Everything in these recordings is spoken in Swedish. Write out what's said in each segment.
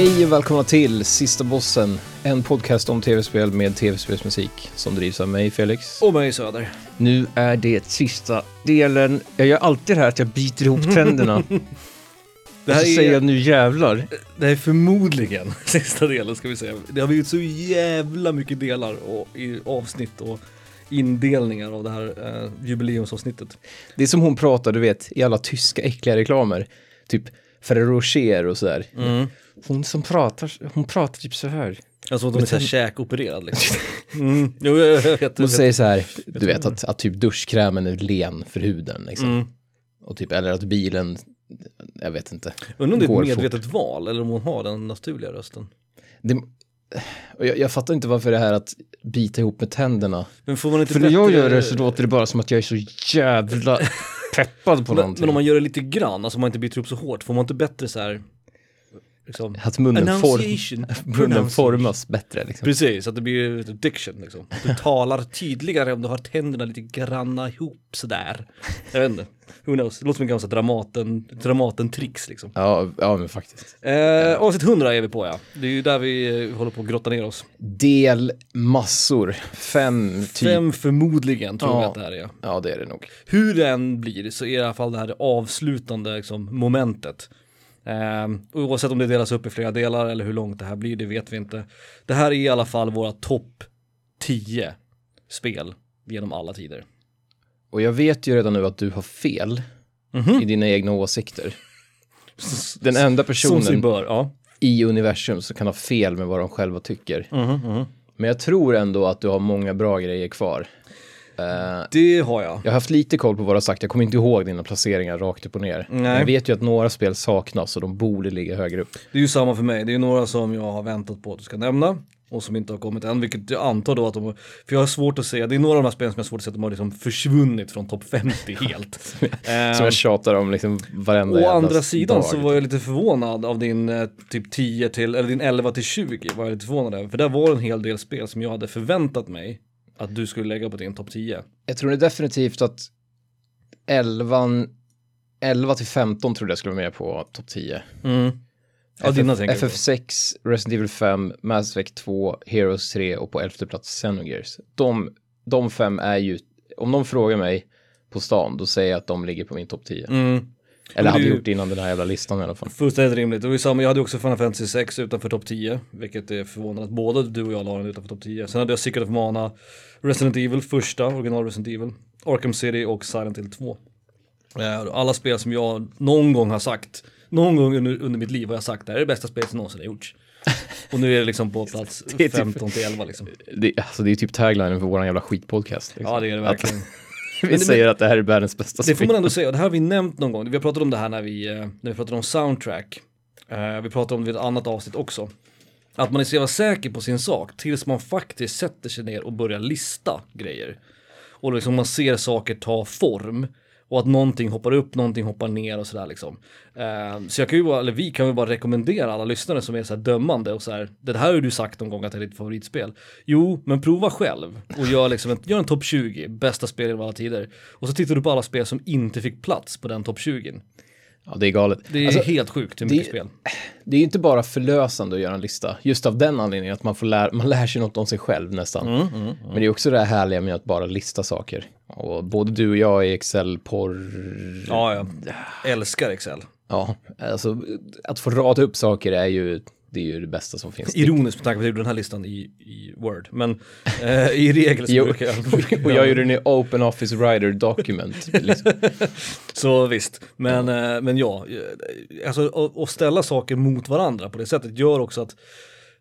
Hej och välkomna till Sista Bossen, en podcast om tv-spel med tv-spelsmusik som drivs av mig, Felix. Och mig Söder. Nu är det sista delen. Jag gör alltid det här att jag biter ihop tänderna. Det och här så säger jag är, nu jävlar. det här är förmodligen sista delen ska vi säga. Det har blivit så jävla mycket delar och i avsnitt och indelningar av det här eh, jubileumsavsnittet. Det är som hon pratar, du vet, i alla tyska äckliga reklamer. Typ Ferrero Rocher och sådär. Hon som pratar, hon pratar typ så här. Alltså de är såhär käkopererad liksom. Mm. Jo, jag, jag vet. Hon vet. säger så här, du vet att, att typ duschkrämen är len för huden liksom. Mm. Och typ, eller att bilen, jag vet inte. Undrar om det är ett fort. medvetet val eller om hon har den naturliga rösten. Det, jag, jag fattar inte varför det här att bita ihop med tänderna. Men får man inte För när jag gör det så låter det bara som att jag är så jävla peppad på men, någonting. men om man gör det lite grann, alltså om man inte biter upp så hårt, får man inte bättre så här liksom, Att munnen, form, munnen formas bättre liksom. Precis, att det blir diction liksom. Du talar tydligare om du har tänderna lite granna ihop sådär. Jag vet inte. Who knows? Det låter som en gammal Dramaten, Dramaten-tricks liksom. Ja, ja, men faktiskt. Eh, avsnitt 100 är vi på ja. Det är ju där vi eh, håller på att grotta ner oss. Del massor. Fem typ. Fem förmodligen tror Ja. jag att det här är. Ja, det är det nog. Hur det än blir så är i alla fall det här det avslutande liksom, momentet. Eh, oavsett om det delas upp i flera delar eller hur långt det här blir, det vet vi inte. Det här är i alla fall våra topp 10 spel genom alla tider. Och jag vet ju redan nu att du har fel Mhm. i dina egna åsikter. Den enda personen bör, ja. i universum som kan ha fel med vad de själva tycker. Mhm, Men jag tror ändå att du har många bra grejer kvar. Eh, Det har jag. jag har haft lite koll på vad du har sagt, jag kommer inte ihåg dina placeringar rakt upp och ner. Nej. Jag vet ju att några spel saknas och de borde ligga högre upp. Det är ju samma för mig. Det är några som jag har väntat på att du ska nämna och som inte har kommit än, vilket jag antar då att de, för jag har svårt att se, det är några av de här spelen som jag har svårt att se att de har liksom försvunnit från topp 50 helt. Som Ehm, jag tjatar om liksom varenda Å andra sidan dag. så var jag lite förvånad av din eh, typ 10 till, eller din 11 till 20 var jag lite förvånad över. För där var en hel del spel som jag hade förväntat mig att du skulle lägga på din topp 10. Jag tror definitivt att 11, 11 till 15 trodde jag skulle vara med på topp 10. Ja, dina tänker du på. FF6, Resident Evil 5, Mass Effect 2, Heroes 3 och på elfte plats Xenogears. De, de fem är ju, om de frågar mig på stan, då säger jag att de ligger på min topp 10. Mm. Eller hade ju- gjort innan den här jävla listan i alla fall. Fullständigt rimligt. Det var ju samma, jag hade också Final Fantasy 6 utanför topp 10, vilket är förvånande att både du och jag la den utanför topp 10. Sen hade jag Secret of Mana, Resident Evil första, original Resident Evil, Arkham City och Silent Hill 2. Eh, Alla spel som jag någon gång har sagt, någon gång under, under mitt liv har jag sagt det här är det bästa spelet som någonsin har gjorts. Och nu är det liksom på plats Det är typ- 15 till 11 liksom. Det, alltså det är typ taglinen för våran jävla skitpodcast. Liksom. Ja det är det verkligen. Att vi Men- säger att det här är världens bästa Det får spel. man ändå säga, och det här har vi nämnt någon gång. Vi har pratat om det här när vi, eh, när vi pratade om soundtrack. Eh, Vi pratade om det i ett annat avsnitt också. Att man är så jävla säker på sin sak tills man faktiskt sätter sig ner och börjar lista grejer. Och liksom man ser saker ta form. Och att någonting hoppar upp, någonting hoppar ner och sådär liksom. Eh, Så jag kan ju bara, eller vi kan ju bara rekommendera alla lyssnare som är så här dömande och så här. Det här har du sagt någon gång att det är ditt favoritspel. Jo, men prova själv och gör liksom en, gör en topp 20, bästa spel genom alla tider. Och så tittar du på alla spel som inte fick plats på den topp 20. Ja, det är galet. Det är Alltså, helt sjukt hur det- mycket spel. det är ju inte bara förlösande att göra en lista, just av den anledningen att man, får lär, man lär sig något om sig själv nästan. Mm, Men det är också det här härliga med att bara lista saker. Och både du och jag är Excel-porr... Ja, ja. Älskar Excel. Ja, alltså att få rada upp saker är ju, det är ju det bästa som finns. Ironiskt med tanke på att jag gjorde den här listan i, i Word. Men eh, i regel så Jo, brukar jag... och jag gjorde den i Open Office Writer Document. Liksom. Så visst, men, eh, men ja, eh, alltså att- ställa saker mot varandra på det sättet gör också att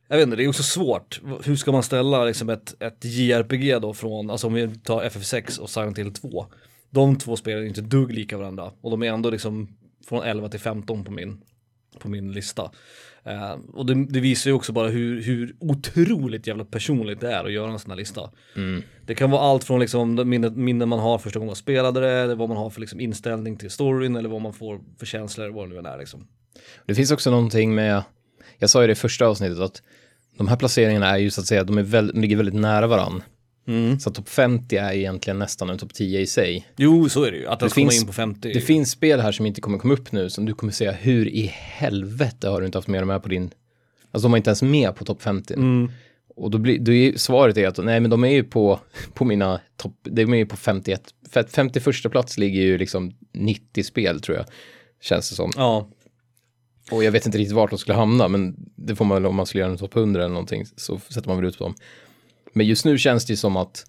jag vet inte, det är också svårt. Hur ska man ställa liksom ett, ett JRPG då från, alltså om vi tar FF6 och Silent Hill 2. De två spelen är inte dugg lika varandra och de är ändå liksom från 11 till 15 på min, på min lista. Eh, och det, det visar ju också bara hur, hur otroligt jävla personligt det är att göra en sån här lista. Det kan vara allt från liksom minnen, minnen man har första gången man spelade det, eller vad man har för liksom inställning till storyn, eller vad man får för känslor, vad det nu än är liksom. Det finns också någonting med, jag sa ju det i första avsnittet, att de här placeringarna är ju så att säga, de, är väl, de ligger väldigt nära varann. Så topp 50 är egentligen nästan en topp 10 i sig. Jo, så är det ju. Att Det finns- in på 50. Det finns spel här som inte kommer komma upp nu, som du kommer säga, hur i helvete har du inte haft med dem här på din Alltså de var inte ens med på topp 50. Mm. Och då blir, då är svaret är att nej men de är ju på, på mina topp, de är ju på 51, för att 51 plats ligger ju liksom 90 spel tror jag. Känns det som. Ja, Och jag vet inte riktigt vart de skulle hamna, men det får man väl om man skulle göra en topp 100 eller någonting, så sätter man väl ut på dem. Men just nu känns det ju som att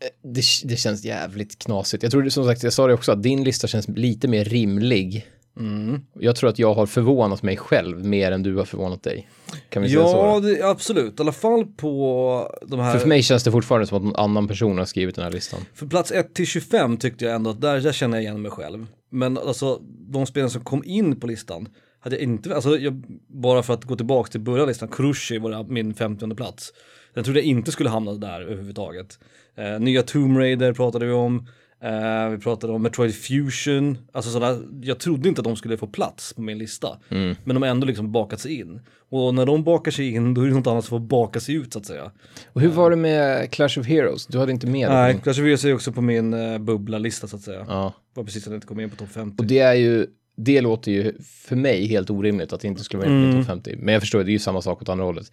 eh, det, det känns jävligt knasigt. Jag tror som sagt, jag sa det också, att din lista känns lite mer rimlig. Mm. Jag tror att jag har förvånat mig själv mer än du har förvånat dig. Kan vi säga så? ja det, absolut. I alla fall på de här... För, för mig känns det fortfarande som att någon annan person har skrivit den här listan. För plats 1 till 25 tyckte jag ändå att där, där känner jag igen mig själv. Men alltså de spelen som kom in på listan hade jag inte, alltså jag, bara för att gå tillbaka till början av listan, Krushi var min 50 plats. Den trodde jag inte skulle hamna där överhuvudtaget. Eh, nya Tomb Raider pratade vi om. Eh, vi pratade om Metroid Fusion. Alltså sådana, jag trodde inte att de skulle få plats på min lista. Men de har ändå liksom bakat sig in. Och när de bakar sig in då är det något annat som får baka sig ut så att säga. Och hur var det med Clash of Heroes? Du hade inte med det? Nej, Clash of Heroes är också på min uh, bubbla-lista så att säga. Ja. Var precis att det inte kom in på topp 50. Och det är ju, det låter ju för mig helt orimligt att det inte skulle vara med på Mm. topp 50. Men jag förstår, det är ju samma sak åt andra hållet.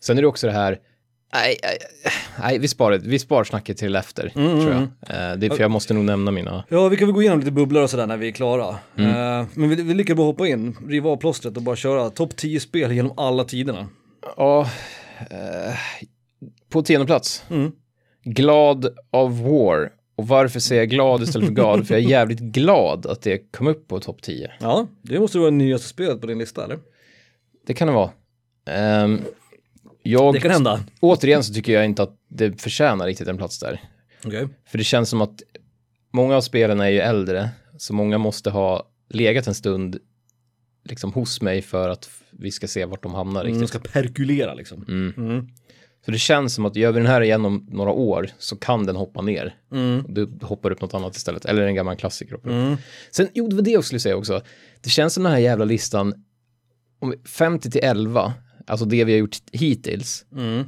Sen är det också det här, nej, nej, nej vi, sparar, vi sparar snacket till efter, Mm, tror jag. Eh, det är för jag måste nog nämna mina. Ja, vi kan väl gå igenom lite bubblor och sådär när vi är klara. Mm. Eh, men vi, vi lika bra hoppa in, riva av plåstret och bara köra topp 10 spel genom alla tiderna. Ja, eh, på tionde plats. Mm. Glad of War. Och varför säger jag glad istället för glad? för jag är jävligt glad att det kom upp på topp 10. Ja, det måste vara det nyaste spelet på din lista eller? Det kan det vara. Ehm, jag, Det kan hända. återigen så tycker jag inte att det förtjänar riktigt en plats där. Okej. För det känns som att många av spelen är ju äldre, så många måste ha legat en stund liksom hos mig för att vi ska se vart de hamnar Mm, riktigt. ska perkulera liksom. Mm. Mm. Så det känns som att gör vi den här igen om några år så kan den hoppa ner. Mm. Du hoppar upp något annat istället, eller en gammal klassiker. Mm. Sen, jo, det var det jag skulle säga också. Det känns som den här jävla listan, om vi- 50 till 11, alltså det vi har gjort hittills, Mm.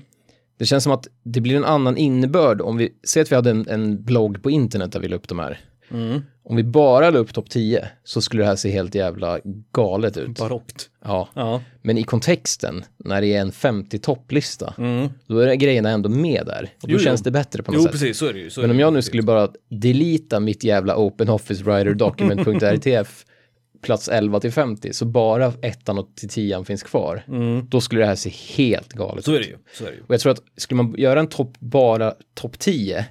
det känns som att det blir en annan innebörd om vi, säg att vi hade en, en blogg på internet där vi la upp de här. Mm. Om vi bara la upp topp 10 så skulle det här se helt jävla galet ut. Barockt. Ja, Ja. men i kontexten, när det är en 50 topplista, Mm. då är grejerna ändå med där. Och då Jo, jo. känns det bättre på något Jo, sätt. precis, så är det ju. Så Men om jag nu skulle bara delita mitt jävla Open Office Writer Document.rtf plats 11 till 50, så bara ettan och till tian finns kvar. Mm. Då skulle det här se helt galet Så är ut. det ju. Så är det ju. Och jag tror att skulle man göra en topp, bara topp 10,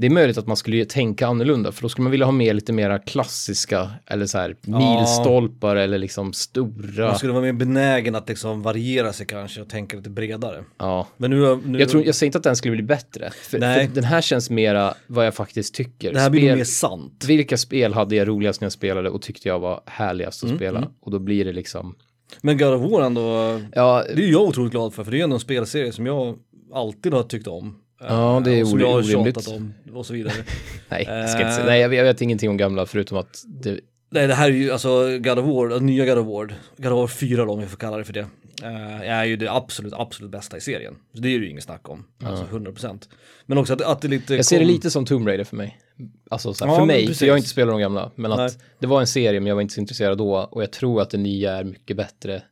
det är möjligt att man skulle tänka annorlunda, för då skulle man vilja ha med lite mera klassiska, eller så här milstolpar eller liksom stora. Man skulle vara mer benägen att liksom variera sig kanske och tänka lite bredare. Ja. Men nu, nu Jag, tror, jag säger inte att den skulle bli bättre, för, Nej. för den här känns mera vad jag faktiskt tycker. det här blir Spel- mer sant. Vilka spel hade jag roligast när jag spelade och tyckte jag var härligast att Mm, spela? Och då blir det liksom, Men God of War ändå, ja, det är jag otroligt glad för, för det är ändå en spelserie som jag alltid har tyckt om. Ja, det är Eh, som jag har orimligt. om och så vidare. nej, jag ska inte Eh. säga, nej jag vet, jag vet ingenting om gamla förutom att det, Nej, det här är ju alltså God of War, alltså, nya God of War, God of War 4 då, om vi får kalla det för det, eh, är ju det absolut, absolut bästa i serien. Så det är ju inget snack om, alltså 100%. Men också att, att det lite jag ser det kom- lite som Tomb Raider för mig. Alltså så här, Ja, för mig, för jag har inte spelat de gamla, men att Nej. det var en serie men jag var inte så intresserad då och jag tror att det nya är mycket bättre.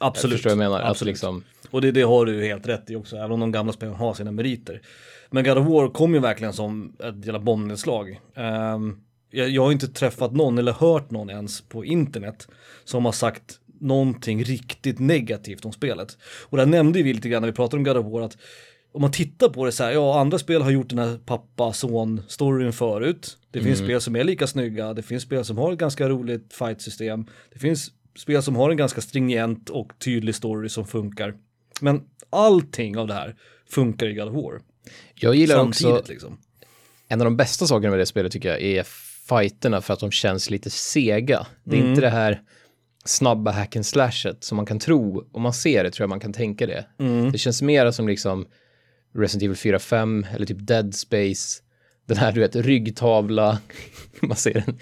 Absolut. Förstår du vad jag menar? Alltså Absolut. liksom, Och det, det har du helt rätt i också, även om de gamla spelen har sina meriter. Men God of War kom ju verkligen som ett jävla bombnedslag. Ehm, jag, jag har inte träffat någon eller hört någon ens på internet som har sagt någonting riktigt negativt om spelet. Och där nämnde vi lite grann när vi pratade om God of War att om man tittar på det så här, ja andra spel har gjort den här pappa-son-storyn förut. Det finns spel som är lika snygga, det finns spel som har ett ganska roligt fight-system. Det finns spel som har en ganska stringent och tydlig story som funkar. Men allting av det här funkar i God of War. jag gillar Samtidigt också, liksom. en av de bästa sakerna med det spelet tycker jag är fighterna för att de känns lite sega. Det är Mm. inte det här snabba hack and slashet som man kan tro, om man ser det tror jag man kan tänka det. Mm. Det känns mera som liksom Resident Evil 4, 5 eller typ Dead Space. Den här du vet ryggtavla, man ser den,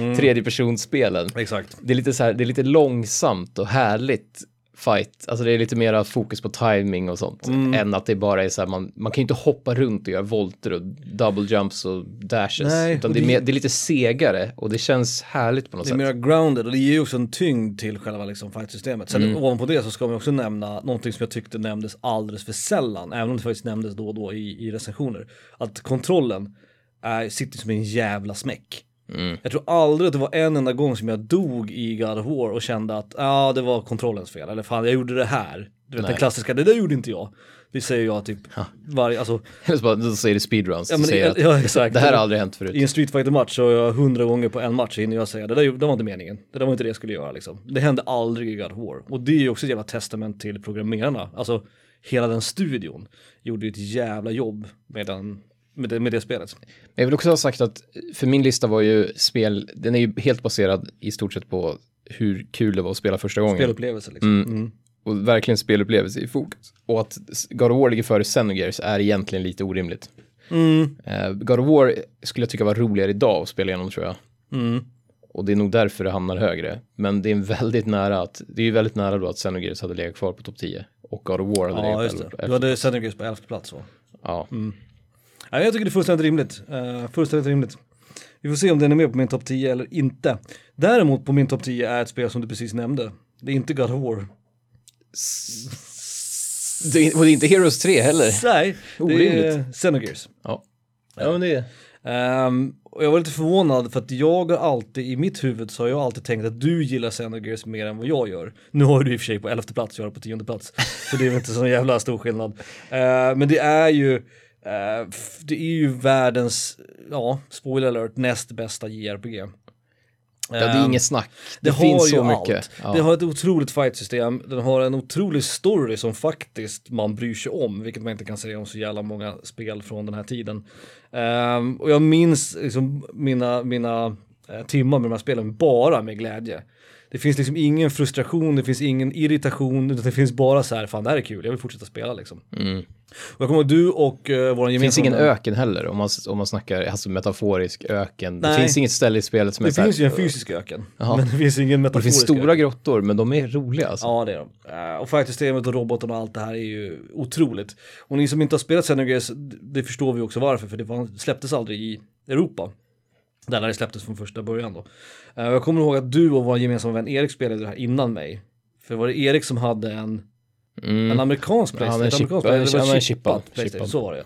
Mm, tredje personspelen. Exakt. Det är lite så här, det är lite långsamt och härligt fight. Alltså det är lite mera fokus på timing och sånt. Mm. Än att det bara är så här, man, man kan ju inte hoppa runt och göra volter och double jumps och dashes. Nej, utan och det, är mer, det är lite segare och det känns härligt på något Det är sätt. mer grounded och det ger ju också en tyngd till själva liksom fight-systemet. Sen Mm. ovanpå det så ska man också nämna någonting som jag tyckte nämndes alldeles för sällan, även om det faktiskt nämndes då och då i, i recensioner. Att kontrollen är, sitter som en jävla smäck. Mm. Jag tror aldrig att det var en enda gång som jag dog i God of War och kände att ja, det var kontrollens fel, eller fan jag gjorde det här. Du vet Nej. den klassiska, det där gjorde inte jag. Det säger jag typ varje, alltså Eller så bara, då säger det speedruns. Ja, Ja, men säger att ja, exakt. det här har aldrig hänt förut. i en Street fighter match så jag hundra gånger på en match hinner jag säga det där det var inte meningen. Det där var inte det jag skulle göra liksom. Det hände aldrig i God of War. Och det är ju också ett jävla testament till programmerarna. Alltså hela den studion gjorde ju ett jävla jobb med, den, med, det, med det spelet. Men Jag vill också ha sagt att för min lista var ju spel, den är ju helt baserad i stort sett på hur kul det var att spela första gången. Spelupplevelse liksom. Mm. Och verkligen spelupplevelse i fokus. Och att God of War ligger före Xenogears är egentligen lite orimligt. Mm. Eh, God of War skulle jag tycka var roligare idag att spela igenom tror jag. Mm. Och det är nog därför det hamnar högre. Men det är väldigt nära att, det är ju väldigt nära då att Xenogears hade legat kvar på topp 10. Och God of War hade Ja, legat just på det. elfte. Du hade Xenogears på elfte plats va? Ja. Ja, jag tycker det är fullständigt rimligt. Uh, fullständigt rimligt. Vi får se om den är med på min topp 10 eller inte. Däremot på min topp 10 är ett spel som du precis nämnde. Det är inte God of War. Det är, och det är inte Heroes 3 heller. Nej, det är Orimligt. Xenogears. Ja. Ja, men det är... Ehm, och jag var lite förvånad för att jag har alltid, i mitt huvud så har jag alltid tänkt att du gillar Xenogears mer än vad jag gör. Nu har du i och för sig på elfte plats, jag har på tionde plats. Så det är väl inte så jävla stor skillnad. Ehm, men det är ju, eh, det är ju världens, ja, spoiler alert, näst bästa JRPG. Ja, det är inget snack. Det, det finns har så mycket. Ja. Det har ett otroligt fightsystem, den har en otrolig story som faktiskt man bryr sig om, vilket man inte kan säga om så jävla många spel från den här tiden. Ehm, och jag minns liksom mina, mina eh, timmar med de här spelen bara med glädje. Det finns liksom ingen frustration, det finns ingen irritation, utan det finns bara så här, fan det här är kul, jag vill fortsätta spela liksom. Mm. Jag kommer ihåg du och uh, vår Det gemensamma... finns ingen öken heller om man, om man snackar alltså metaforisk öken. Det Nej. finns inget ställe i spelet som är Det så här- finns ju en fysisk öken, Jaha. men det finns ingen Och det metaforisk finns stora öken. grottor, men de är roliga alltså. Ja det är de. Eh, och fightersystemet och roboten och allt det här är ju otroligt. Och ni som inte har spelat Xenogears, det förstår vi också varför, för det var, släpptes aldrig i Europa. Där det släpptes från första början då. Eh, jag kommer ihåg att du och vår gemensamma vän Erik spelade det här innan mig. För var det Erik som hade en, Mm. en amerikansk Ja, Playstation? är ett chip- det var är chippad Playstation, så var det.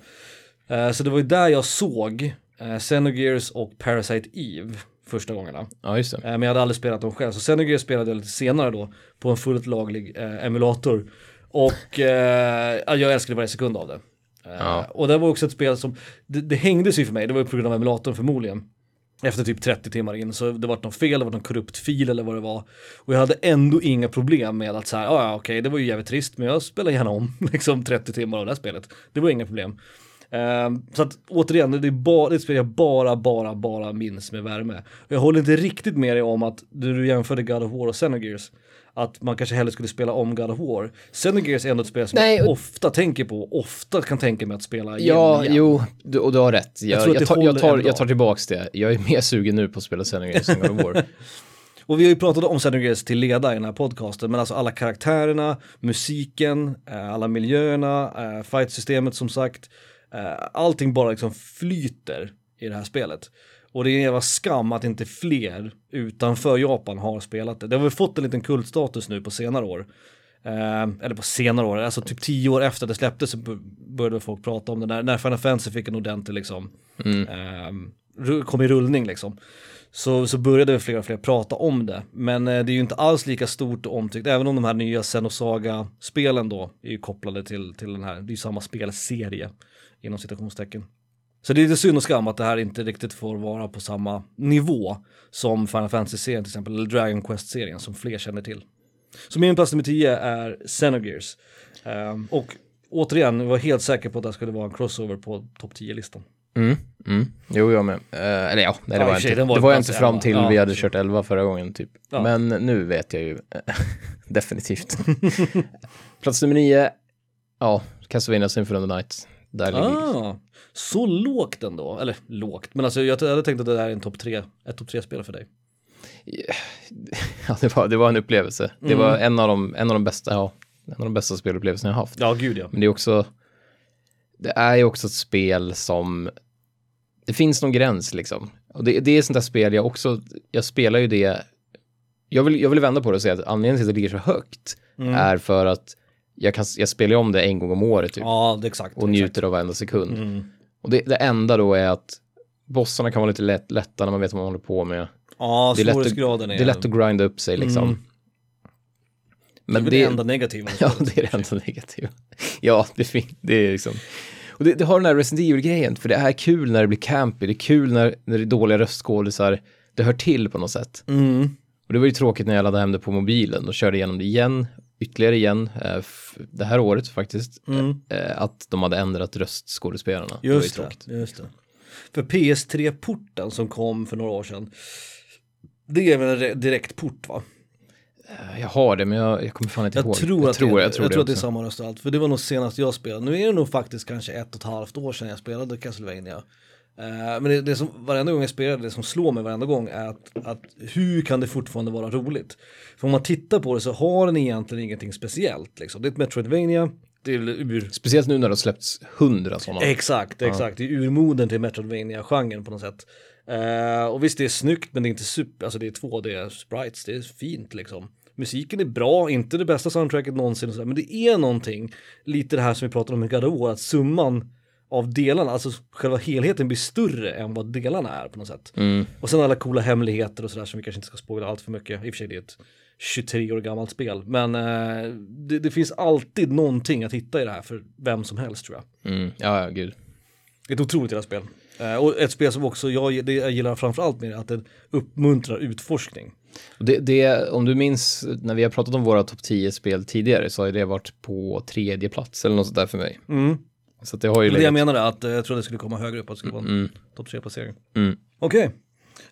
Eh, så det var ju där jag såg uh, Xenogears och Parasite Eve första gångerna. Ja, just det. Eh, Men jag hade aldrig spelat dem själv, så Xenogears spelade jag lite senare då på en fullt laglig emulator. Och ja, jag älskade varje sekund av det. Ja. Och det var också ett spel som, det, det hängde sig för mig, det var ju på grund av emulatorn förmodligen. Efter typ 30 timmar in så det var något fel, det var någon korrupt fil eller vad det var. Och jag hade ändå inga problem med att säga, ja ja okej det var ju jävligt trist men jag spelar gärna om liksom 30 timmar av det här spelet. Det var inga problem. Um, så att återigen, det är, bara, det är ett spel jag bara, bara, bara minns med värme. Och jag håller inte riktigt med dig om att du, du jämförde God of War och Xenogears, att man kanske hellre skulle spela om God of War. Xenogears är ändå ett spel som Nej, jag ofta tänker på, ofta kan tänka mig att spela igenom Ja, igen. jo, du, och du har rätt. Jag, jag, det tar, jag, tar, jag tar tillbaks det. Jag är mer sugen nu på att spela Xenogears än God of War. Och vi har ju pratat om Xenogears till leda i den här podcasten, men alltså alla karaktärerna, musiken, eh, alla miljöerna, eh, fightsystemet som sagt, eh, allting bara liksom flyter i det här spelet. Och det är en jävla skam att inte fler utanför Japan har spelat det. Det har väl fått en liten kultstatus nu på senare år. Eh, eller på senare år, alltså typ tio år efter det släpptes så började folk prata om det. När, när Final Fantasy fick en ordentlig liksom, eh, ru- kom i rullning liksom så, så började fler och fler prata om det. Men eh, det är ju inte alls lika stort och omtyckt, även om de här nya Xenosaga-spelen då är ju kopplade till, till den här, det är ju samma spelserie inom citationstecken. Så det är lite synd och skam att det här inte riktigt får vara på samma nivå som Final Fantasy-serien till exempel, eller Dragon Quest-serien som fler känner till. Så min plats nummer 10 är Xenogears. Ehm, och återigen, jag var helt säker på att det skulle vara en crossover på topp 10-listan. Mm, mm. Jo, jag med. Eh, eller ja, nej, det i var sig, inte. var det var jag inte fram 11. till Ja, vi hade så. kört 11 förra gången typ. Ja. Men nu vet jag ju definitivt. Plats nummer 9, ja, Castlevania Symphony of the Night. Där Ah, så lågt ändå, eller lågt, men alltså jag, hade tänkt att det där är en topp tre, ett topp tre spel för dig. Ja, det var, det var en upplevelse. Det Mm. var en av, de, en av de bästa, ja, en av de bästa spelupplevelserna jag haft. Ja, gud ja. Men det är också, det är ju också ett spel som, det finns någon gräns liksom. Och det, det är sånt där spel jag också, jag spelar ju det, jag vill, jag vill vända på det och säga att anledningen till att det ligger så högt är för att jag, kan, jag spelar ju om det en gång om året typ, Ja, det är exakt. och exakt. njuter av varenda sekund. Mm. Och det, det enda då är att bossarna kan vara lite lätt, lätta när man vet vad man håller på med. Ja, Det är lätt att- är... Det är lätt att grinda upp sig liksom. Mm. Men det är det, det enda negativa. ja, det är det enda negativa. Ja, det, fin- det är liksom. Och det, det har den här Resident Evil-grejen, för det är kul när det blir campy, det är kul när, när det är dåliga röstskådisar, det hör till på något sätt. Mm. Och det var ju tråkigt när jag laddade hem det på mobilen och körde igenom det igen, ytterligare igen, eh, det här året faktiskt, Mm. eh, att de hade ändrat röstskådespelarna. det Just det, tråkigt. just det. För PS3-porten som kom för några år sedan, det är väl en re- direktport va? Eh, Jag har det, men jag, jag kommer fan inte Jag ihåg. tror, jag att, tror, det, jag tror, jag det tror att det är samma röst och allt, för det var nog senast jag spelade. Nu är det nog faktiskt kanske ett och ett halvt år sedan jag spelade Castlevania. Eh, men det, det som varenda gång jag spelar, det som slår mig varenda gång är att, att hur kan det fortfarande vara roligt? För om man tittar på det så har den egentligen ingenting speciellt. Liksom. Det är ett Metroidvania, det är ur Speciellt nu när det har släppts hundra sådana. Exakt, exakt. Det är urmoden till Metroidvania-genren på något sätt. Eh, och visst, det är snyggt, men det är inte super, alltså det är 2D sprites, det är fint liksom. Musiken är bra, inte det bästa soundtracket någonsin och sådär, men det är någonting, lite det här som vi pratade om i God att summan av delarna, alltså själva helheten blir större än vad delarna är på något sätt. Mm. Och sen alla coola hemligheter och sådär som vi kanske inte ska spoila allt för mycket. I och för sig det är ett 23 år gammalt spel. Men eh, det, det finns alltid någonting att hitta i det här för vem som helst tror jag. Mm. Ja, ja, gud. Det är ett otroligt jävla spel. Eh, och ett spel som också jag, det jag gillar framförallt med det att det uppmuntrar utforskning. Det, det, om du minns när vi har pratat om våra topp 10 spel tidigare så har det varit på tredje plats eller något sånt där för mig. Mm. Så det har ju Det jag menade, att eh, jag trodde det skulle komma högre upp, att det skulle vara en Mm. topp 3-placering. Mm. Okej.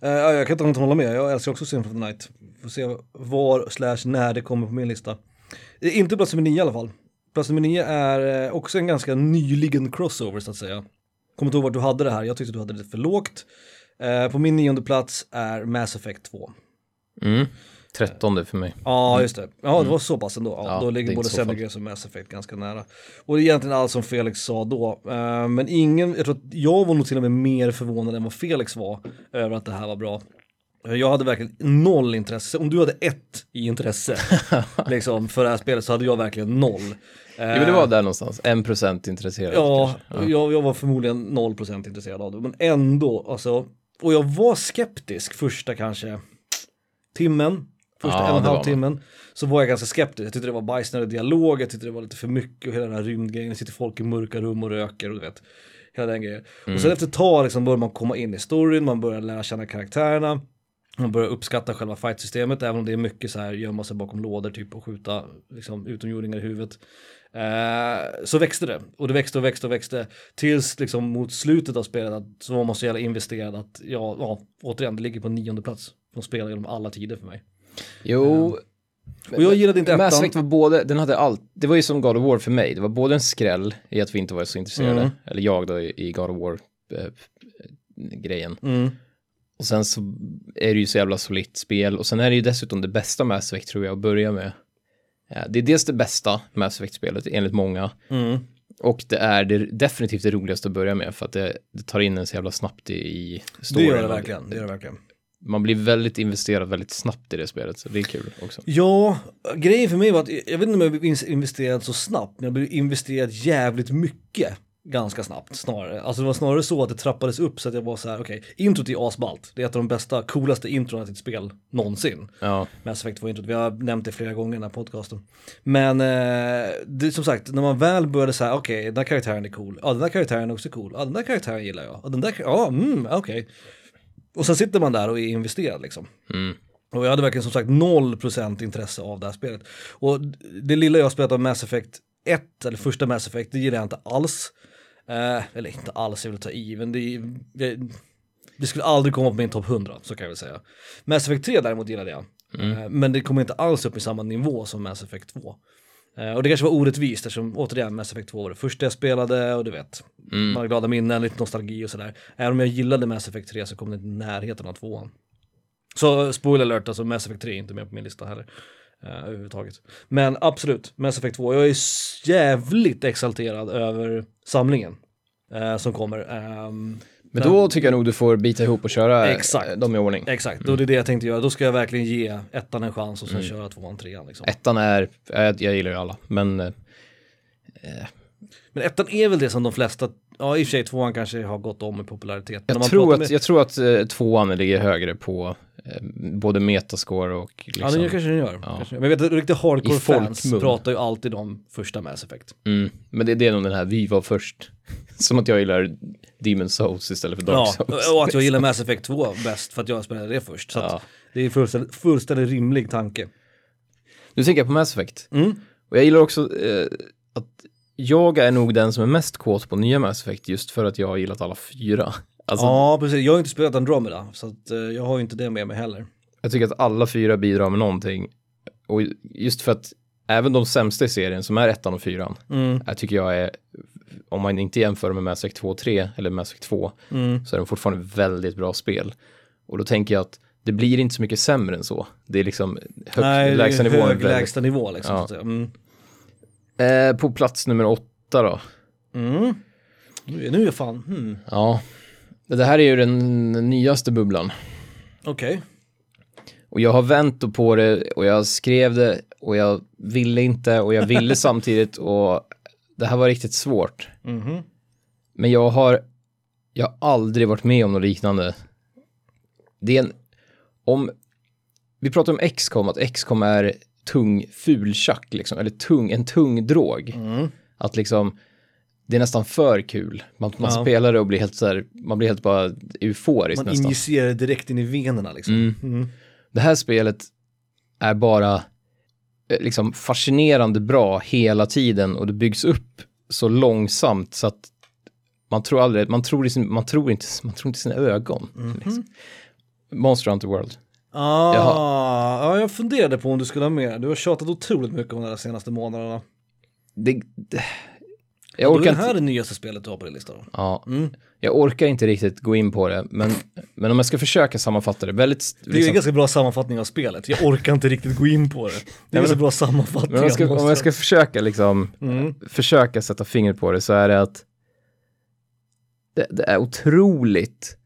Eh, ja, jag kan inte annat hålla med, jag älskar också Symphony of the Night. Får se var slash när det kommer på min lista. Är inte plats nummer 9 i alla fall. Plats nummer 9 är eh, också en ganska nyligen crossover så att säga. Kommer inte ihåg vart du hade det här, jag tyckte du hade det för lågt. Eh, på min nionde plats är Mass Effect 2. Mm. Trettonde för mig. Ja, just det. Ja, det var så pass ändå. Ja, Ja, då ligger både Xenogears och Mass Effect ganska nära. Och det är egentligen allt som Felix sa då. Eh, men ingen, jag tror att jag var nog till och med mer förvånad än vad Felix var över att det här var bra. Eh, Jag hade verkligen noll intresse. Om du hade ett i intresse liksom, för det här spelet så hade jag verkligen noll. Ja, men det var där någonstans. En procent intresserad. Ja, kanske. Jag, jag var förmodligen 0% intresserad av det, men ändå, alltså, och jag var skeptisk första kanske timmen, första Ja, en och en halv timmen, så var jag ganska skeptisk. Jag tyckte det var bajsnödig dialog, jag tyckte det var lite för mycket och hela den här rymdgrejen, det sitter folk i mörka rum och röker och du vet, hela den grejen. Och Mm. sen efter ett tag liksom börjar man komma in i storyn, man börjar lära känna karaktärerna, man börjar uppskatta själva fightsystemet, även om det är mycket så här gömma sig bakom lådor typ och skjuta liksom, utomjordingar i huvudet. Eh, så växte det och det växte och växte och växte tills liksom mot slutet av spelet att, så var man så jävla investerad att ja, ja, återigen det ligger på nionde plats från spel genom alla tider för mig. Jo, Och jag gillade inte Mass ettan. Effect var både, den hade allt, det var ju som God of War för mig, det var både en skräll i att vi inte var så intresserade, Mm. eller jag då i God of War eh, grejen. Mm. Och sen så är det ju så jävla solitt spel och sen är det ju dessutom det bästa Mass Effect tror jag att börja med. Det är dels det bästa Mass Effect-spelet enligt många Mm. och det är det, definitivt det roligaste att börja med för att det, det tar in en så jävla snabbt i, i Det storyn. gör det verkligen, det gör det verkligen. Man blir väldigt investerad väldigt snabbt i det spelet så det är kul också. Ja, grejen för mig var att jag vet inte om jag blev in- investerad så snabbt, men jag blev investerad jävligt mycket ganska snabbt snarare. Alltså det var snarare så att det trappades upp så att jag var så här, okej, introt är asballt. Det är ett av de bästa, coolaste introna till ett spel någonsin. Ja, Mass Effect var introt, vi har nämnt det flera gånger i den här podcasten. Men eh, det som sagt, när man väl började säga, okej, den där karaktären är cool, ja den där karaktären är också cool, ja den där karaktären gillar jag, ja den där, ja mm, okej. Och sen sitter man där och är investerad liksom. mm. Och jag hade verkligen som sagt 0% intresse av det här spelet. Och det lilla jag har spelat av Mass Effect 1, eller första Mass Effect, det gillar jag inte alls. Eh, eller inte alls, jag vill ta i, men det, det, det skulle aldrig komma på min topp 100, så kan jag väl säga. Mass Effect 3 däremot gillade jag. Eh, men det kommer inte alls upp i samma nivå som Mass Effect 2. Eh, och det kanske var orättvist eftersom återigen Mass Effect 2 var det första jag spelade och du vet, man har glada minnen, lite nostalgi och sådär. Även om jag gillade Mass Effect 3 så kom det inte i närheten av tvåan. Så spoiler alert, alltså Mass Effect 3 är inte med på min lista heller. Uh, överhuvudtaget. Men absolut, Mass Effect 2. Jag är jävligt exalterad över samlingen eh, som kommer. Ehm, Men då tycker jag nog du får bita ihop och köra Exakt. eh, dem i ordning. Exakt, och det är det jag tänkte göra. Då ska jag verkligen ge ettan en chans och sen Mm. köra tvåan, trean liksom. Ettan är, jag, jag gillar ju alla, men eh, Men ettan är väl det som de flesta, ja i och för sig tvåan kanske har gått om i popularitet. Jag tror, att, med- jag tror att eh, tvåan ligger högre på eh, både metascore och Ja, liksom, det kanske den gör. Ja. Kanske. Men jag vet att riktigt hardcore fans pratar ju alltid om första Mass Effect. mm, Men det, det är nog den här, vi var först. Som att jag gillar Demon Souls istället för Dark Ja, Souls. och att jag gillar Mass Effect 2 bäst för att jag spelade det först. Så Ja. det är fullständigt, fullständigt rimlig tanke. Nu tänker jag på Mass Effect. Mm. Och jag gillar också eh, att jag är nog den som är mest kåt på nya Mass Effect just för att jag har gillat alla fyra. Alltså, Ja, precis. Jag har inte spelat Andromeda, så att, eh, jag har ju inte det med mig heller. Jag tycker att alla fyra bidrar med någonting. Och just för att även de sämsta i serien som är ettan och fyran, Mm. jag tycker jag är, om man inte jämför med Mass Effect 2 och 3 eller Mass Effect 2, Mm. så är de fortfarande väldigt bra spel. Och då tänker jag att det blir inte så mycket sämre än så. Det är liksom högt, Nej, lägsta är hög väldigt- lägsta nivå liksom. Ja. Mm. Eh, på plats nummer åtta då. Mm. Nu, är- nu är jag fan, hmm. Ja, det här är ju den nyaste bubblan. okej. Och jag har vänt på det och jag skrev det och jag ville inte och jag ville samtidigt och det här var riktigt svårt. Mhm. Men jag har, jag har aldrig varit med om något liknande. Det är en, om, vi pratar om XCOM, att XCOM är tung fulchack liksom, eller tung, en tung drog. Mm. Att liksom, det är nästan för kul. Man, man Ja. spelar det och blir helt så här, man blir helt bara euforisk Man nästan. injicerar det direkt in i venerna liksom. Mm. Mm. Det här spelet är bara eh, liksom fascinerande bra hela tiden och det byggs upp så långsamt så att man tror aldrig, man tror, sin, man tror, inte, man tror inte sina ögon. Mhm. Liksom. Monster Hunter World. Ah, Jaha. ja, jag funderade på om du skulle ha med. Du har tjatat otroligt mycket om det de senaste månaderna. Det, det, Jag då är orkar det här inte, det nyaste spelet du har på din lista då? ja, Mm. jag orkar inte riktigt gå in på det, men, men om jag ska försöka sammanfatta det, väldigt, Det är en liksom, ganska bra sammanfattning av spelet. Jag orkar inte riktigt gå in på det. Det är en ganska bra sammanfattning. om jag ska, om jag ska försöka liksom, Mm. försöka sätta fingret på det så är det att det, det är otroligt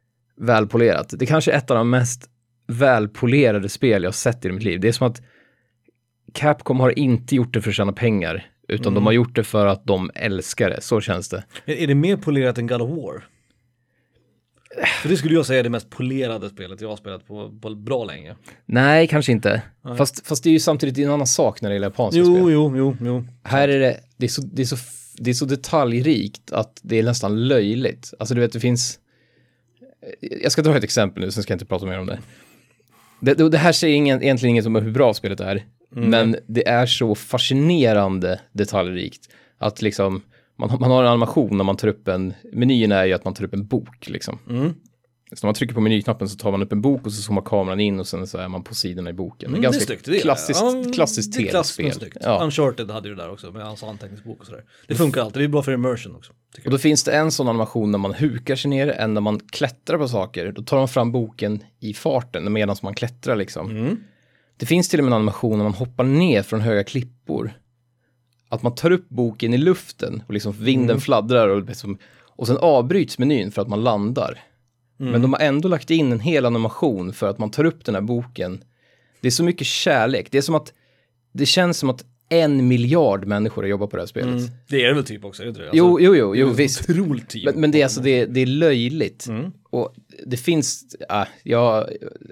välpolerat. Det kanske är ett av de mest välpolerade spel jag har sett i mitt liv. Det är som att Capcom har inte gjort det för att tjäna pengar, utan Mm. de har gjort det för att de älskar det. Så känns det. Är, det mer polerat än God of War? För det skulle jag säga är det mest polerade spelet jag har spelat på, på bra länge. Nej, kanske inte. Fast, fast det är ju samtidigt en annan sak när det gäller japanska spel. Jo, jo, jo, jo. Här är det, det är, så, det, är så, det är så detaljrikt att det är nästan löjligt. Alltså du vet, det finns... Jag ska dra ett exempel nu, sen ska jag inte prata mer om det. Det, det, det här säger ingen, egentligen inget om hur bra spelet är, men det är så fascinerande detaljrikt att liksom, man, har- man har en animation när man tar upp en, menyn är ju att man tar upp en bok liksom. Mm. Så när man trycker på menyknappen så tar man upp en bok och så zoomar kameran in och sen så är man på sidorna i boken. Mm, Ganska det är snyggt. Det är, klassiskt, ja, klassiskt det är tv-spel. Ja. Uncharted hade ju det där också med hans anteckningsbok och sådär. Det funkar alltid, det är bra för immersion också. Och då finns det en sån animation när man hukar sig ner, en när man klättrar på saker. Då tar man fram boken i farten medan man klättrar liksom. jag. Mm. Det finns till och med en animation när man hoppar ner från höga klippor. Att man tar upp boken i luften och liksom vinden Mm. fladdrar och, liksom, och sen avbryts menyn för att man landar. Mm. Men de har ändå lagt in en hel animation för att man tar upp den här boken. Det är så mycket kärlek. Det är som att, det känns som att en miljard människor har jobbat på det här spelet. Mm. Det är det väl typ också, det det? Jo, jo, jo, jo, visst. Team. Men, men det är alltså, det, det är löjligt. Mm. Och det finns, äh, ja,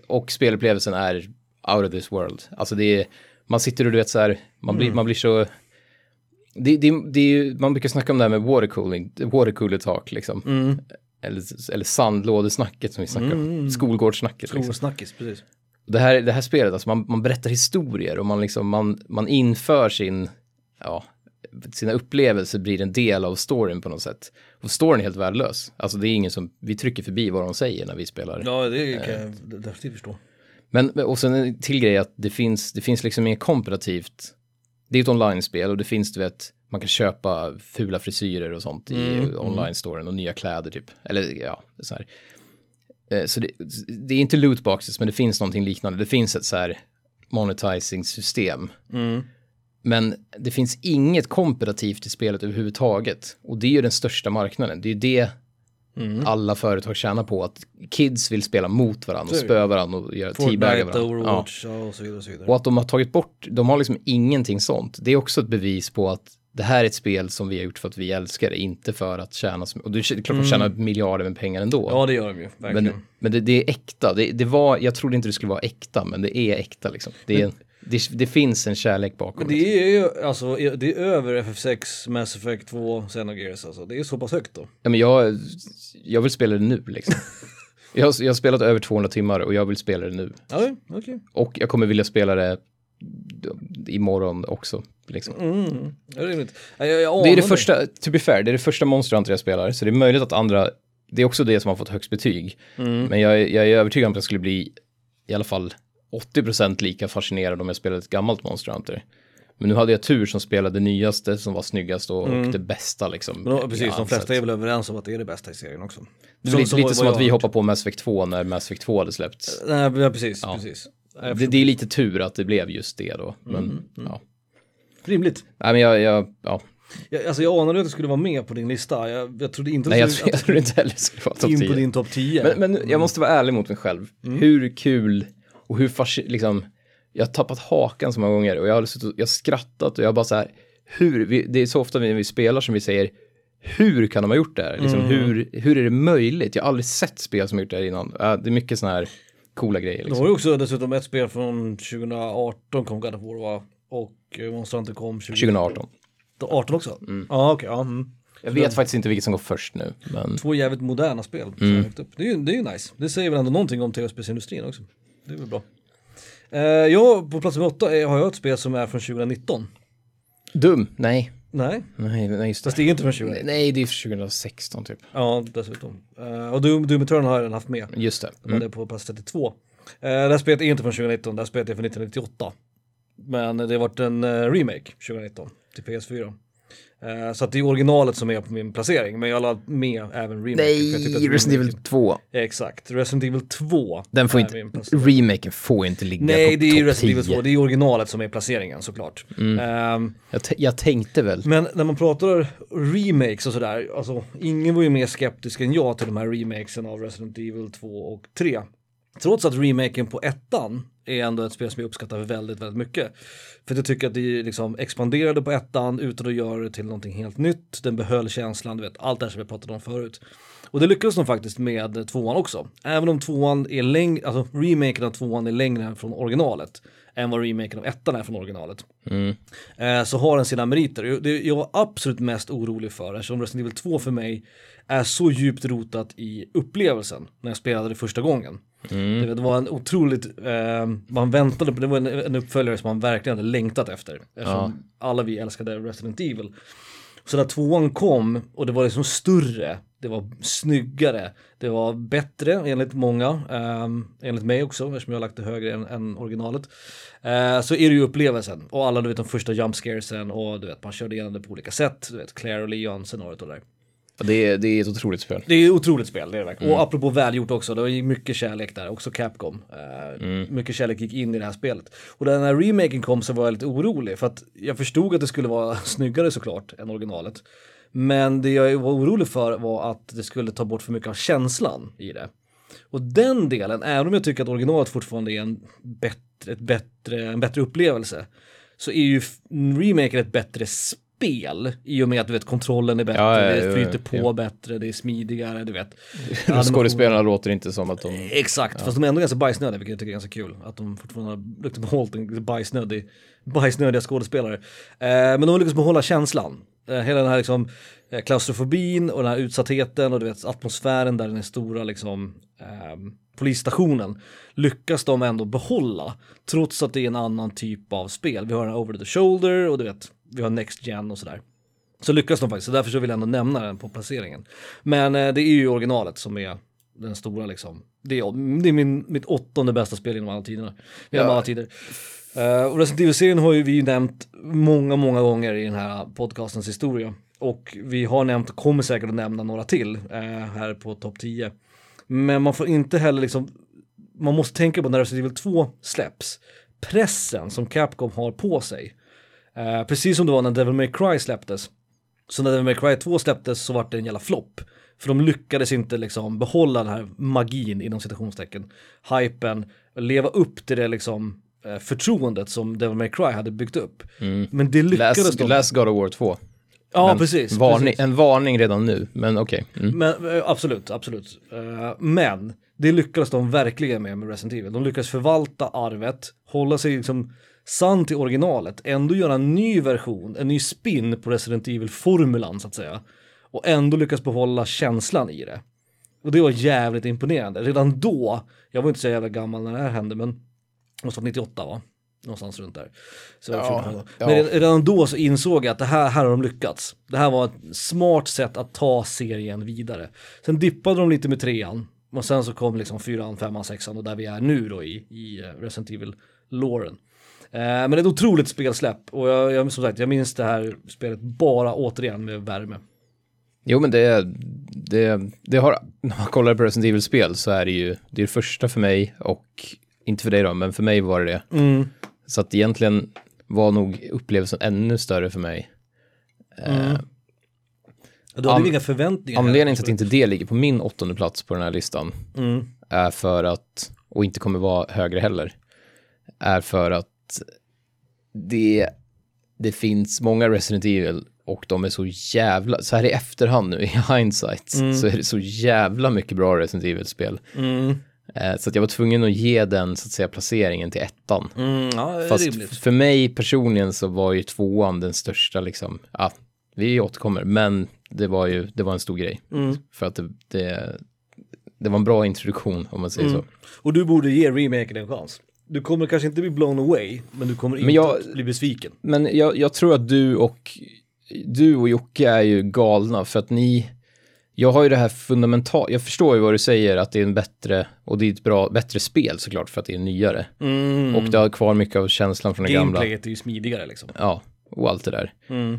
och spelupplevelsen är out of this world. Alltså det är, man sitter och du vet så här, man blir, man blir så, det, det, det är man brukar snacka om det här med watercooling, watercooler talk liksom. Mm. Eller, eller sandlådesnacket som vi snackar om, skolgårdssnacket. Liksom. Skolsnackis, precis. Det, här, det här spelet, alltså man, man berättar historier och man, liksom, man, man inför sin, ja, sina upplevelser blir en del av storyn på något sätt. Och storyn är helt värdelös. Alltså det är ingen som, vi trycker förbi vad de säger när vi spelar. Ja, det kan jag definitivt förstå. Men, och sen en till grej att det finns, det finns liksom mer komparativt. Det är ett online-spel och det finns, du vet, man kan köpa fula frisyrer och sånt i Mm, online-storen och nya kläder typ. Eller ja, så här. Eh, så det, det är inte lootboxes, men det finns någonting liknande. Det finns ett så här monetizing-system. Mm. Men det finns inget komparativt i spelet överhuvudtaget. Och det är ju den största marknaden. Det är ju det Mm. alla företag tjänar på. Att kids vill spela mot varandra och spöa varandra och göra teabagga Fortnite, varandra. Overwatch ja. och så vidare. Och så vidare. Och att de har tagit bort, de har liksom ingenting sånt. Det är också ett bevis på att det här är ett spel som vi har gjort för att vi älskar det, inte för att tjäna så Och det är klart de tjänar miljarder med pengar ändå. Ja det gör de ju, verkligen. men men det, det är äkta. Det, det var, jag trodde inte det skulle vara äkta, men det är äkta liksom. Det, är, det, det finns en kärlek bakom. Men liksom. det är ju alltså, det är över FF6, Mass Effect 2, Xenogears alltså. Det är så pass högt då. Ja, men jag, jag vill spela det nu liksom. jag, har, jag har spelat över 200 timmar och jag vill spela det nu. Ja, okej. Och jag kommer vilja spela det imorgon också. Liksom. Mm. Det är rimligt. Ja, Jag, jag Det är det första, to be fair, det är det första Monster Hunter jag spelar, så det är möjligt att andra, det är också det som har fått högst betyg. Mm. Men jag, är- jag är övertygad om att jag skulle bli i alla fall 80% lika fascinerad om jag spelade ett gammalt Monster Hunter. Men nu hade jag tur som spelade nyaste som var snyggast och, och det bästa liksom. Mm. Men då, precis, de flesta är väl överens om att det är det bästa i serien också. Det är lite, så lite som att vi hoppar på Mass Effect 2 när Mass Effect 2 hade släppts. hört. Nej, ja, precis, precis. Ja, Det, det är lite tur att det blev just det då. Men Mm, ja. Rimligt. Nej men jag, jag ja. Jag, alltså jag anade att det skulle vara med på din lista. Jag, jag trodde inte Nej, jag, att jag inte heller skulle vara topp in 10. på din topp 10. Men, men jag måste vara ärlig mot mig själv. Hur kul och hur fasci- liksom, jag har tappat hakan så många gånger och jag har, suttit jag har skrattat och jag har bara så här, hur, vi, det är så ofta när vi spelar som vi säger, hur kan de ha gjort det här? Liksom, hur, hur är det möjligt? Jag har aldrig sett spel som gjort det här innan. Äh, det är mycket sådana här coola grejer. Det Liksom. var ju också dessutom ett spel från 2018 kom God of War va? Och eh, Monster Hunter kom 20... 2018. 18 också? Ja okej, ja. Mm. Jag vet faktiskt inte vilket som går först nu, men Två jävligt moderna spel. Mm. Det, är, ju- det är ju nice. Det säger väl ändå någonting om tv-spelsindustrin också. Det är väl bra. Eh, jag, på plats nummer åtta är, har jag ett spel som är från 2019. dum. Nej, Nej, nej, nej just fast det. det är inte från 2019. Nej, det är 2016 typ. Ja, dessutom. Eh, och Doom, Doom Eternal har jag redan haft med. Just det. Den är på plats 32. Uh, det här spelet är inte från 2019, det här spelet är från 1998. Men det har varit en eh, remake 2019 till PS4. Eh, så att det är originalet som är på min placering, men jag la med även remake. Nej, Resident Evil 2. Exakt, Resident Evil 2. Den får inte, remaken får inte ligga Nej, på det är Resident Evil 10. 2, det är originalet som är placeringen såklart. Ehm, Jag, t- jag tänkte väl. men när man pratar remakes och sådär, alltså ingen var ju mer skeptisk än jag till de här remakesen av Resident Evil 2 och 3. Trots att remaken på ettan är ändå ett spel som jag uppskattar väldigt, väldigt mycket. För jag tycker att det liksom expanderade på ettan utan att göra det till någonting helt nytt. Den behöll känslan, du vet, allt det här som vi pratade om förut. Och det lyckades de faktiskt med tvåan också. Även om tvåan är längre, alltså remaken av tvåan är längre än från originalet än vad remaken av ettan är från originalet eh, så har den sina meriter. Det jag var absolut mest orolig för, eftersom Resident Evil 2 för mig är så djupt rotat i upplevelsen när jag spelade det första gången. Det, det var en otroligt, eh, man väntade på, det var en, en uppföljare som man verkligen hade längtat efter. Eftersom alla vi älskade Resident Evil. Så när tvåan kom och det var liksom större, det var snyggare, det var bättre enligt många, ehm, enligt mig också eftersom jag har lagt det högre än, än originalet. Eh, så är det ju upplevelsen och alla du vet de första jump scaresen och du vet man körde igenom det på olika sätt, du vet Claire och Leon scenariot och det där. Det är, det är ett otroligt spel. Det är ett otroligt spel, det är det verkligen. Och apropå välgjort också, det var mycket kärlek där, också Capcom. Eh, Mycket kärlek gick in i det här spelet. Och när den här remaken kom så var jag lite orolig, för att jag förstod att det skulle vara snyggare såklart än originalet. Men det jag var orolig för var att det skulle ta bort för mycket av känslan i det. Och den delen, även om jag tycker att originalet fortfarande är en bättre, ett bättre, en bättre upplevelse, så är ju remaken ett bättre spel i och med att du vet kontrollen är bättre, Ja, ja, det ja, flyter på bättre, det är smidigare, du vet. Skådespelarna låter inte som att de... Exakt, fast de är ändå ganska bajsnödiga, vilket jag tycker är ganska kul. Att de fortfarande har lyckats behålla en bajsnödig, bajsnödiga skådespelare. Eh, men de har lyckats behålla känslan. Eh, hela den här liksom, eh, klaustrofobin och den här utsattheten och du vet atmosfären där den är stora liksom ehm, polisstationen lyckas de ändå behålla trots att det är en annan typ av spel. Vi har en over the shoulder och du vet, vi har next gen och sådär. Så lyckas de faktiskt, så därför så vill jag ändå nämna den på placeringen. Men eh, det är ju originalet som är den stora liksom. Det är, det är min, mitt åttonde bästa spel genom alla tiderna. Genom Ja. alla tider. Uh, och Resident Evil-serien har ju vi nämnt många, många gånger i den här podcastens historia. Och vi har nämnt och kommer säkert att nämna några till eh, här på topp 10. Men man får inte heller liksom, man måste tänka på när Resident Evil 2 släpps, pressen som Capcom har på sig. Eh, precis som det var när Devil May Cry släpptes. Så när Devil May Cry 2 släpptes så var det en jävla flopp. För de lyckades inte liksom behålla den här magin inom citationstecken, hypen, leva upp till det liksom eh, förtroendet som Devil May Cry hade byggt upp. Men det lyckades Läs, de. läs God of War 2. ja, Men precis. Varning, precis. En varning redan nu, men okej. Mm. Men eh, absolut, absolut. Men det lyckades de verkligen med med Resident Evil. De lyckades förvalta arvet, hålla sig liksom sann till originalet, ändå göra en ny version, en ny spin på Resident Evil-formulan så att säga. Och ändå lyckas behålla känslan i det. Och det var jävligt imponerande. Redan då, jag var inte så jävla gammal när det här hände, men måste vara 98 va? Någonstans runt där. Så Ja, 14 år. ja. Men redan då så insåg jag att det här, här har de lyckats. Det här var ett smart sätt att ta serien vidare. Sen dippade de lite med trean. Och sen så kom liksom fyran, femman, sexan och där vi är nu då i, i eh, Resident Evil-låren. Eh, men det är ett otroligt spelsläpp och jag, jag, som sagt, jag minns det här spelet bara återigen med värme. Jo, men det, det, det har, när man kollar på Resident Evil-spel så är det ju, det är det första för mig och inte för dig då, men för mig var det det. Mm. Så att egentligen var nog upplevelsen ännu större för mig. Eh, Du hade ju inga förväntningar. Anledningen till att inte det ligger på min åttonde plats på den här listan Mm. är för att, och inte kommer vara högre heller, är för att det, det finns många Resident Evil och de är så jävla, så här i efterhand nu i hindsight, så är det så jävla mycket bra Resident Evil-spel. Mm. Eh, så att jag var tvungen att ge den, så att säga, placeringen till ettan. Mm, ja, Fast rimligt. för mig personligen så var ju tvåan den största liksom, ja, vi återkommer, men det var ju, det var en stor grej. Mm. För att det, det, det var en bra introduktion om man säger Mm. så. Och du borde ge remaken en chans. Du kommer kanske inte bli blown away, men du kommer inte jag- bli besviken. Men jag, jag tror att du och, du och Jocke är ju galna för att ni, jag har ju det här fundamentalt, jag förstår ju vad du säger att det är en bättre, och det är ett bra, bättre spel såklart för att det är nyare. Och det har kvar mycket av känslan från det gamla. Gameplayet är ju smidigare liksom. Ja, och allt det där. Mm.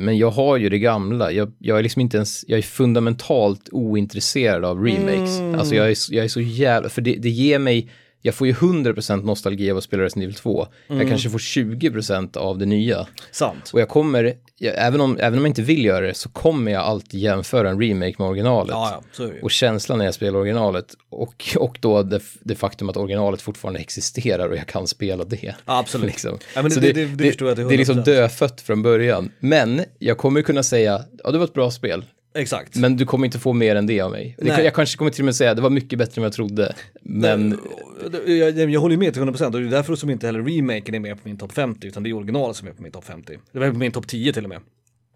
Men jag har ju det gamla. Jag, jag är liksom inte ens, jag är fundamentalt ointresserad av remakes. Mm. Alltså jag är, jag är så jävla, för det, det ger mig, jag får ju 100% nostalgi av att spela Resident Evil 2. Mm. Jag kanske får 20% av det nya. Sant. Och jag kommer, jag, även, om, även om jag inte vill göra det, så kommer jag alltid jämföra en remake med originalet. Ja, ja, så är det ju. Och känslan när jag spelar originalet och, och då det, det faktum att originalet fortfarande existerar och jag kan spela det. Ja, absolut. Liksom. Ja, men Så det- det- det jag till det är liksom 100%. dödfött från början. Men jag kommer kunna säga, ja det var ett bra spel. Exakt. Men du kommer inte få mer än det av mig. Nej. jag kanske kommer till och med säga, det var mycket bättre än jag trodde. Men Jag, jag, jag håller med till 100% och det är därför som inte heller remaken är med på min topp 50 utan det är originalet som är på min topp 50. Det var på min topp 10 till och med.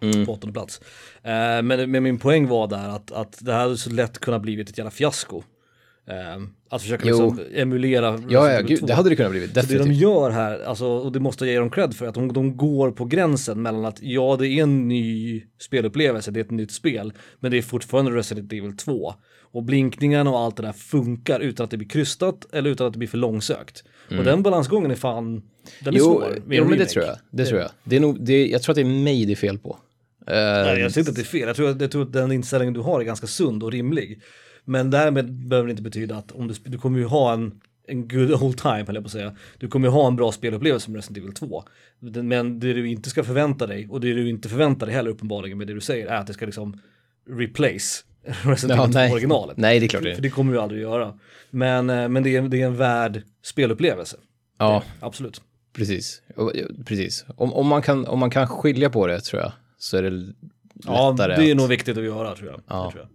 Mm. På åttonde plats. Eh, men, men min poäng var där att, att det här hade så lätt kunnat blivit ett jävla fiasko. Eh, att försöka liksom emulera ja, Resident ja Evil gud, 2. det hade det kunnat blivit, Så det de gör här, alltså, och det måste jag ge dem cred för, att de, de går på gränsen mellan att ja, det är en ny spelupplevelse, det är ett nytt spel, men det är fortfarande Resident Evil 2. Och blinkningarna och allt det där funkar utan att det blir krystat eller utan att det blir för långsökt. Och den balansgången är fan, den är Mm. Jo, svår. jo men det tror jag. Det tror jag. Det är nog, det, jag tror att det är mig det är fel på. Eh, Nej, jag säger inte att det är fel, jag tror, att- jag tror att den inställningen du har är ganska sund och rimlig. Men därmed behöver det inte betyda att om du, du kommer ju ha en, en good old time, höll jag på att säga. Du kommer ju ha en bra spelupplevelse med Resident Evil 2. Den- Men det du inte ska förvänta dig, och det du inte förväntar dig heller uppenbarligen med det du säger, är att det ska liksom replace Resident Ja, Evil 2 nej. originalet. Nej, det är klart det. För det kommer du aldrig göra. Men, eh, men det, är, det är en värd spelupplevelse. ja, Absolut. precis. Ja, precis. Om, om, man kan, om man kan skilja på det tror jag, så är det Ja, lättare det är att... nog viktigt att göra tror jag. Ja. Det tror jag.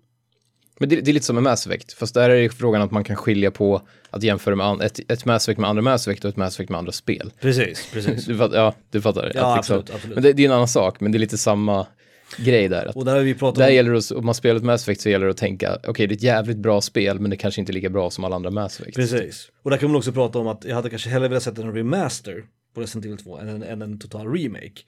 Men det, det är lite som med Mass Effect, fast där är det frågan att man kan skilja på att jämföra med an, ett, ett Mass Effect med andra Mass Effect och ett Mass Effect med andra spel. Precis, precis. Du fattar, ja, du fattar. Ja, Att absolut, absolut. Men det, det är en annan sak, men det är lite samma grej där. Att Och där har vi pratat där om... gäller det, att- om man spelar ett Mass Effect så gäller det att tänka, okej det är ett jävligt bra spel, men det kanske inte är lika bra som alla andra Mass Effect. Precis. Och där kan man också prata om att jag hade kanske hellre velat sätta en remaster på Resident Evil 2 än en, än en total remake.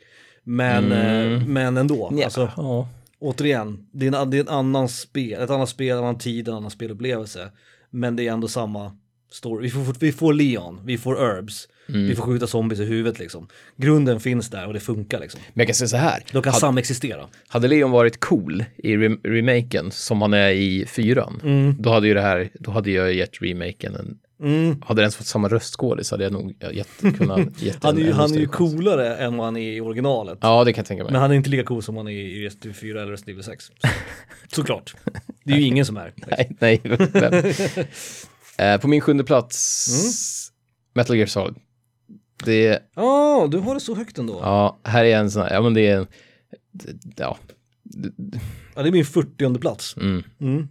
Men, eh, men ändå, Mm. Ja, alltså ja. Återigen, det är, en, det är en annan spel, ett annat spel, en annan tid, en annan spelupplevelse. Men det är ändå samma, story. Vi får, vi får Leon, vi får Herbs, Mm. vi får skjuta zombies i huvudet liksom. Grunden finns där och det funkar liksom. Men jag kan säga så här. De kan Hade, samexistera. hade Leon varit cool i rem remaken som han är i fyran, Mm. då hade ju det här, då hade jag gett remaken en Mm. Hade ens fått samma röstskådis hade jag nog gett, kunnat gett Han är ju, han är ju coolare än vad han är i originalet. Ja, det kan jag tänka mig. Men han är inte lika cool som han är i Resident Evil 4 eller Resident Evil 6. Såklart. Det är ju ingen som är. Nej, nej. eh, på min sjunde plats, Mm. Metal Gear Solid. Det, Ja, du har det så högt ändå. Ja, ja, här är en sån här, ja men det är en, det- ja. det är min 40 plats. Mm.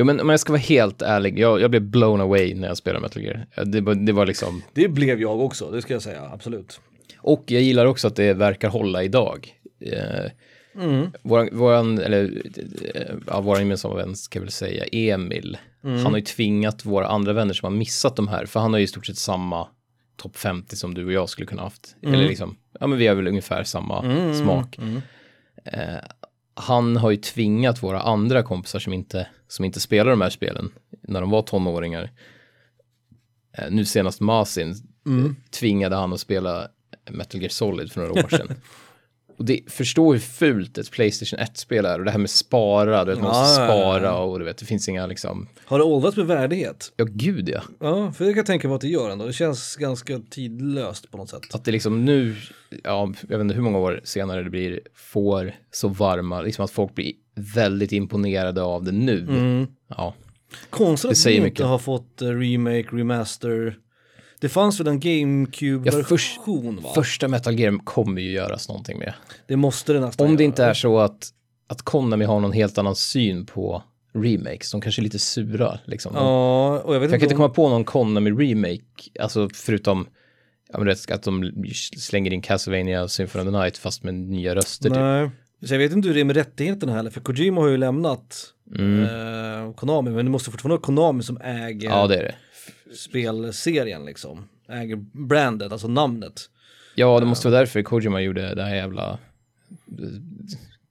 Mm. Jo men om jag ska vara helt ärlig, jag, jag blev blown away när jag spelade Metal Gear. Det, det var liksom, Det blev jag också, det ska jag säga, absolut. och jag gillar också att det verkar hålla idag. Eh, Mm. Våran, våran, eller, eh, ja, våran gemensamma vän ska jag väl säga, Emil, Mm. han har ju tvingat våra andra vänner som har missat de här, för han har ju i stort sett samma topp 50 som du och jag skulle kunna haft. Eller liksom, ja men vi har väl ungefär samma Mm. smak. Mm. Eh, han har ju tvingat våra andra kompisar som inte, som inte spelar de här spelen när de var tonåringar. Eh, nu senast Masin Mm. tvingade han att spela Metal Gear Solid för några år sedan. Och det, förstå hur fult ett Playstation 1-spel är och det här med spara, du vet, man måste Ja, spara och du vet, det finns inga liksom, Har det åldrats med värdighet? ja gud ja. Ja, för det kan jag tänka mig att det gör ändå. Det känns ganska tidlöst på något sätt. Att det liksom nu, ja, jag vet inte hur många år senare det blir, får så varma, liksom att folk blir väldigt imponerade av det nu. Mm. Ja, Konstigt att vi mycket. inte har fått eh, remake, remaster. Det fanns väl en GameCube-version va? första Metal Gear kommer ju göras någonting med. Det måste det nästan Om det göra. inte är så att, att Konami har någon helt annan syn på remakes, de kanske är lite sura liksom. Ja, och jag vet För jag kan inte inte om... komma på någon Konami-remake, alltså förutom ja, men rätt, att de slänger in Castlevania Symphony of the Night fast med nya röster. Typ. Nej. Så jag vet inte hur det är med rättigheterna heller, för Kojima har ju lämnat Mm. eh, Konami, men det måste fortfarande vara Konami som äger Ja, det är det. Spelserien liksom. Äger brandet, alltså namnet. Ja, det måste vara därför Kojima gjorde det här jävla eh,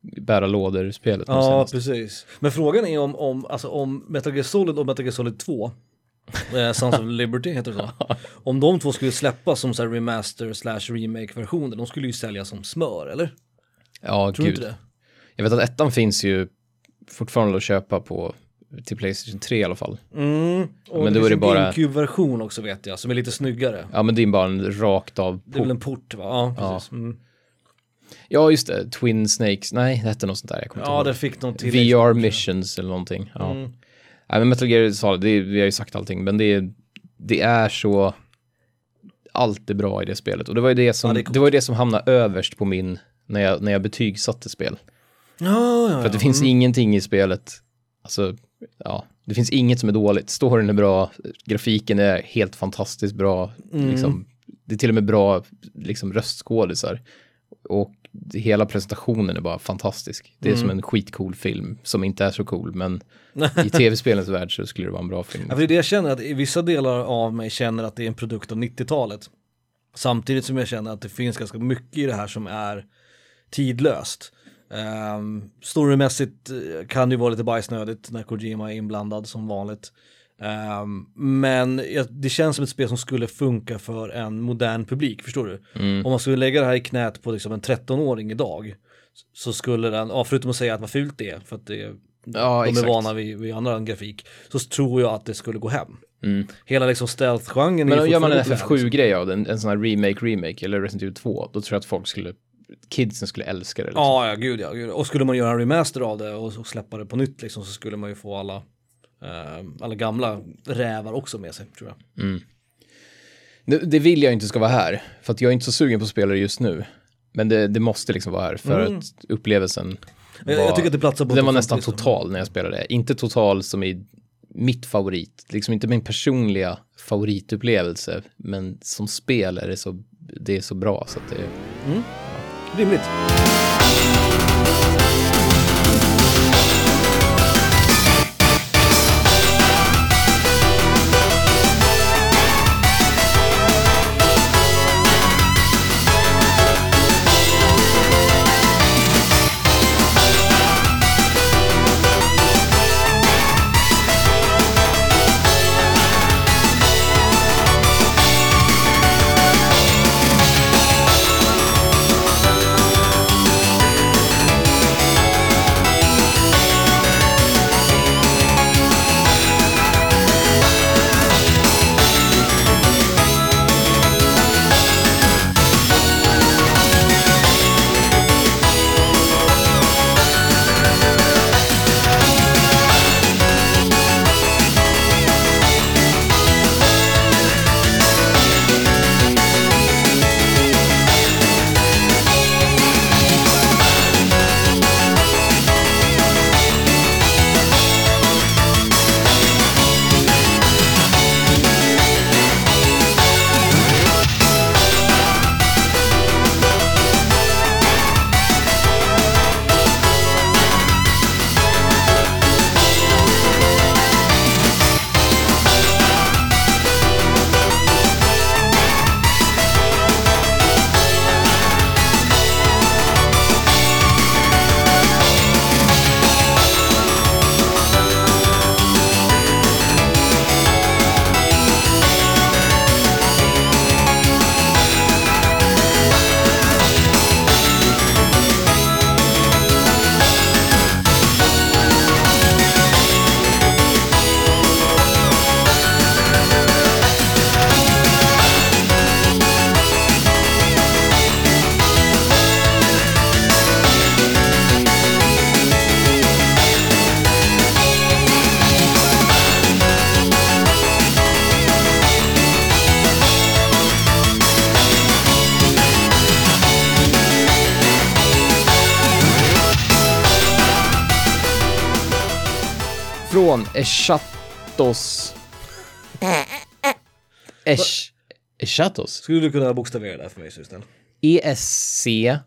bära lådor-spelet. Ja, senast. precis. Men frågan är om, om, alltså, om Metal Gear Solid och Metal Gear Solid 2, eh, Sons of Liberty heter det så, om de två skulle släppas som så här remaster slash remake-versioner, de skulle ju sälja som smör, eller? ja Tror gud. inte det? Jag vet att ettan finns ju fortfarande att köpa på till Playstation 3 i alla fall. Mm. Och Men det då är det en bara- GameCube-version också vet jag, som är lite snyggare. Ja, men det är bara en rakt av Det är väl port. en port va? Ja, Ja. precis. Mm. Ja, just det. Twin Snakes. Nej, det hette något sånt där. Jag kommer Ja, det fick någon till. VR missions eller någonting. Ja. Mm. Nej, men Metal Gear Solid, det vi har ju sagt allting, men det är, det är så, allt är bra i det spelet. Och det var ju det som, Ja, det det, var ju det som hamnade överst på min, när jag, när jag betygsatte spel. Ja, ja, För att det ja. finns ingenting i spelet, alltså, ja, det finns inget som är dåligt. Storyn är bra, grafiken är helt fantastiskt bra, Mm. liksom, det är till och med bra liksom, röstskådisar. Och hela presentationen är bara fantastisk. Det är Mm. som en skitcool film som inte är så cool, men i tv-spelens värld så skulle det vara en bra film. Ja, för det är det jag känner, att i vissa delar av mig känner att det är en produkt av 90-talet. Samtidigt som jag känner att det finns ganska mycket i det här som är tidlöst. Um, storymässigt eh, kan det ju vara lite bajsnödigt när Kojima är inblandad som vanligt. Ehm, men det känns som ett spel som skulle funka för en modern publik, förstår du? Mm. Om man skulle lägga det här i knät på liksom en 13-åring idag så skulle den, ja, förutom att säga att vad fult det är, för att det, Ja, de exakt. är vana vid, vid annan grafik, så tror jag att det skulle gå hem. Mm. Hela liksom stealth-genren Men gör man en fortfarande populär, liksom. FF7-grej av den, en sån här remake-remake eller Resident Evil 2, då tror jag att folk skulle, kidsen skulle älska det. Liksom. Ja, ja, gud ja, gud. Och skulle man göra en remaster av det och, och släppa det på nytt liksom så skulle man ju få alla, eh, alla gamla rävar också med sig, tror jag. Det, det vill jag inte ska vara här, för att jag är inte så sugen på spelare just nu. Men det, det måste liksom vara här, för Mm. att upplevelsen var, Jag, jag tycker att det platsar på den var nästan 50 -listan. total när jag spelade. Inte total som i mitt favorit, liksom inte min personliga favoritupplevelse, men som spel är det så, det är så bra så att det, Rimligt. Från Eschatos... Esch... Eschatos? Skulle du kunna bokstavera det här för mig? E E-S-C-H-A-T-O-S.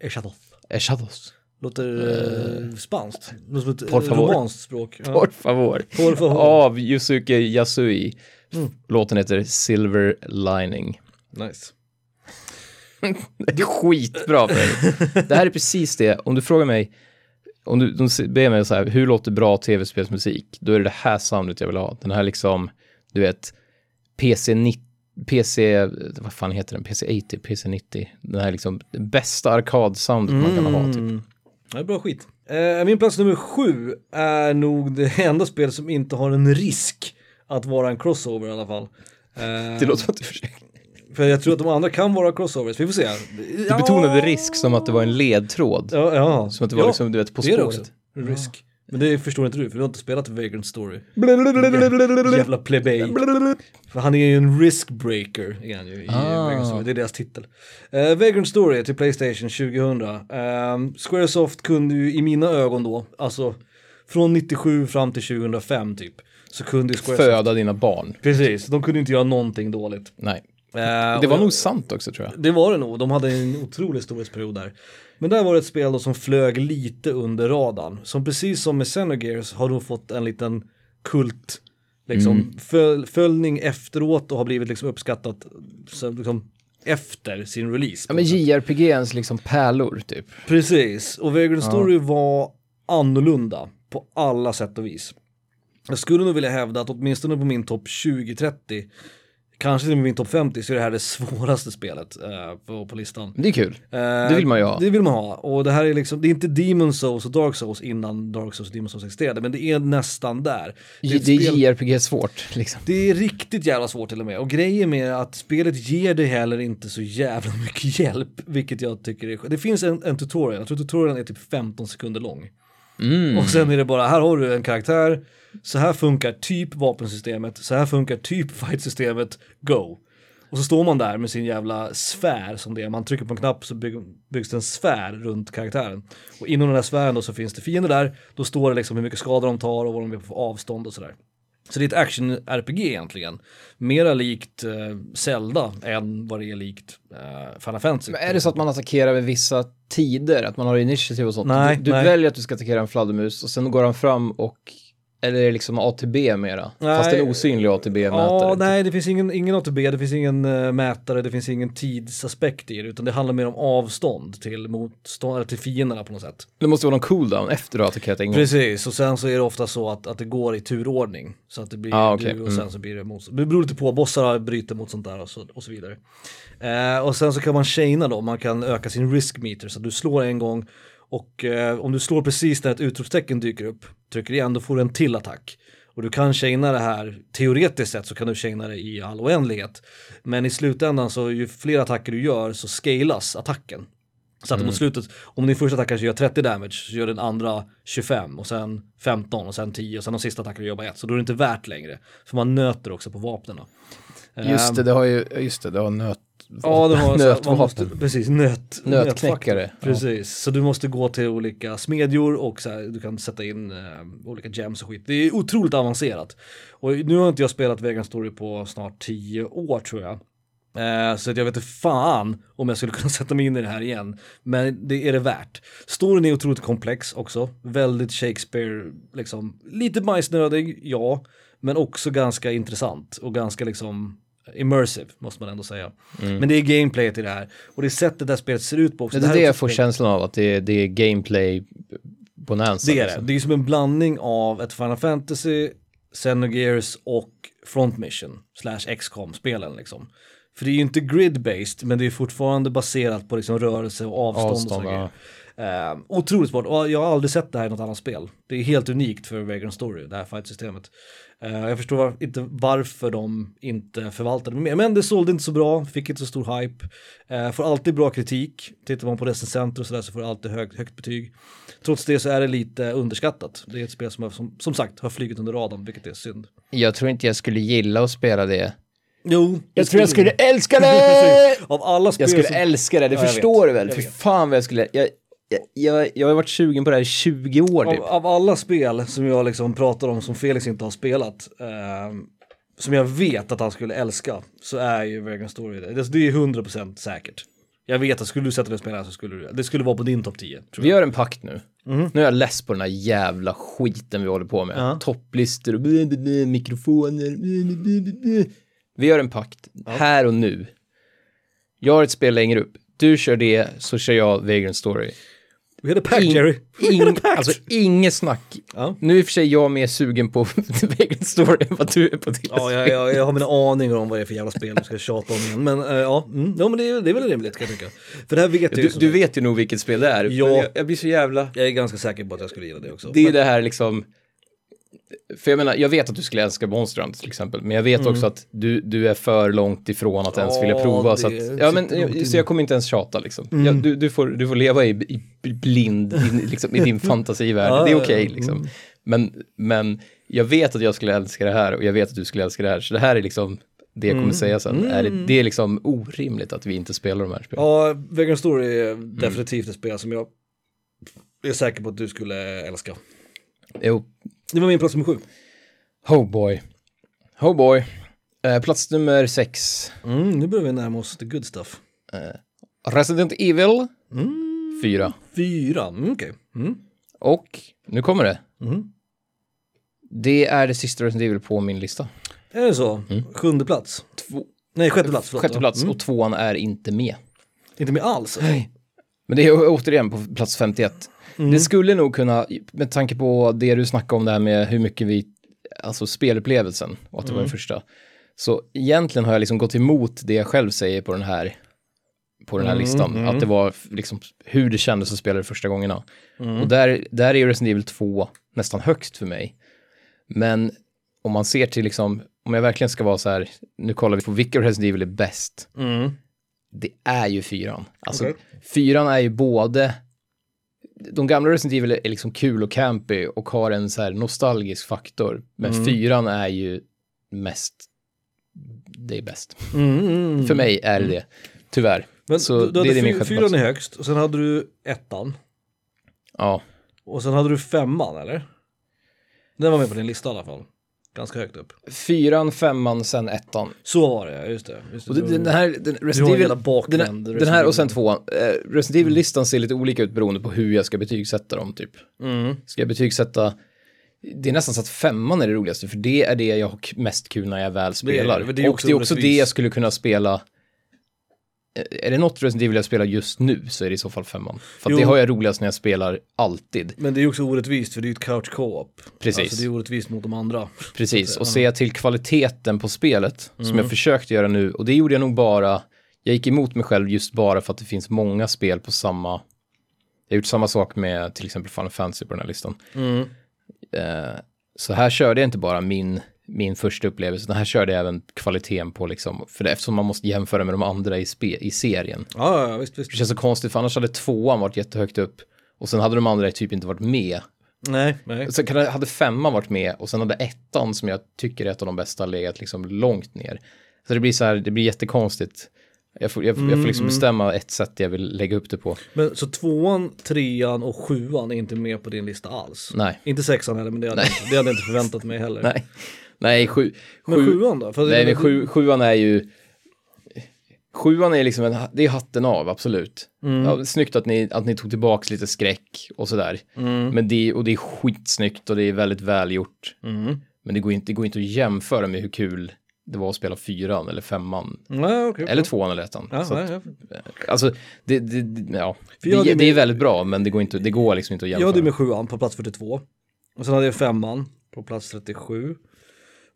Eschatos. Eschatos. Låter eh, spanskt. Låter som ett Por eh, favor. romanskt språk. Ja. Por favor. Por favor. Av Yusuke Yasui. Låten heter Silver Lining. Nice. Det är skitbra för dig. Det här är precis det, om du frågar mig, om du de ber mig så här, hur låter bra tv-spelsmusik? Då är det det här soundet jag vill ha. Den här liksom, du vet, PC 90, PC, vad fan heter den? PC 80, PC 90. Den här liksom, bästa arkadsoundet man kan ha typ. Mm. Det är bra skit. Eh, min plats nummer sju är nog det enda spel som inte har en risk att vara en crossover i alla fall. Eh, Det låter som att du försöker. För jag tror att de andra kan vara crossovers, vi får se. Du betonade risk som att det var en ledtråd. Ja, ja. Som att det var ja, liksom, du vet, På det är det också. spåret. Risk. Men det förstår inte du, för du har inte spelat Vagrant Story. Jävla plebej. För han är ju en riskbreaker, är han ju, i Ah. Vagrant Story. Det är deras titel. Uh, Vagrant Story till Playstation 2000. Um, Squaresoft kunde ju i mina ögon då, alltså från 97 fram till 2005 typ, så kunde ju Squaresoft... Föda dina barn. Precis, de kunde inte göra någonting dåligt. Nej. Eh, Det var jag- nog sant också tror jag. det var det nog, de hade en otrolig storhetsperiod där. Men där var det ett spel då som flög lite under radarn. Som precis som med Xenogears har då fått en liten kult, liksom föl, följning efteråt och har blivit liksom uppskattat så, liksom, efter sin release. Ja men JRPGs liksom pärlor typ. Precis, och Vagrant Story var annorlunda på alla sätt och vis. Jag skulle nog vilja hävda att åtminstone på min topp 20-30, kanske till min topp 50, så är det här det svåraste spelet eh, på, på listan. Det är kul. Eh, Det vill man ju ha. Det vill man ha. Och det här är liksom, det är inte Demon Souls och Dark Souls innan Dark Souls och Demon Souls existerade, men det är nästan där. Det, är ett är spel- JRPG svårt liksom. det är riktigt jävla svårt till och med. Och grejen med att spelet ger dig heller inte så jävla mycket hjälp, vilket jag tycker är Det finns en, en tutorial, jag tror tutorialen är typ 15 sekunder lång. Mm. Och sen är det bara, här har du en karaktär, så här funkar typ vapensystemet, så här funkar typ fightsystemet, go. Och så står man där med sin jävla sfär som det är, man trycker på en knapp så bygg, byggs det en sfär runt karaktären. Och inom den här sfären då så finns det fiender där, då står det liksom hur mycket skada de tar och vad de är på avstånd och sådär. Så det är ett action-RPG egentligen. Mera likt eh, Zelda än vad det är likt eh, Final Fantasy. Men är det så att man attackerar vid vissa tider, att man har initiativ och sånt? Nej, du du nej. väljer att du ska attackera en fladdermus och sen går han fram och, eller är det liksom ATB mera? Nej. Fast en osynlig ATB-mätare. Ja, nej, det finns ingen, ingen ATB, det finns ingen eh, mätare, det finns ingen tidsaspekt i det, utan det handlar mer om avstånd till, motstånd, till fienderna på något sätt. Det måste vara någon cooldown efter du har attackerat en gång. Precis, och sen så är det ofta så att, att det går i turordning. Så att det blir Ah, okej. du och sen så blir det motstånd. Det beror lite på, bossar bryter mot sånt där och så, och så vidare. Eh, och sen så kan man chaina då, man kan öka sin risk meter så att du slår en gång och eh, om du slår precis när ett utropstecken dyker upp, trycker igen, då får du en till attack. Och du kan chaina det här, teoretiskt sett så kan du chaina det i all oändlighet. Men i slutändan så ju fler attacker du gör så scalas attacken. Så att mot slutet, om din första attack kanske gör 30 damage så gör den andra 25 och sen 15 och sen 10 och sen de sista attackerna gör bara ett. Så då är det inte värt längre. För man nöter också på vapnen. Just det, det har ju, just det, det har nöt... Ja, det man Nötvapen. måste, precis, nöt, Nötknäckare, nötfaktor. Precis, så du måste gå till olika smedjor och så här, du kan sätta in eh, olika gems och skit. Det är otroligt avancerat. Och nu har inte jag spelat Vegan Story på snart 10 år tror jag. Eh, så att jag vet inte fan om jag skulle kunna sätta mig in i det här igen. Men det är det värt. Storyn är otroligt komplex också. Väldigt Shakespeare, liksom. Lite bajsnödig, ja. Men också ganska intressant och ganska liksom immersive måste man ändå säga. Men det är gameplayet i det här. Och det är sättet där spelet ser ut på också. Det är här det jag får känslan av, att det är, det är gameplay bonanza. Det är det. liksom. Det är som en blandning av ett Final Fantasy, Xenogears och Front Mission slash XCOM-spelen liksom. För det är ju inte grid-based, men det är fortfarande baserat på liksom rörelse och avstånd, och Avstånd, sådana grejer. Eh, otroligt svårt, och jag har aldrig sett det här i något annat spel. Det är helt unikt för Vagrant Story, det här fight-systemet. Eh, jag förstår inte varför de inte förvaltade mer, men det sålde inte så bra, fick inte så stor hype. Eh, får alltid bra kritik, tittar man på recensenter och sådär så får det alltid hög, högt betyg. Trots det så är det lite underskattat. Det är ett spel som, har, som, som sagt har flugit under radarn, vilket är synd. Jag tror inte jag skulle gilla att spela det. Jo, Jag tror jag skulle älska det! Av alla spel Jag skulle som... älska det, det Ja, förstår vet. du väl? Fy fan vad jag skulle... Jag, Jag, jag, har varit sugen på det här i 20 år typ. Av, av alla spel som jag liksom pratar om som Felix inte har spelat, eh, som jag vet att han skulle älska, så är ju Vegan Story det. Det det är 100% säkert. Jag vet att skulle du sätta dig och spela här så skulle du det. skulle vara på din topp 10. Tror Vi gör en pakt nu. Nu är jag less på den här jävla skiten vi håller på med. Ja. Topplistor och mikrofoner. Vi gör en pakt. Här och nu. Jag har ett spel längre upp. Du kör det, så kör jag Vagrant Story. Vi hade pack Jerry. Vi Ing, hade pact. alltså inget snack. Ja. Nu är i och för sig jag mer sugen på Vagrant Story än vad du är på ditt Ja, jag, jag, jag har mina aningar om vad det är för jävla spel du ska tjata om igen. Men eh, ja, mm, ja men det, är- det är väl rimligt kan jag tycka. För det här vet jag ju. Du, du vet ju nog vilket spel det är. Ja. Jag, jag blir så jävla... Jag är ganska säker på att jag skulle gilla det också. Det är Men- det här liksom... För jag menar, jag vet att du skulle älska Hunter till exempel, men jag vet också att du, du är för långt ifrån att ens Ja, vilja prova. Så, att, ja, men, inne. så jag kommer inte ens tjata liksom. Ja, du, du, får, du får leva i, i blind, i, liksom, i din fantasivärld. Ja, det är okej ja. liksom. Men, men jag vet att jag skulle älska det här och jag vet att du skulle älska det här. Så det här är liksom det jag kommer säga sen. Är det, det är liksom orimligt att vi inte spelar de här spelen. Ja, Vegan Story är definitivt ett spel som jag är säker på att du skulle älska. Jo, Det var min plats nummer sju. oh boy. Oh boy. Eh, plats nummer sex. Mm, nu börjar vi närma oss the good stuff. Resident Evil Mm. 4. Fyra, mm, okej. Mm. Och nu kommer det. Mm. Det är det sista Resident Evil på min lista. Är det så? Sjunde plats? Två, Nej, sjätte plats. förlåt. sjätte plats Mm. och tvåan är inte med. Inte med alls? Men det är återigen på plats 51. Det skulle nog kunna, med tanke på det du snackade om det här med hur mycket vi, alltså spelupplevelsen och att det var den första. Så egentligen har jag liksom gått emot det jag själv säger på den här, på den här listan. Att det var liksom hur det kändes att spela det första gångerna. Och där, där är ju Resident Evil 2 nästan högst för mig. Men om man ser till liksom, om jag verkligen ska vara så här, nu kollar vi på vilka Resident Evil är bäst. Mm. Det är ju fyran. Alltså, Okej. fyran är ju både, de gamla Resident Evil är liksom kul och campy och har en så här nostalgisk faktor. Men Mm. fyran är ju mest, det är bäst. Mm, mm. För mig är det det, tyvärr. Men Så du, du det hade är min fy- fyran är högst, och sen hade du ettan. Ja, Och sen hade du femman, eller? Den var med på din lista i alla fall. Ganska högt upp. fyran, femman, sen ettan. Så var det, just det. Just det. Och det, den här, den, Resident en Evil, den, här, den här och sen tvåan. Eh, Resident Evil-listan ser lite olika ut beroende på hur jag ska betygsätta dem typ. Mm. Ska jag betygsätta, det är nästan så att femman är det roligaste, för det är det jag har mest kul när jag väl är spelar. det, men det är och det är också orättvist. det jag skulle kunna spela. Är det något Resident Evil jag spelar just nu så är det i så fall femman. För det har jag roligast när jag spelar alltid. Men det är också orättvist för det är ju ett couch co-op. Precis. Alltså det är orättvist mot de andra. Precis, och ser jag till kvaliteten på spelet, som jag försökte göra nu, och det gjorde jag nog bara, jag gick emot mig själv just bara för att det finns många spel på samma, jag har gjort samma sak med till exempel Final Fantasy på den här listan. Mm. Eh, så här körde jag inte bara min, min första upplevelse, utan här körde jag även kvaliteten på liksom, för det, eftersom man måste jämföra med de andra i, spe, i serien. Ja, ja, visst, visst. Det känns så konstigt, för annars hade tvåan varit jättehögt upp, och sen hade de andra typ inte varit med. Nej, nej. Sen hade femman varit med och sen hade ettan som jag tycker är ett av de bästa legat liksom långt ner. Så det blir så här, det blir jättekonstigt. Jag får, jag, jag får liksom bestämma ett sätt jag vill lägga upp det på. Men så tvåan, trean och sjuan är inte med på din lista alls? Nej, Inte sexan heller, men det hade, inte, det hade jag inte förväntat mig heller. nej, nej, sju, Men sju, sjuan då? För nej, men sju, sjuan är ju, sjuan är liksom en, det är hatten av, absolut. Ja, snyggt att ni, att ni tog tillbaks lite skräck och sådär. Men det, och det är skitsnyggt och det är väldigt välgjort. Mm. Men det går inte, det går inte att jämföra med hur kul det var att spela fyran eller femman. Nej, okej. Eller tvåan eller ettan. Ja, så nej, att, jag, alltså, det, det, ja. Jag det, det är med- väldigt bra, men det går, inte, det går liksom inte att jag jämföra. hade med sjuan på plats 42. Och sen hade jag femman på plats 37.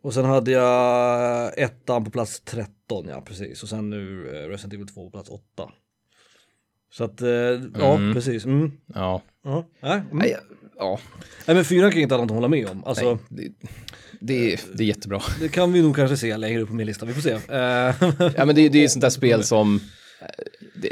Och sen hade jag ettan på plats 13, ja precis. Och sen nu eh, Resident Evil 2 på plats 8. Så att, eh, ja Mm. precis. Mm. Ja. Mm. Nej, ja. nej men fyran kan ju inte alla hålla med om. Alltså, Nej, det, det, är, det är jättebra. det kan vi nog kanske se längre upp på min lista, vi får se. Eh, Ja, men det, det är sånt där spel som... eh, Det,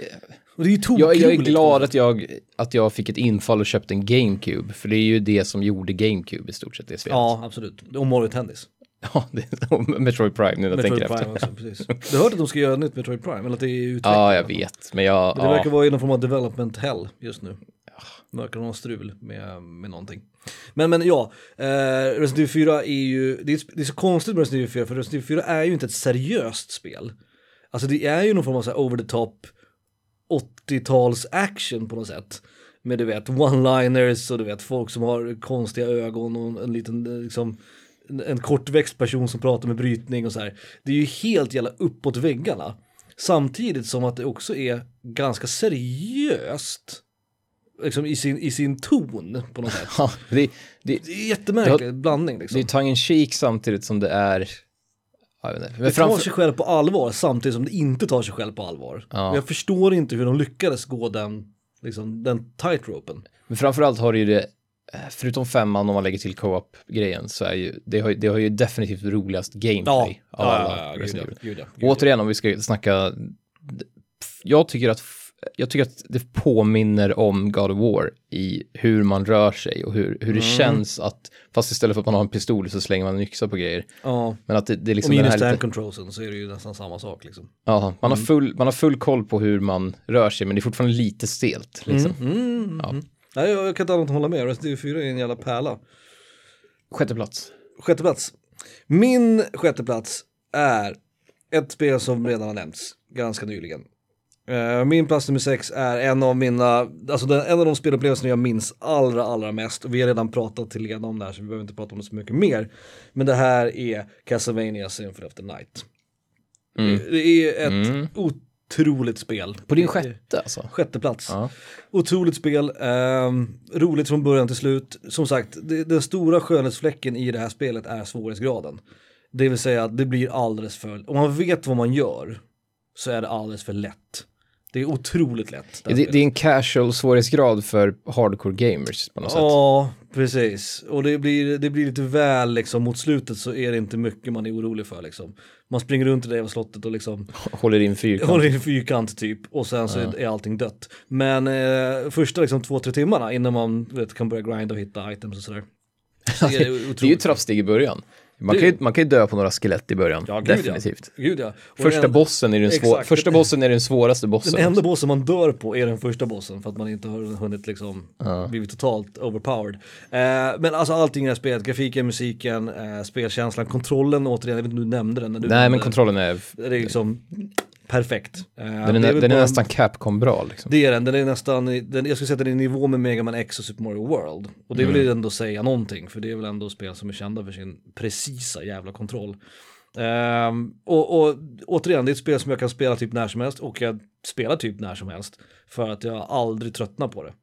och det är ju jag, jag är tokroligt. glad att jag, att jag fick ett infall och köpte en GameCube, för det är ju det som gjorde GameCube i stort sett, det spelet. Ja, absolut. Och Mario Tennis. Ja, det, och Metroid Prime nu när jag tänker Prime efter. också, precis. Du hört att de ska göra ett nytt Metroid Prime, eller att det är utvecklat? Ja, jag vet, men jag... Men det ja, verkar vara i någon form av development hell just nu. verkar ha strul med, med någonting. Men, men ja, eh, Resident Evil 4 är ju, det är, det är så konstigt med Resident Evil 4, för Resident Evil 4 är ju inte ett seriöst spel. Alltså det är ju någon form av så här over the top 80-tals action på något sätt. Med du vet one-liners och du vet folk som har konstiga ögon och en liten liksom en kortväxt person som pratar med brytning och så här. Det är ju helt jävla uppåt väggarna. Samtidigt som att det också är ganska seriöst. Liksom i sin, i sin ton på något sätt. Ja, det, det, Det är jättemärklig blandning liksom. det är tongue in cheek samtidigt som det är... Men Det tar framför, sig själv på allvar samtidigt som det inte tar sig själv på allvar. Ja. Jag förstår inte hur de lyckades gå den, liksom, den tightropen. men framförallt har det ju det, förutom femman om man lägger till co-op-grejen, så är ju, det har, det har ju definitivt roligast gameplay av alla gud Resident ja, Evil. gud ja, gud ja. Återigen om vi ska snacka, jag tycker att jag tycker att det påminner om God of War i hur man rör sig och hur, hur det Mm. känns att, fast istället för att man har en pistol så slänger man en yxa på grejer. Ja, Men att det, det är och liksom den minus stand lite, controlsen så är det ju nästan samma sak liksom. ja, man, Mm. har full, man har full koll på hur man rör sig men det är fortfarande lite stelt. Liksom. Mm, Ja. Nej, jag, jag kan inte annat än hålla med, Resident Evil 4 är en jävla pärla. Sjätte plats. Sjätte plats. Min sjätte plats är ett spel som redan har nämnts ganska nyligen. Eh, Min plats nummer sex är en av mina, alltså den, en av de spelupplevelser jag minns allra, allra mest. Vi har redan pratat till leda om det här så vi behöver inte prata om det så mycket mer. Men det här är Castlevania Symphony of the Night. Mm. Det, det är ett Mm. Otroligt spel. På din sjätte alltså? Sjätte plats. Ja. Otroligt spel, ehm, roligt från början till slut. Som sagt, det, den stora skönhetsfläcken i det här spelet är svårighetsgraden. Det vill säga att det blir alldeles för, om man vet vad man gör så är det alldeles för lätt. Det är otroligt lätt. Det, det är en casual svårighetsgrad för hardcore gamers på något sätt. Ja, precis. Och det blir, det blir lite väl liksom, mot slutet så är det inte mycket man är orolig för liksom. Man springer runt i det jävla slottet och liksom Håller in fyrkant. håller i en fyrkant typ och sen så är allting dött. Men eh, första liksom två, tre timmarna innan man vet, kan börja grinda och hitta items och sådär. Så är det, Det är ju trappsteg i början. Man, Det- kan ju, man kan ju dö på några skelett i början, Ja, gud, definitivt. Ja. Gud ja. Första den, bossen är den, svår, första bossen är den svåraste bossen. Den enda bossen man dör på är den första bossen för att man inte har hunnit liksom blivit totalt overpowered. Eh, men alltså allting i det här spelet, grafiken, musiken, eh, spelkänslan, kontrollen återigen, jag vet inte om du nämnde den. När du Nej, nämnde men kontrollen är, Det är liksom perfekt. Eh, den det är, den är bara- nästan Capcom-bra liksom. Det är den, den är nästan, den, jag skulle säga att den är i nivå med Mega Man X och Super Mario World. Och det Mm. vill ändå säga någonting, för det är väl ändå spel som är kända för sin precisa jävla kontroll. Ehm, och, och återigen, det är ett spel som jag kan spela typ när som helst och jag spelar typ när som helst. För att jag aldrig tröttnar på det.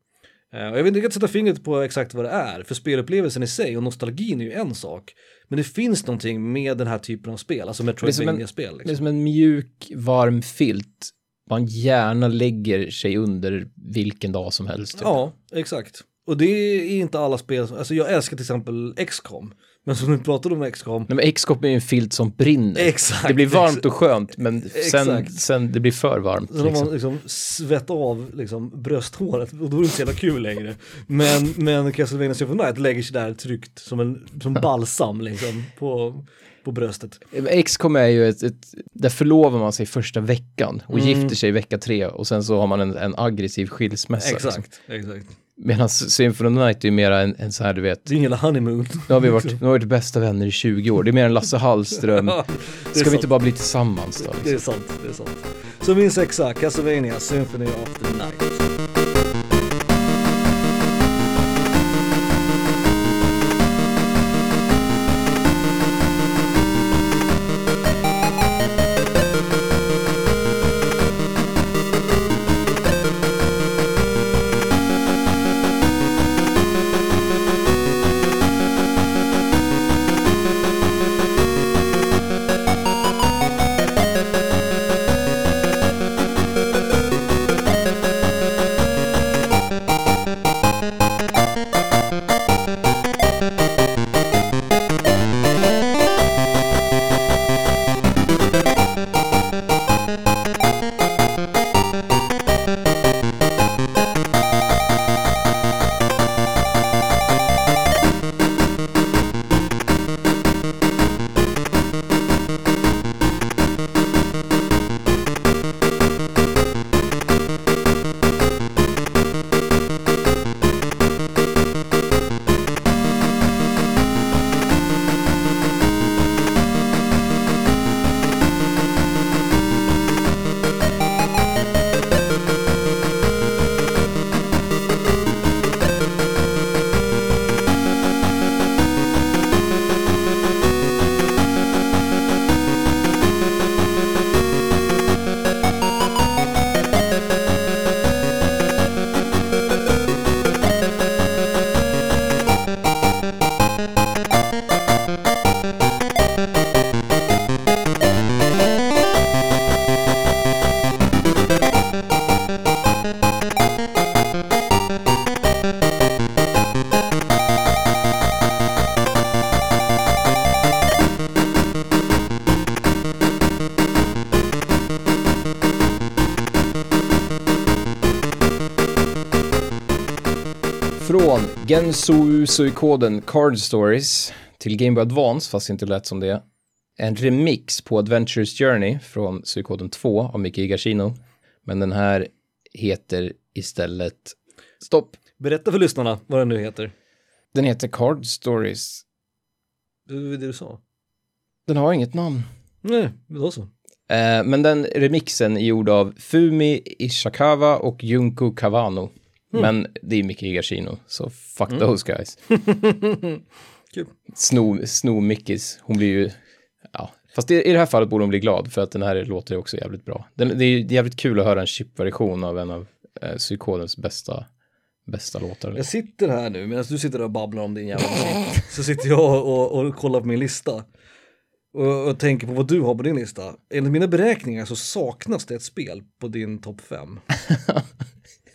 Eh, och jag vet inte sätta fingret på exakt vad det är, för spelupplevelsen i sig och nostalgin är ju en sak. Men det finns någonting med den här typen av spel, alltså Metroidvania-spel. Det är Liksom. som en mjuk, varm filt man gärna lägger sig under vilken dag som helst. Typ. Ja, exakt. Och det är inte alla spel, alltså jag älskar till exempel XCOM. Men som du pratade om XCOM, Nej, men X-Cop är ju en filt som brinner. Exakt, det blir varmt och skönt, men sen, Exakt. sen det blir för varmt. har Liksom. man liksom svett av liksom brösthåret och då är det inte så jävla kul längre. Men, men Castlevania Symphony Night lägger sig där tryggt som en som balsam liksom på, på bröstet. X-com är ju ett, ett, där förlovar man sig första veckan och Mm. gifter sig vecka tre och sen så har man en, en aggressiv skilsmässa. Liksom. Exakt, exakt. Medan Symphony of the Night är ju mera en, en så här, du vet, Det är en jävla honeymoon. nu har vi varit, nu har vi varit bästa vänner i 20 år, det är mer en Lasse Hallström, Ja, det ska vi sant. inte bara bli tillsammans då? Det Liksom? är sant, det är sant. Så min sexa, Castlevania Symphony of the Night. Gensu Suikoden Card Stories till Game Boy Advance, fast inte lät som det. En remix på Adventures Journey från Suikoden 2 av Miki Higashino. Men den här heter istället... Stopp! Berätta för lyssnarna vad den nu heter. Den heter Card Stories. Det var det du sa. Den har inget namn. Nej, då så. Eh, men den remixen är gjord av Fumi Ishikawa och Junko Kawano. Men det är Miki Higashino, så fuck those guys. Kul. Sno, sno Mickis, hon blir ju, ja. Fast i, i det här fallet borde hon bli glad för att den här låter ju också jävligt bra. Den, det är jävligt kul att höra en chip-version av en av eh, Psykodens bästa, bästa låtar. Jag sitter här nu medan du sitter och babblar om din jävla musik. Så sitter jag och, och kollar på min lista. Och, och tänker på vad du har på din lista. Enligt mina beräkningar så saknas det ett spel på din topp 5.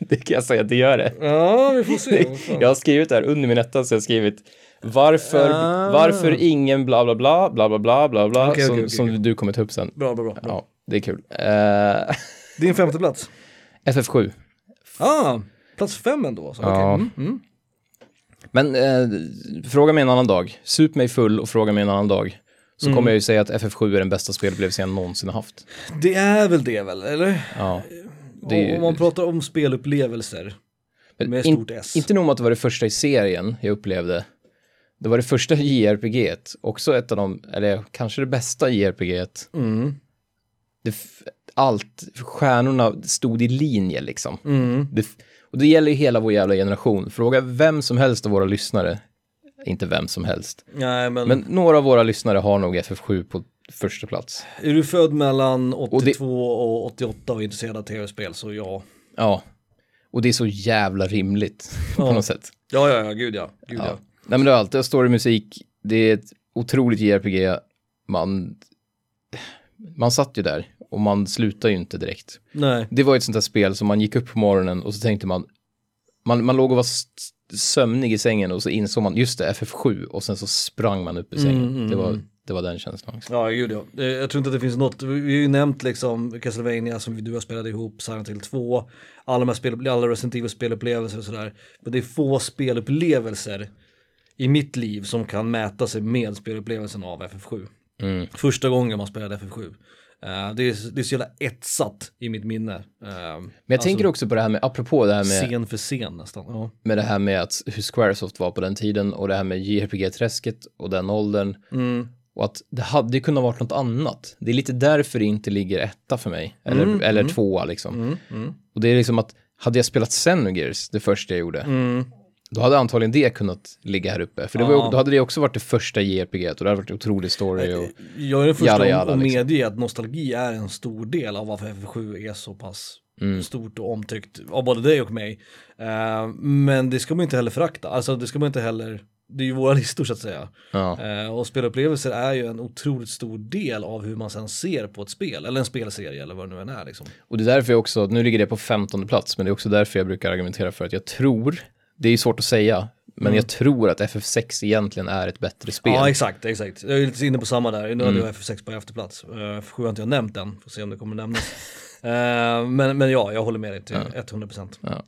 det kan jag säga att det gör det. Ja, vi får se. Jag har skrivit det här under min etta, så jag har skrivit varför, ah. varför ingen bla bla bla, bla bla bla, bla bla, okay, som, okay, okay, du kommer ta upp sen. Bra, bra, bra. Ja, det är kul. Uh... Din femte plats? FF7. Ah, plats fem ändå alltså? Ja. Mm, mm. Men eh, fråga mig en annan dag. Sup mig full och fråga mig en annan dag. Så mm. kommer jag ju säga att FF7 är den bästa spelupplevelsen jag någonsin har haft. Det är väl det väl, eller? Ja. Ju- Om man pratar om spelupplevelser. Men Med in- stort S. Inte nog med att det var det första i serien jag upplevde. Det var det första JRPG, också ett av de, eller kanske det bästa JRPG. Mm. Det, allt, stjärnorna stod i linje liksom. Mm. Det, och det gäller ju hela vår jävla generation. Fråga vem som helst av våra lyssnare. Inte vem som helst. Nej, men, Men några av våra lyssnare har nog FF7 på första plats. är du född mellan Och 82 och, 88 och intresserad av tv-spel så ja. Ja. Och det är så jävla rimligt på Ja. något sätt. Ja, ja, ja, gud ja. Gud ja. Ja. Nej men det är alltid storymusik, det är ett otroligt JRPG, man, man satt ju där och man slutar ju inte direkt. Nej. Det var ett sånt där spel som man gick upp på morgonen och så tänkte man, man, man låg och var sömnig i sängen och så insåg man, just det, FF7 och sen så sprang man upp i sängen. Mm, mm, det, var, mm. Det var den känslan. Liksom. Ja, gud ja. Jag tror inte att det finns något, vi har ju nämnt liksom Castlevania som du har spelat ihop, Silent Hill 2, alla de här spel, alla Resident Evil spelupplevelser och sådär. Men det är få spelupplevelser i mitt liv som kan mäta sig med spelupplevelsen av FF7. Mm. Första gången man spelade FF7. Eh, det, är, det är så jävla etsat i mitt minne. Uh, Men jag tänker också på det här med, apropå det här med, Scen för scen nästan. Ja. med det här med att hur Squaresoft var på den tiden och det här med JRPG-träsket och den åldern. Mm. Och att det hade kunnat varit något annat. Det är lite därför det inte ligger etta för mig. Eller, Mm, eller mm. tvåa liksom. Mm, mm, Och det är liksom att, hade jag spelat Xenogears, det första jag gjorde, mm. då hade antagligen det kunnat ligga här uppe. För det var, Ja. då hade det också varit det första JRPG och det hade varit otrolig story och... Jag är den första Jada, att liksom. medge att nostalgi är en stor del av varför FF7 är så pass Mm. stort och omtyckt av både dig och mig. Eh, men det ska man inte heller förakta, alltså det ska man inte heller, det är ju våra listor så att säga. Ja. Eh, och spelupplevelser är ju en otroligt stor del av hur man sen ser på ett spel, eller en spelserie eller vad det nu än är liksom. Och det är därför jag också, nu ligger det på 15 plats, men det är också därför jag brukar argumentera för att jag tror, det är ju svårt att säga, men jag tror att FF6 egentligen är ett bättre spel. Mm. Ja exakt, exakt. Jag är lite inne på samma där, nu hade Mm. jag FF6 på efterplats. Uh, F7 har inte jag nämnt än, får se om det kommer nämnas. Eh, men, men ja, jag håller med dig till 100%. Ja.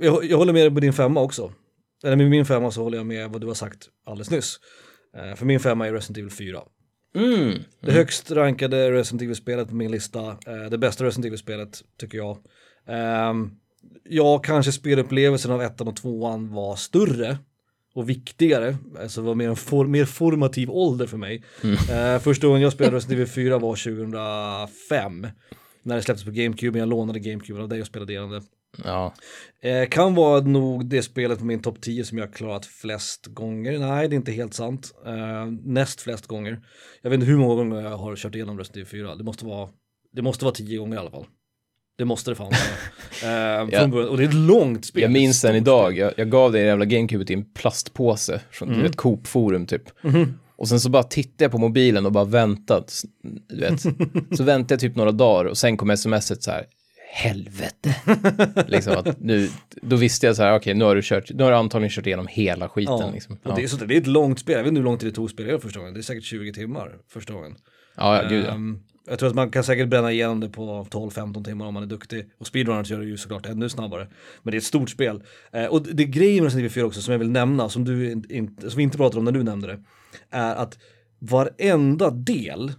Jag, jag håller med dig på din femma också. Eller med min femma så håller jag med vad du har sagt alldeles nyss. Eh, för min femma är Resident Evil 4. Mm. Det högst rankade Resident Evil-spelet på min lista. eh, det bästa Resident Evil-spelet tycker jag. Um, ja, kanske spelupplevelsen av ettan och tvåan var större och viktigare. Alltså var mer en for, mer formativ ålder för mig. Eh, första gången jag spelade Resident Evil 4 var 2005. När det släpptes på GameCube, jag lånade GameCube av dig och spelade igenom det. Ja. Eh, kan vara nog det spelet på min topp 10 som jag har klarat flest gånger. Nej, det är inte helt sant. Eh, näst flest gånger. Jag vet inte hur många gånger jag har kört igenom Resident Evil 4. Det måste vara, det måste vara 10 gånger i alla fall. Det måste det fan vara. eh, Ja. Och det är ett långt spel. Jag minns den idag, jag, jag gav dig jävla GameCube i en plastpåse från Mm. ett Coop-forum typ. Mhm. Och sen så bara tittade jag på mobilen och bara väntat, du vet. Så väntade jag typ några dagar och sen kom smset så här, helvete. liksom att nu, då visste jag så här, okej nu har du kört, nu har du antagligen kört igenom hela skiten Ja. liksom. Och Ja, det, är så, det är ett långt spel. Jag vet inte hur lång tid det tog att spela det första gången. Det är säkert 20 timmar första gången. ja, ja gud ja. Ehm, Jag tror att man kan säkert bränna igenom det på 12-15 timmar om man är duktig. Och speedrunners gör det ju såklart ännu snabbare. Men det är ett stort spel. Eh, och det grejen med Resident Evil 4 också som jag vill nämna, som, du inte, som vi inte pratade om när du nämnde det, är att varenda del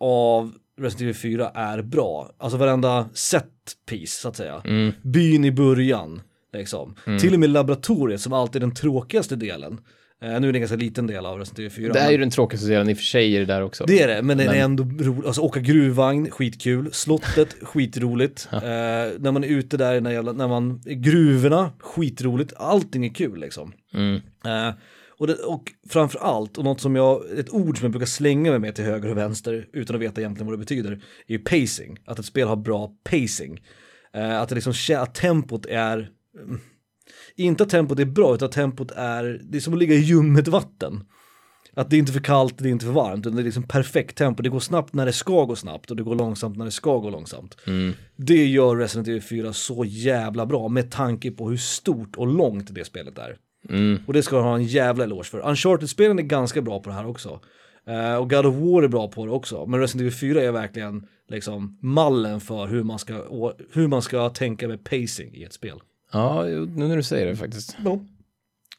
av Resident Evil 4 är bra. Alltså varenda set piece så att säga. Mm. Byn i början, liksom. Till och med laboratoriet som alltid är den tråkigaste delen. Eh, nu är det en ganska liten del av Resident Evil 4. Det är men- ju den tråkigaste delen i och för sig är det där också. det är det, men den är Men- ändå rolig. Alltså åka gruvvagn, skitkul. Slottet, skitroligt. Eh, när man är ute där jävla, när man, gruvorna, skitroligt. Allting är kul liksom. Mm. Eh, och, det, och framför allt, och något som jag, ett ord som jag brukar slänga mig med till höger och vänster utan att veta egentligen vad det betyder, är ju pacing. Att ett spel har bra pacing. Eh, att det liksom, att tempot är, mm, inte att tempot är bra, utan att tempot är, det är som att ligga i ljummet vatten. Att det är inte för kallt, det är inte för varmt, utan det är liksom perfekt tempo. Det går snabbt när det ska gå snabbt och det går långsamt när det ska gå långsamt. Mm. Det gör Resident Evil 4 så jävla bra med tanke på hur stort och långt det spelet är. Mm. Och det ska de ha en jävla eloge för. Uncharted-spelen är ganska bra på det här också. Eh, och God of War är bra på det också. Men Resident Evil 4 är verkligen liksom mallen för hur man ska, hur man ska tänka med pacing i ett spel. Ja, nu när du säger det faktiskt. Ja.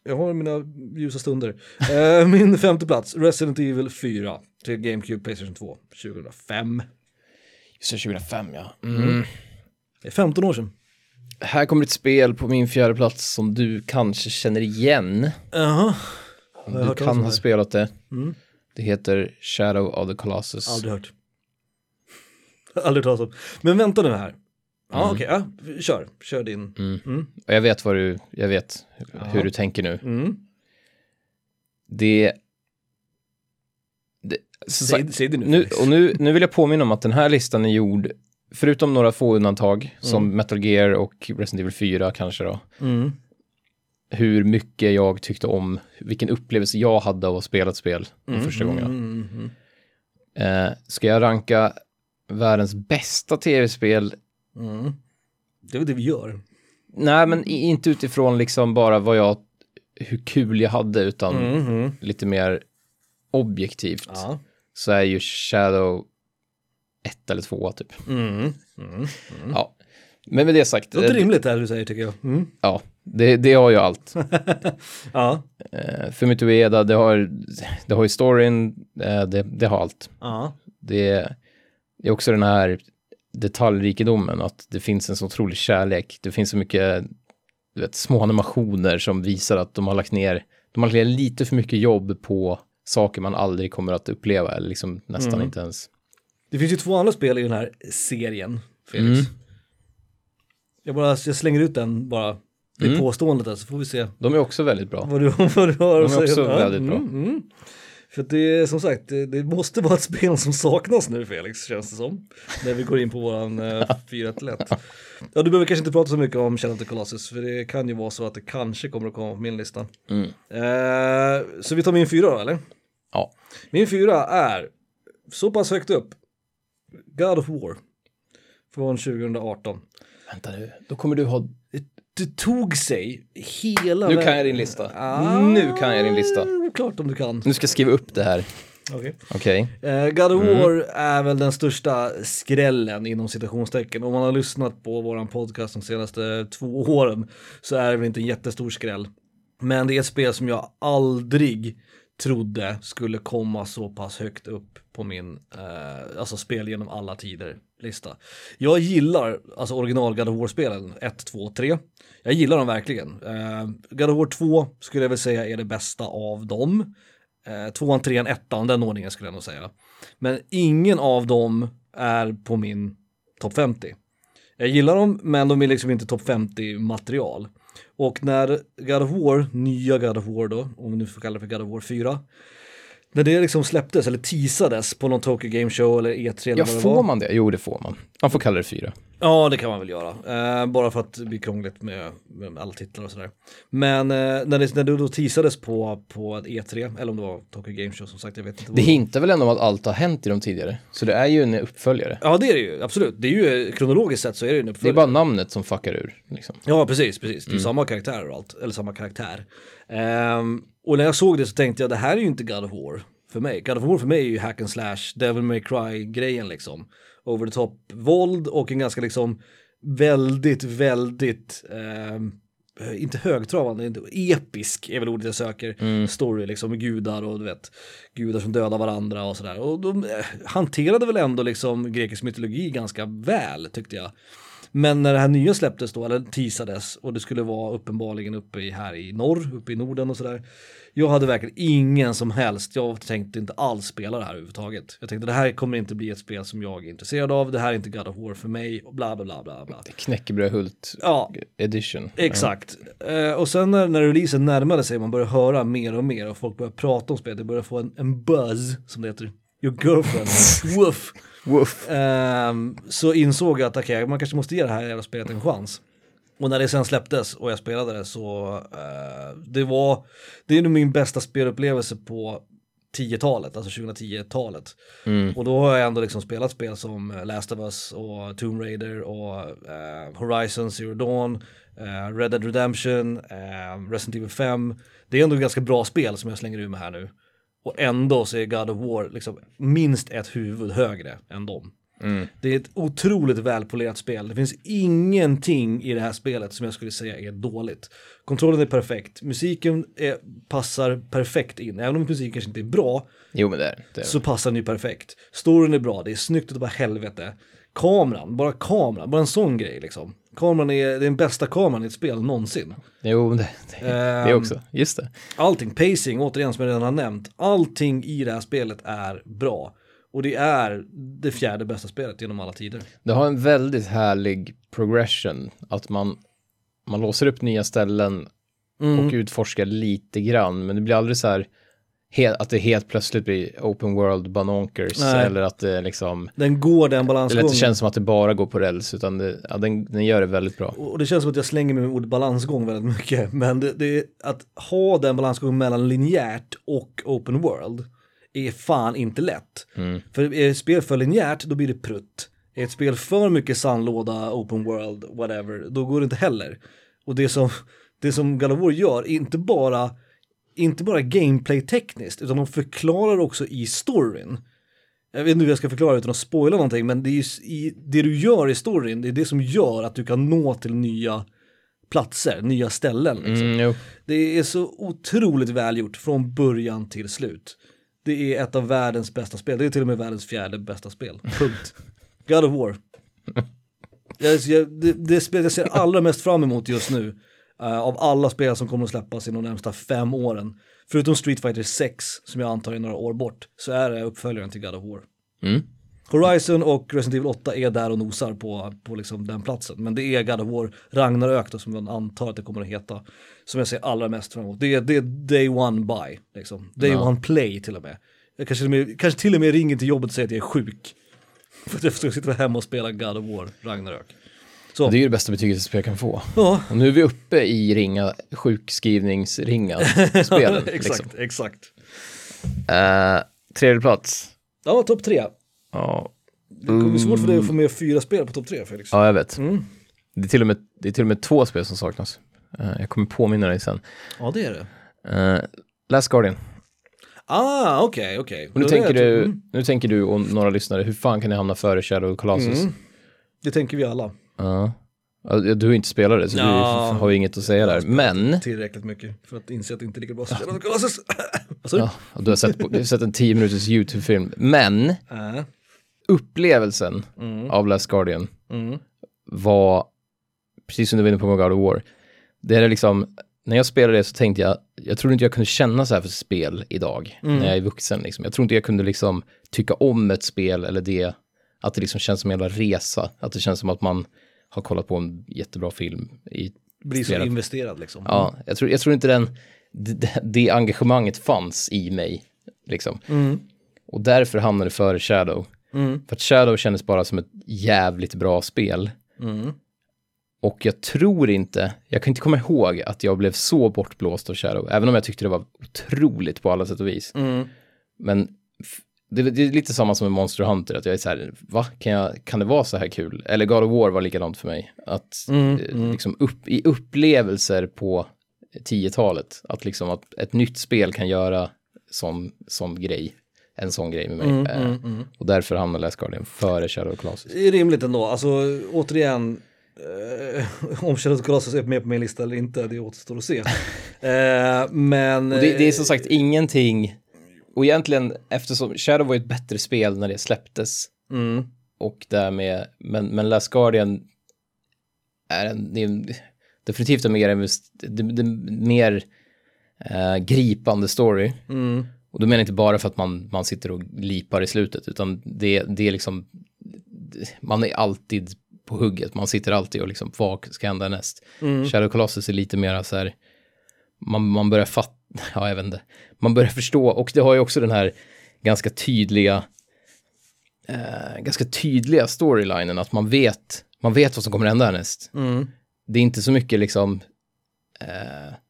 Jag har mina ljusa stunder. Eh, min femte plats, Resident Evil 4 till GameCube Playstation 2, 2005. Just det, 2005 ja. Mm. Det är 15 år sedan. Här kommer ett spel på min fjärde plats som du kanske känner igen. Jaha. jag Du hört talas kan ha spelat det. Mm. Det heter Shadow of the Colossus. Aldrig hört. Aldrig talas om. Men vänta nu här. Ja Mm. okej, ja, kör. Kör din. Mm. Mm. Och jag vet vad du, jag vet Ja. hur du tänker nu. Mm. Det... det Säg, sagt, säg det nu. nu, och nu, nu vill jag påminna om att den här listan är gjord, förutom några få undantag, som Mm. Metal Gear och Resident Evil 4 kanske då, Mm. hur mycket jag tyckte om, vilken upplevelse jag hade av att spela ett spel de första gångerna. Mm, mm, Eh, ska jag ranka världens bästa tv-spel? mm, mm. Det är det vi gör. Nej, men inte utifrån liksom bara vad jag, hur kul jag hade, utan Mm, mm. lite mer objektivt. Ja. Så är ju Shadow ett eller två typ. Mm, mm, mm. Ja, men med det sagt, Det låter eh, rimligt det här du säger tycker jag. Mm. ja, det, det har ju allt. Ja. Eh, Fumito Ueda, det har, det har ju storyn, eh, det, det har allt. Ja. Det, det är också den här detaljrikedomen, att det finns en så otrolig kärlek. Det finns så mycket du vet, små animationer som visar att de har lagt ner, de har lagt ner lite för mycket jobb på saker man aldrig kommer att uppleva, eller liksom nästan Mm. inte ens. Det finns ju två andra spel i den här serien, Felix. Mm. Jag, bara, jag slänger ut den bara, det Mm. påståendet där, så får vi se De är också väldigt bra. vad du, vad du har De är också Ja, väldigt bra. Mm, mm. För det är som sagt, det, det måste vara ett spel som saknas nu Felix, känns det som. När vi går in på våran uh, 4-1-lätt. Ja, du behöver kanske inte prata så mycket om Shadow of the Colossus, för det kan ju vara så att det kanske kommer att komma på min lista. Mm. Eh, så vi tar min fyra då, eller? Ja. Min fyra är så pass högt upp. God of War. Från 2018. Vänta nu, då kommer du ha... Det tog sig hela Nu kan jag din lista. Ah, Nu kan jag din lista. Klart om du kan. Nu ska jag skriva upp det här. Okej. Okej. Eh, God of Mm. War är väl den största skrällen inom citationstecken. Om man har lyssnat på våran podcast de senaste två åren så är det väl inte en jättestor skräll. Men det är ett spel som jag aldrig trodde skulle komma så pass högt upp på min, eh, alltså spel genom alla tider lista. Jag gillar alltså original God of War-spelen 1, 2, 3. Jag gillar dem verkligen. Eh, God of War 2 skulle jag väl säga är det bästa av dem. Eh, tvåan, trean, ettan, den ordningen skulle jag nog säga. Men ingen av dem är på min topp 50. Jag gillar dem, men de är liksom inte topp 50 material. Och när God of War, nya God of War då, om vi nu får kalla det för God of War 4, när det liksom släpptes eller teasades på någon Tokyo Game Show eller E3 eller Ja, vad det får var. man det? Jo, det får man. Man får kalla det fyra. Ja, det kan man väl göra. Eh, bara för att det blir krångligt med, med alla titlar och sådär. Men eh, när, det, när det då teasades på, på ett E3, eller om det var Tokyo Game Show som sagt, jag vet inte. Det hintar väl ändå om att allt har hänt i de tidigare. Så det är ju en uppföljare. Ja, det är det ju, absolut. Det är ju eh, kronologiskt sett så är det ju en Det är uppföljare. bara namnet som fuckar ur. Liksom. Ja, precis, precis. Mm. Det är samma karaktär och allt, eller samma karaktär. Ehm, och när jag såg det så tänkte jag, det här är ju inte God of War. för mig. God of War för mig är ju hack and slash, Devil May Cry-grejen liksom. Over the top våld och en ganska liksom väldigt, väldigt, eh, inte högtravande, inte, episk är väl ordet jag söker, story liksom med gudar och du vet, gudar som dödar varandra och sådär. Och de eh, hanterade väl ändå liksom grekisk mytologi ganska väl tyckte jag. Men när det här nya släpptes då, eller teasades, och det skulle vara uppenbarligen uppe i, här i norr, uppe i Norden och sådär. Jag hade verkligen ingen som helst, jag tänkte inte alls spela det här överhuvudtaget. Jag tänkte det här kommer inte bli ett spel som jag är intresserad av, det här är inte God of War för mig, och bla bla bla bla bla. Knäckebrödhult Ja, edition. Exakt. Eh, och sen när, när releasen närmade sig, man började höra mer och mer och folk började prata om spelet, det började få en, en buzz, som det heter. Your girlfriend, woof. Woof. Ehm, så insåg jag att okej, man kanske måste ge det här jävla spelet en chans. Och när det sen släpptes och jag spelade det så, eh, det var, det är nog min bästa spelupplevelse på 10-talet, alltså 2010-talet. Och då har jag ändå liksom spelat spel som eh, Last of Us och Tomb Raider och eh, Horizon Zero Dawn, eh, Red Dead Redemption, eh, Resident Evil 5. Det är ändå ganska bra spel som jag slänger ur mig här nu. Och ändå så är God of War liksom minst ett huvud högre än dem. Det är ett otroligt välpolerat spel. Det finns ingenting i det här spelet som jag skulle säga är dåligt. Kontrollen är perfekt, musiken är, passar perfekt in. Även om musiken kanske inte är bra Jo men det är det. är- så passar den ju perfekt. Storyn är bra, det är snyggt bara helvete. Kameran, bara kameran, bara en sån grej liksom. Kameran är, det är den bästa kameran i ett spel någonsin. Jo, det, det, det Ehm, också. Just det. Allting, pacing, återigen som jag redan har nämnt, allting i det här spelet är bra. Och det är det fjärde bästa spelet genom alla tider. Det har en väldigt härlig progression. Att man, man låser upp nya ställen Mm. och utforskar lite grann. Men det blir aldrig så här att det helt plötsligt blir open world banonkers. Nej. Eller att det liksom, Den går den eller balansgången. det känns som att det bara går på räls. Utan det, ja, den, den gör det väldigt bra. Och det känns som att jag slänger mig med ordet balansgång väldigt mycket. Men det, det, att ha den balansgången mellan linjärt och open world är fan inte lätt. För är ett spel för linjärt, då blir det prutt. Är ett spel för mycket sandlåda, open world, whatever, då går det inte heller. Och det som, det som God of War gör, är inte bara, inte bara gameplay-tekniskt, utan de förklarar också i storyn. Jag vet inte hur jag ska förklara utan att spoila någonting, men det är i, det du gör i storyn, det är det som gör att du kan nå till nya platser, nya ställen. Liksom. Mm. Det är så otroligt välgjort från början till slut. Det är ett av världens bästa spel, det är till och med världens fjärde bästa spel. Punkt. God of War. Jag, jag, det, det spel jag ser allra mest fram emot just nu, uh, av alla spel som kommer att släppas inom de närmsta fem åren, förutom Street Fighter 6 som jag antar är några år bort, så är det uppföljaren till God of War. Mm. Horizon och Resident Evil 8 är där och nosar på, på liksom den platsen. Men det är God of War Ragnarök då, som man antar att det kommer att heta. Som jag ser allra mest fram emot. Det är, det är day one buy, liksom. Day Ja. one play till och med. Jag kanske till och med, kanske till och med ringer till jobbet och säger att jag är sjuk. För att jag ska sitta hemma och spela God of War Ragnarök. Så, Det är ju det bästa betyget ett spel kan få. ja, Och nu är vi uppe i ringa, sjukskrivningsringa spelen. exakt, liksom. exakt. Eh, tredje plats. Ja, topp tre. Ja. Det kommer bli svårt för dig att få med fyra spel på topp tre, Felix. ja, jag vet. Mm. Det, är till och med, det är till och med två spel som saknas. Eh, jag kommer påminna dig sen. Ja, det är det. Uh, Last Guardian. Ah, okej, okej. Och nu, tänker du, Mm. nu tänker du och några lyssnare, hur fan kan ni hamna före Shadow Colossus? Mm. Det tänker vi alla. Ja. Du har ju inte spelat det, så Ja. du har ju inget att säga där. Men, Tillräckligt mycket för att inse att det inte är lika bra som Shadow Colossus. Vad sa du? ja, och du har sett, på, du har sett en 10 minuters YouTube-film. Men, Äh. Upplevelsen Mm. av Last Guardian Mm. var, precis som du var inne på med God of War, det är liksom, när jag spelade det så tänkte jag, jag trodde inte jag kunde känna så här för spel idag, Mm. när jag är vuxen. Liksom. Jag tror inte jag kunde liksom tycka om ett spel eller det, att det liksom känns som en jävla resa, att det känns som att man har kollat på en jättebra film i Blir så investerad liksom. Ja, jag tror, jag tror inte den, det, det engagemanget fanns i mig. Liksom. Mm. Och därför hamnade det före Shadow. Mm. För att Shadow kändes bara som ett jävligt bra spel. Mm. Och jag tror inte, jag kan inte komma ihåg att jag blev så bortblåst av Shadow, även om jag tyckte det var otroligt på alla sätt och vis. Mm. Men det, det är lite samma som med Monster Hunter, att jag är så här, va, kan, jag, kan det vara så här kul? Eller God of War var likadant för mig, att Mm, eh, mm. liksom upp, i upplevelser på 10-talet, att liksom att ett nytt spel kan göra sån, sån grej. En sån grej med mig. Eh, Och därför hamnar Last Guardian före Shadow of Colossus. Det är rimligt ändå, alltså återigen, eh, om Shadow of Colossus är med på min lista eller inte, det återstår att se. Eh, men... Det, det är som sagt ingenting, och egentligen eftersom Shadow var ett bättre spel när det släpptes Mm, och därmed, men, men Last Guardian är en, det är definitivt en mer, det, det, mer eh, gripande story. mm, Och då menar jag inte bara för att man, man sitter och lipar i slutet, utan det, det är liksom, man är alltid på hugget, man sitter alltid och liksom, vad ska hända näst? mm. Shadow Colossus är lite mer så här, man, man börjar fatta, ja jag vet inte, man börjar förstå, och det har ju också den här ganska tydliga, eh, ganska tydliga storylinen, att man vet, man vet vad som kommer hända härnäst. Mm. Det är inte så mycket liksom,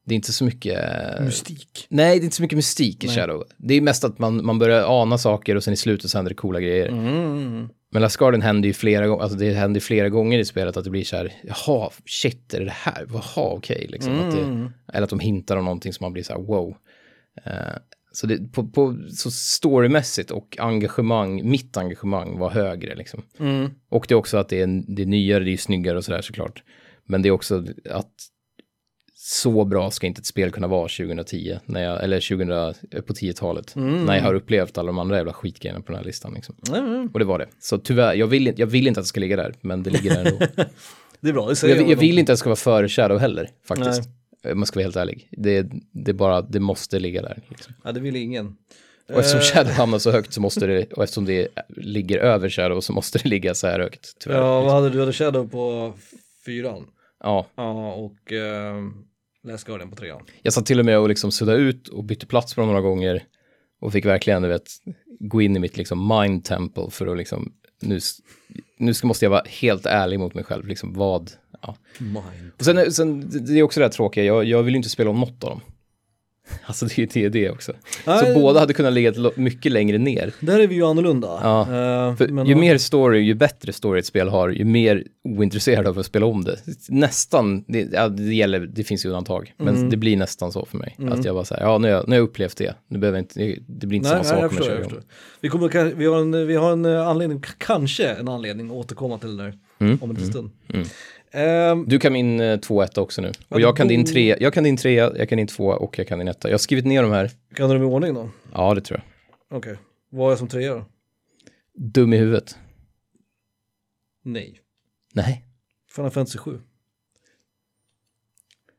det är inte så mycket... Mystik. Nej, det är inte så mycket mystik i Nej. Shadow. Det är mest att man, man börjar ana saker och sen i slutet så händer det coola grejer. Mm. Men Last Guardian händer ju flera gånger, alltså det händer flera gånger i spelet att det blir så här, jaha, shit, är det det här? Jaha, okej, liksom. Att det, Mm. eller att de hintar om någonting som man blir så här, wow. Eh, så det, på, på, så storymässigt och engagemang, mitt engagemang var högre liksom. Mm. Och det är också att det är, det är nyare, det är snyggare och sådär såklart. Men det är också att så bra ska inte ett spel kunna vara 2010, när jag, eller 2000, på 10-talet, när jag har upplevt alla de andra jävla skitgrejerna på den här listan. Liksom. Mm. Och det var det. Så tyvärr, jag vill, inte- jag vill inte att det ska ligga där, men det ligger där ändå. Det är bra, det säger jag, jag vill inte att det ska vara före Shadow heller, faktiskt. Om man ska vara helt ärlig. Det, det bara, det måste ligga där. Liksom. Ja, det vill ingen. Och eftersom Eh, Shadow hamnar så högt så måste det, och eftersom det ligger över Shadow så måste det ligga så här högt, tyvärr. Ja, vad hade du? Hade Shadow på fyran. Ja, Ja, och uh, Last Guardian på trean. jag satt till och med och liksom suddade ut och bytte plats på dem några gånger och fick verkligen, du vet, gå in i mitt liksom mind temple för att liksom, nu, nu ska, måste jag vara helt ärlig mot mig själv, liksom vad, ja. Mind. Och sen, sen, det är också det här tråkiga, jag, jag vill ju inte spela om något av dem. Alltså det är ju det, det också. Så Nej. båda hade kunnat ligga mycket längre ner. Där är vi ju annorlunda. Ja, men- ju mer story, ju bättre story ett spel har, ju mer ointresserad av att spela om det. Nästan, det, ja, det gäller, det finns ju undantag, men Mm. det blir nästan så för mig. Att jag bara säger, ja nu har jag, nu har jag upplevt det, nu behöver jag inte, det blir inte Nej, samma nej, sak om jag kör förstår. Vi, kommer, vi, har en, vi har en eh, anledning, kanske en anledning att återkomma till det där Mm, om en liten stund. Ehm, Du kan min eh, 2-1 också nu. Och jag kan din tre, jag kan din trea, jag kan din tvåa och jag kan din etta. Jag har skrivit ner de här. kan du dem i ordning då? Ja, det tror jag. Okej. Vad är jag som trea då? Dum i huvudet. Nej. Nej. Final Fantasy 7.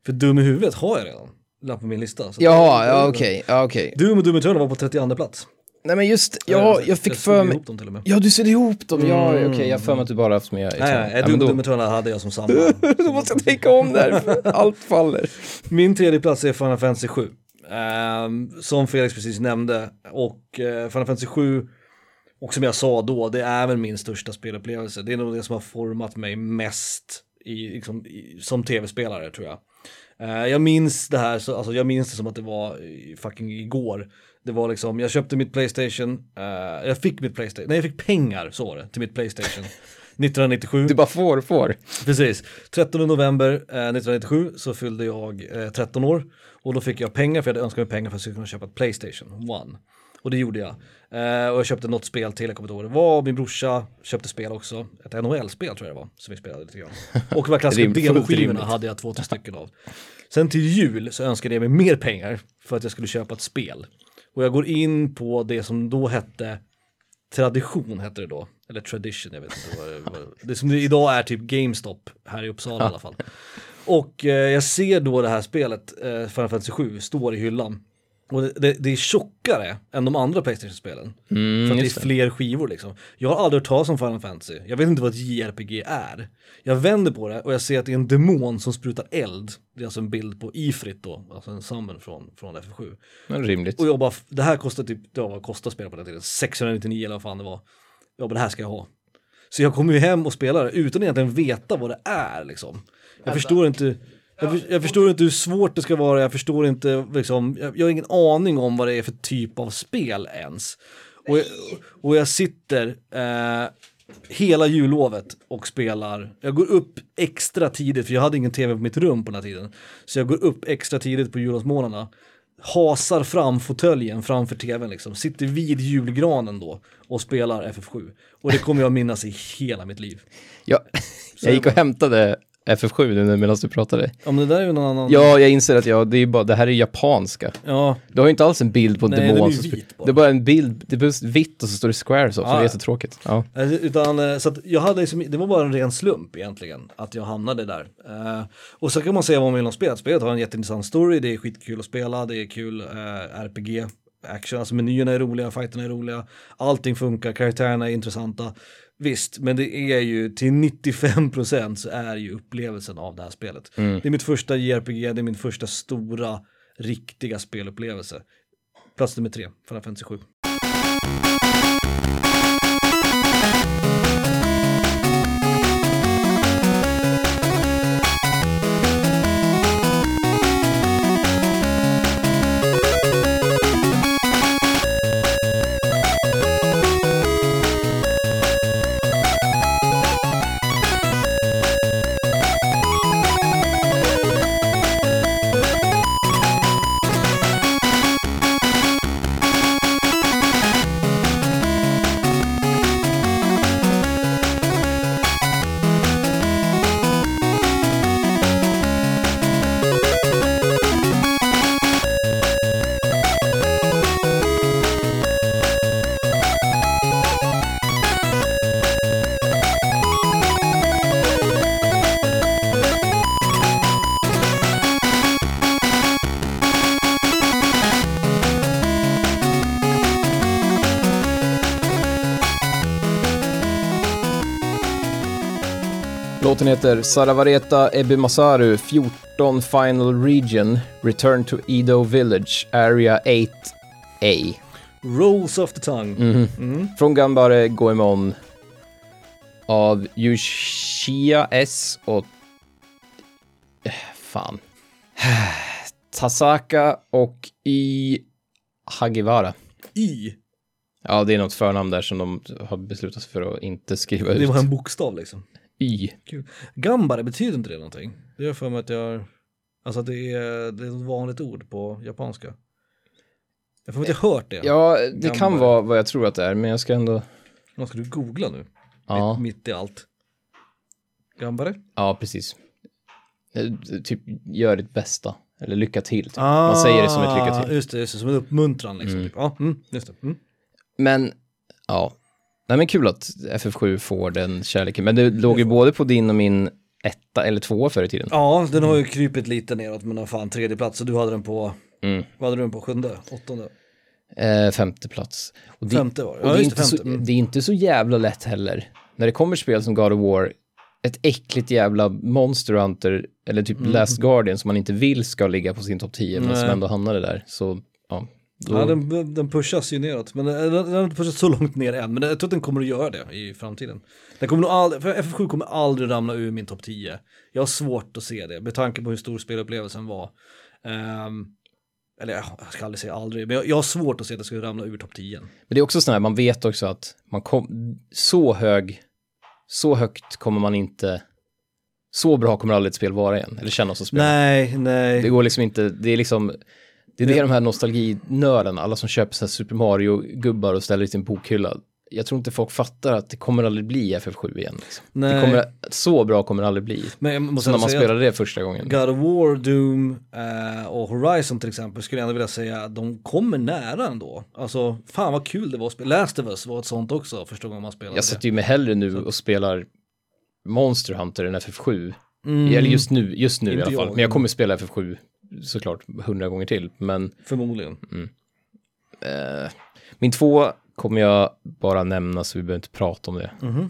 För dum i huvudet har jag redan. Lagt på min lista. Ja, ja okej, ja okej. Doom och Doom Eternal var på 32 plats. Nej men just, ja, jag fick för mig, dem till och med. ja du ser ihop dem, ja Mm. okej, jag har för mig att du bara haft med Nej, nej, ja, Doom men och då, hade jag som samma. då måste jag tänka om där, allt faller. Min tredje plats är Final Fantasy 7. Ehm, som Felix precis nämnde. Och uh, Final Fantasy 7, och som jag sa då, det är väl min största spelupplevelse. Det är nog det som har format mig mest i, liksom, i, som tv-spelare tror jag. Eh, jag minns det här, så, alltså jag minns det som att det var fucking igår. Det var liksom, jag köpte mitt Playstation, eh, jag fick mitt Playstation, nej jag fick pengar, så var det, till mitt Playstation. 1997. Du bara får, får. Precis. 13 november eh, 1997 så fyllde jag eh, 13 år och då fick jag pengar för jag hade önskat mig pengar för att jag skulle kunna köpa ett Playstation 1. Och det gjorde jag. Eh, och jag köpte något spel till, jag kommer inte ihåg det var. Min brorsa köpte spel också. Ett NHL-spel tror jag det var, som vi spelade lite grann. Och de här klassiska demoskivorna hade jag två, tre stycken av. Sen till jul så önskade jag mig mer pengar för att jag skulle köpa ett spel. Och jag går in på det som då hette Tradition hette det då, eller Tradition, jag vet inte vad det var. Det som det idag är typ GameStop här i Uppsala i alla fall. Och eh, jag ser då det här spelet, eh, Final Fantasy 7, står i hyllan. Och det, det, det är tjockare än de andra Playstation-spelen. Mm, för att det är fler skivor liksom. Jag har aldrig hört talas om Final Fantasy. Jag vet inte vad ett JRPG är. Jag vänder på det och jag ser att det är en demon som sprutar eld. Det är alltså en bild på Ifrit då, alltså en summon från, från FF7. Men rimligt. Och jag bara, det här kostar typ, ja vad kostar spel på den tiden? 699 eller vad fan det var. Jag bara, det här ska jag ha. Så jag kommer ju hem och spelar det utan egentligen veta vad det är liksom. Jag förstår inte, jag, för, jag förstår inte hur svårt det ska vara, jag förstår inte liksom, jag, jag har ingen aning om vad det är för typ av spel ens. Och jag, och jag sitter eh, hela jullovet och spelar. Jag går upp extra tidigt, för jag hade ingen tv på mitt rum på den här tiden. Så jag går upp extra tidigt på jullovsmorgnarna hasar fram fåtöljen framför tvn liksom, sitter vid julgranen då och spelar FF7. Och det kommer jag minnas i hela mitt liv. Ja, jag gick och hämtade FF7 nu medan du pratade. Men det där är ju någon annan. Ja, jag inser att jag, det, är bara, det här är japanska. Ja, Du har ju inte alls en bild på en Nej, den är demon. ju vit bara. Det är bara en bild, det är vitt och så står det square så, Ah. det är jättetråkigt. Ja. Utan, eh, så jag hade liksom, det var bara en ren slump egentligen att jag hamnade där. Eh, och så kan man säga vad man vill om spelet. Spelet har en jätteintressant story, det är skitkul att spela, det är kul eh, RPG, action, alltså menyerna är roliga, fighterna är roliga, allting funkar, karaktärerna är intressanta. Visst, men det är ju till 95% så är ju upplevelsen av det här spelet. Mm. Det är mitt första JRPG, det är min första stora, riktiga spelupplevelse. Plats nummer tre, Final Fantasy 7. Låten heter Saravareta Ebimasaru 14 Final Region Return to Edo Village Area 8A. Rolls of the tongue. Mhm. Mm. Från Gambare Goemon av Yushia S och... Fan. Tasaka och I Hagiwara. I. Ja, det är något förnamn där som de har beslutat sig för att inte skriva ut. Det var en bokstav liksom. Y. Kul. Gambare, betyder inte det någonting? Det gör för mig att jag har... Alltså att det är, det är ett vanligt ord på japanska. Jag får jag har hört det. Ja, det kan Gambare. vara vad jag tror att det är, men jag ska ändå... Vad ska du googla nu? Ja, Mitt, mitt i allt. Gambare? ja precis. Eh, Typ, gör ditt bästa. Eller lycka till. Typ. Man säger det som ett lycka till. Just det, just det som en uppmuntran liksom. Mm. Typ. Ja, mm, just det. Mm. Men, ja. Nej men kul att FF7 får den kärleken. Men det låg ju både på din och min etta eller tvåa förr i tiden. Ja, den har ju krypit lite neråt, men fan, tredje plats och du hade den på, Mm. vad hade du den på, sjunde, åttonde? Eh, femte plats. Och det, Femte var det. Ja, det, är inte så, femte. Mm. det är inte så jävla lätt heller. När det kommer spel som God of War, ett äckligt jävla Monster Hunter, eller typ Last Guardian som man inte vill ska ligga på sin topp 10, men som Mm. Ändå hamnade där. Så, ja. Då, Ja, den, den pushas ju neråt, men den, den har inte pushats så långt ner än, men jag tror att den kommer att göra det i framtiden. Den kommer nog aldrig, för FF7 kommer aldrig ramla ur min topp 10. Jag har svårt att se det, med tanke på hur stor spelupplevelsen var. Ehm, eller ja, jag ska aldrig säga aldrig, men jag, jag har svårt att se att det skulle ramla ur topp 10. Men det är också sådär, man vet också att man kom, så hög, så högt kommer man inte, så bra kommer aldrig ett spel vara igen, eller kännas som spel. Nej, nej. Det går liksom inte, det är liksom, det är det de här nostalginördarna, alla som köper så här Super Mario-gubbar och ställer i sin bokhylla. Jag tror inte folk fattar att det kommer aldrig bli FF7 igen. Liksom. Det kommer, så bra kommer det aldrig bli. men jag måste Som när man spelade det första gången. God of War, Doom eh, och Horizon till exempel skulle jag ändå vilja säga att de kommer nära ändå. Alltså, fan vad kul det var att spela. Last of Us var ett sånt också första gången man spelade Jag sätter ju mig hellre nu och spelar Monster Hunter än FF7. Mm, Eller just nu, just nu i Inte alla fall. jag. Men jag kommer spela FF7 såklart hundra gånger till. Men Förmodligen. eh, min två kommer jag bara nämna så vi behöver inte prata om det. Mhm.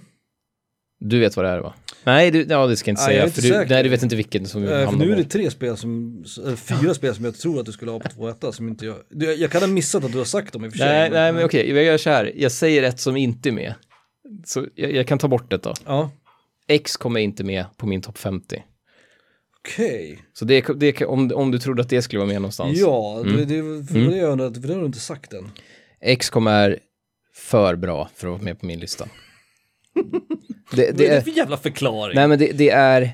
Du vet vad det är va? Nej, du, ja, det ska jag inte Nej, säga. jag för inte du, nej, du vet inte vilken som för hamnar nu är det tre spel som, äh, fyra spel som jag tror att du skulle ha på två etta som inte jag, du, jag kan ha missat att du har sagt dem i och för sig. Nej, nej, men okej, jag gör så här. Jag säger ett som inte är med. Så jag, jag kan ta bort det då. Ja, X kommer inte med på min topp 50. Okej. Så det, det, om, om du trodde att det skulle vara med någonstans. Ja, Mm. det, det, för det, jag undrar, för det har du inte sagt än. X kommer för bra för att vara med på min lista. det, Vad det är det är, för jävla förklaring? nej men det, det är,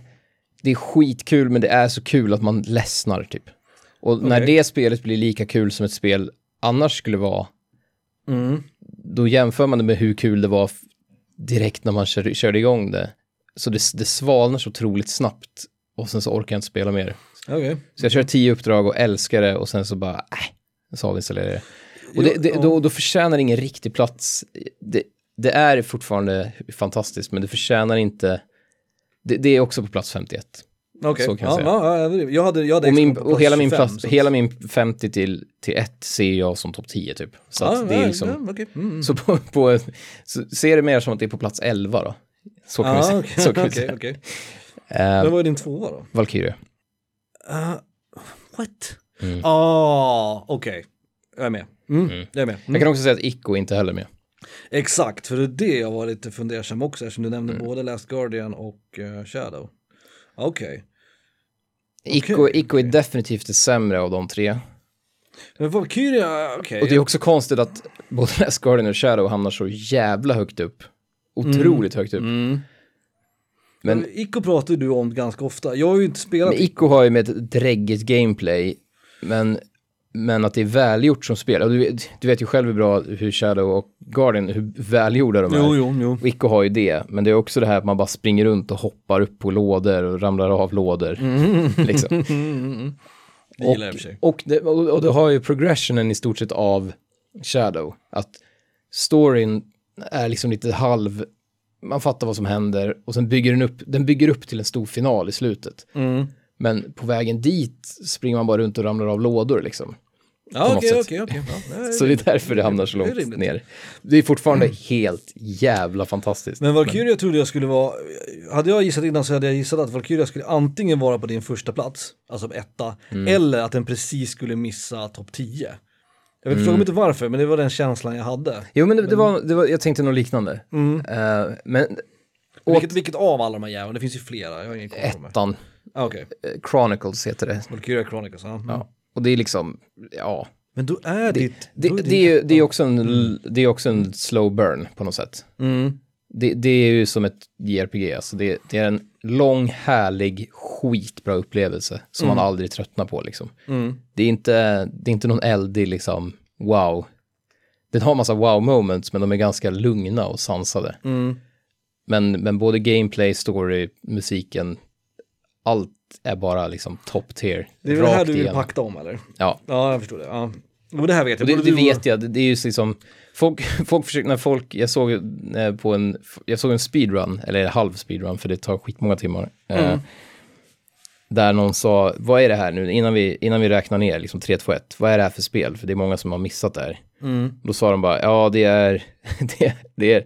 det är skitkul men det är så kul att man ledsnar typ. Och när Okej. det spelet blir lika kul som ett spel annars skulle vara, Mm. då jämför man det med hur kul det var direkt när man kör, körde igång det. Så det, det svalnar så otroligt snabbt och sen så orkar jag inte spela mer. Okej. Så jag kör tio uppdrag och älskar det och sen så bara, äh, så avinstallerar jag det. Och det, det, då, då förtjänar det ingen riktig plats. Det, det är fortfarande fantastiskt, men det förtjänar inte, det, det är också på plats 51. Okej. så kan jag ja, säga. Ja, ja, jag hade, jag hade Och, min, och hela, min 25, plats, så att- hela min 50 till, till 1 ser jag som topp 10 typ. Så att det är ja, liksom, ja, okej. Mm, mm. så på, på så ser det mer som att det är på plats 11 då. Så kan vi Ja, säga. okej, Så kan vi okej, säga. Okej. Eh, Men vad är din tvåa då? Valkyrie. Uh, what? Mm. Ah, okej. Jag är med. Mm, Jag är med. Mm. Jag kan också säga att Ico inte heller är med. Exakt, för det är det jag var lite fundersam också eftersom du nämnde Mm. både Last Guardian och eh, Shadow. Okej. Ico, Okej, Ico är definitivt det sämre av de tre. Men Valkyria, okej. Och det är också konstigt att både Last Guardian och Shadow hamnar så jävla högt upp. Otroligt högt upp. Mm. Men, Men Ico pratar ju du om ganska ofta. Jag har ju inte spelat men Ico har ju med ett dräggigt gameplay, men, men att det är välgjort som spel. Och du, vet- du vet ju själv hur bra hur Shadow och Guardian, hur välgjorda de är. Jo, jo, jo. Och Ico har ju det, men det är också det här att man bara springer runt och hoppar upp på lådor och ramlar av lådor. Liksom. Gillar jag i och. Och det, och det har ju progressionen i stort sett av Shadow. Att storyn är liksom lite halv, man fattar vad som händer och sen bygger den upp, den bygger upp till en stor final i slutet. Mm. Men på vägen dit springer man bara runt och ramlar av lådor liksom. Ja, okej, okej, okej. Det Så det är därför det hamnar så Det långt rimligt. ner. Det är fortfarande helt jävla fantastiskt. Men Valkyria trodde jag skulle vara, hade jag gissat innan så hade jag gissat att Valkyria skulle antingen vara på din första plats, alltså etta, Mm. eller att den precis skulle missa topp 10. Jag vet Mm. inte varför, men det var den känslan jag hade. Jo men det, det, var, det var, jag tänkte något liknande. Mm. Eh, men Vilket, vilket av alla de här jävlarna? Det finns ju flera, jag har ingen koll ettan, Ah, Okej, eh, Chronicles heter det. Valkyria Chronicles, ja. Mm. Ja. Och det är liksom, ja, Men då är. Det, är det, din är det, är också en, det är också en slow burn på något sätt. Mm. Det, det är ju som ett JRPG, alltså det, det är en lång, härlig, skitbra upplevelse som man aldrig tröttnar på liksom. Mm. Det är inte, det är inte någon eldig liksom, wow. Den har massa wow moments, men de är ganska lugna och sansade. Mm. Men, men både gameplay, story, musiken, allt är bara liksom top tier. Det är väl det här du vill pakta om eller? Ja, Ja, jag förstår det. Ja. Och det här vet jag. Och det, det vet jag, det, det är ju liksom, folk, folk försöker, när folk, jag såg eh, på en, jag såg en speedrun, eller halv speedrun, för det tar skitmånga timmar. Eh, Mm. där någon sa, vad är det här nu, innan vi, innan vi räknar ner, liksom 3, 2, 1, vad är det här för spel? För det är många som har missat det här. Mm. Då sa de bara, ja det är, det, det är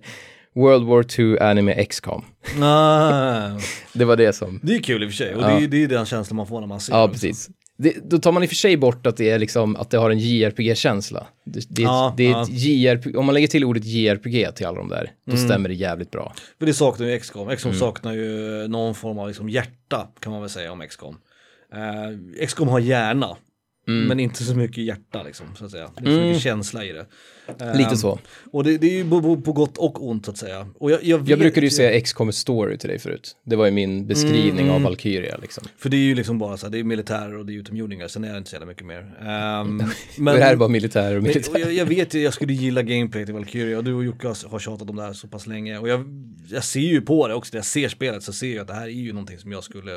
World War 2 Anime XCOM. Ah, Det var det som, det är kul i och för sig och Ja. det, är, det är den känslan man får när man ser ja det. precis. Det, då tar man i och för sig bort att det är liksom, att det har en JRPG-känsla. Det, Ja, det ja. JRPG, om man lägger till ordet JRPG till alla de där, då Mm. stämmer det jävligt bra. För det saknar ju XCOM. Mm. XCOM saknar ju någon form av liksom hjärta kan man väl säga om XCOM. Uh, XCOM har hjärna. Men inte så mycket hjärta liksom, så att säga. Det är så Mm. mycket känsla i det. Lite så. Och det, det är ju på, på, gott och ont så att säga. Och jag, jag, vet Jag brukade ju säga XCOM story till dig förut. Det var ju min beskrivning Mm. av Valkyria liksom. För det är ju liksom bara så här, det är militärer och det är utomjordingar, sen är det inte så jävla mycket mer. Um, Men, det här är bara militär och Men, och militär. jag, jag vet ju, jag skulle gilla gameplay till Valkyria och du och Jocke har tjatat om det här så pass länge. Och jag, jag ser ju på det också, när jag ser spelet så ser jag att det här är ju någonting som jag skulle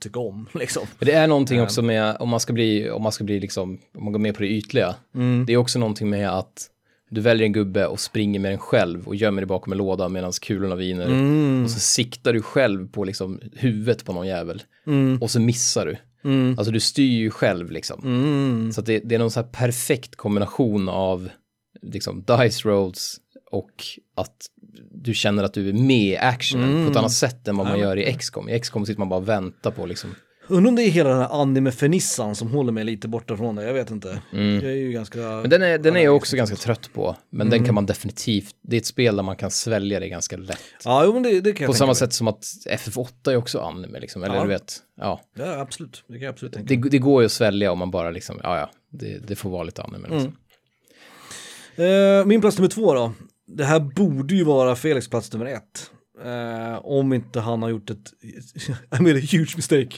tycka om. Liksom. Det är någonting också med, om man ska bli, om man ska bli liksom, om man går med på det ytliga. Mm. Det är också någonting med att du väljer en gubbe och springer med den själv och gömmer dig bakom en låda medan kulorna viner. Mm. Och så siktar du själv på liksom huvudet på någon jävel. Mm. Och så missar du. Mm. Alltså du styr ju själv liksom. Mm. Så det, det är någon så här perfekt kombination av liksom dice rolls och att du känner att du är med i actionen på ett annat sätt än vad man Mm. Gör i XCOM. I XCOM sitter man bara och väntar på liksom. Undrar om det är hela den här anime-fernissan som håller mig lite borta från det, jag vet inte. Jag är ju ganska... Mm. Men den är, den är jag också ganska trött på. Men den kan man definitivt, det är ett spel där man kan svälja det ganska lätt. Ja, jo, men det, det kan jag På tänka samma sätt som att FF8 är också anime liksom, eller Ja. du vet, ja. Ja, absolut. Det kan jag absolut tänka Det, det går ju att svälja om man bara liksom, ja ja, det, det får vara lite anime liksom. Eh, min plats nummer två då. Det här borde ju vara Felix plats nummer ett. Eh, om inte han har gjort ett, I made a huge mistake.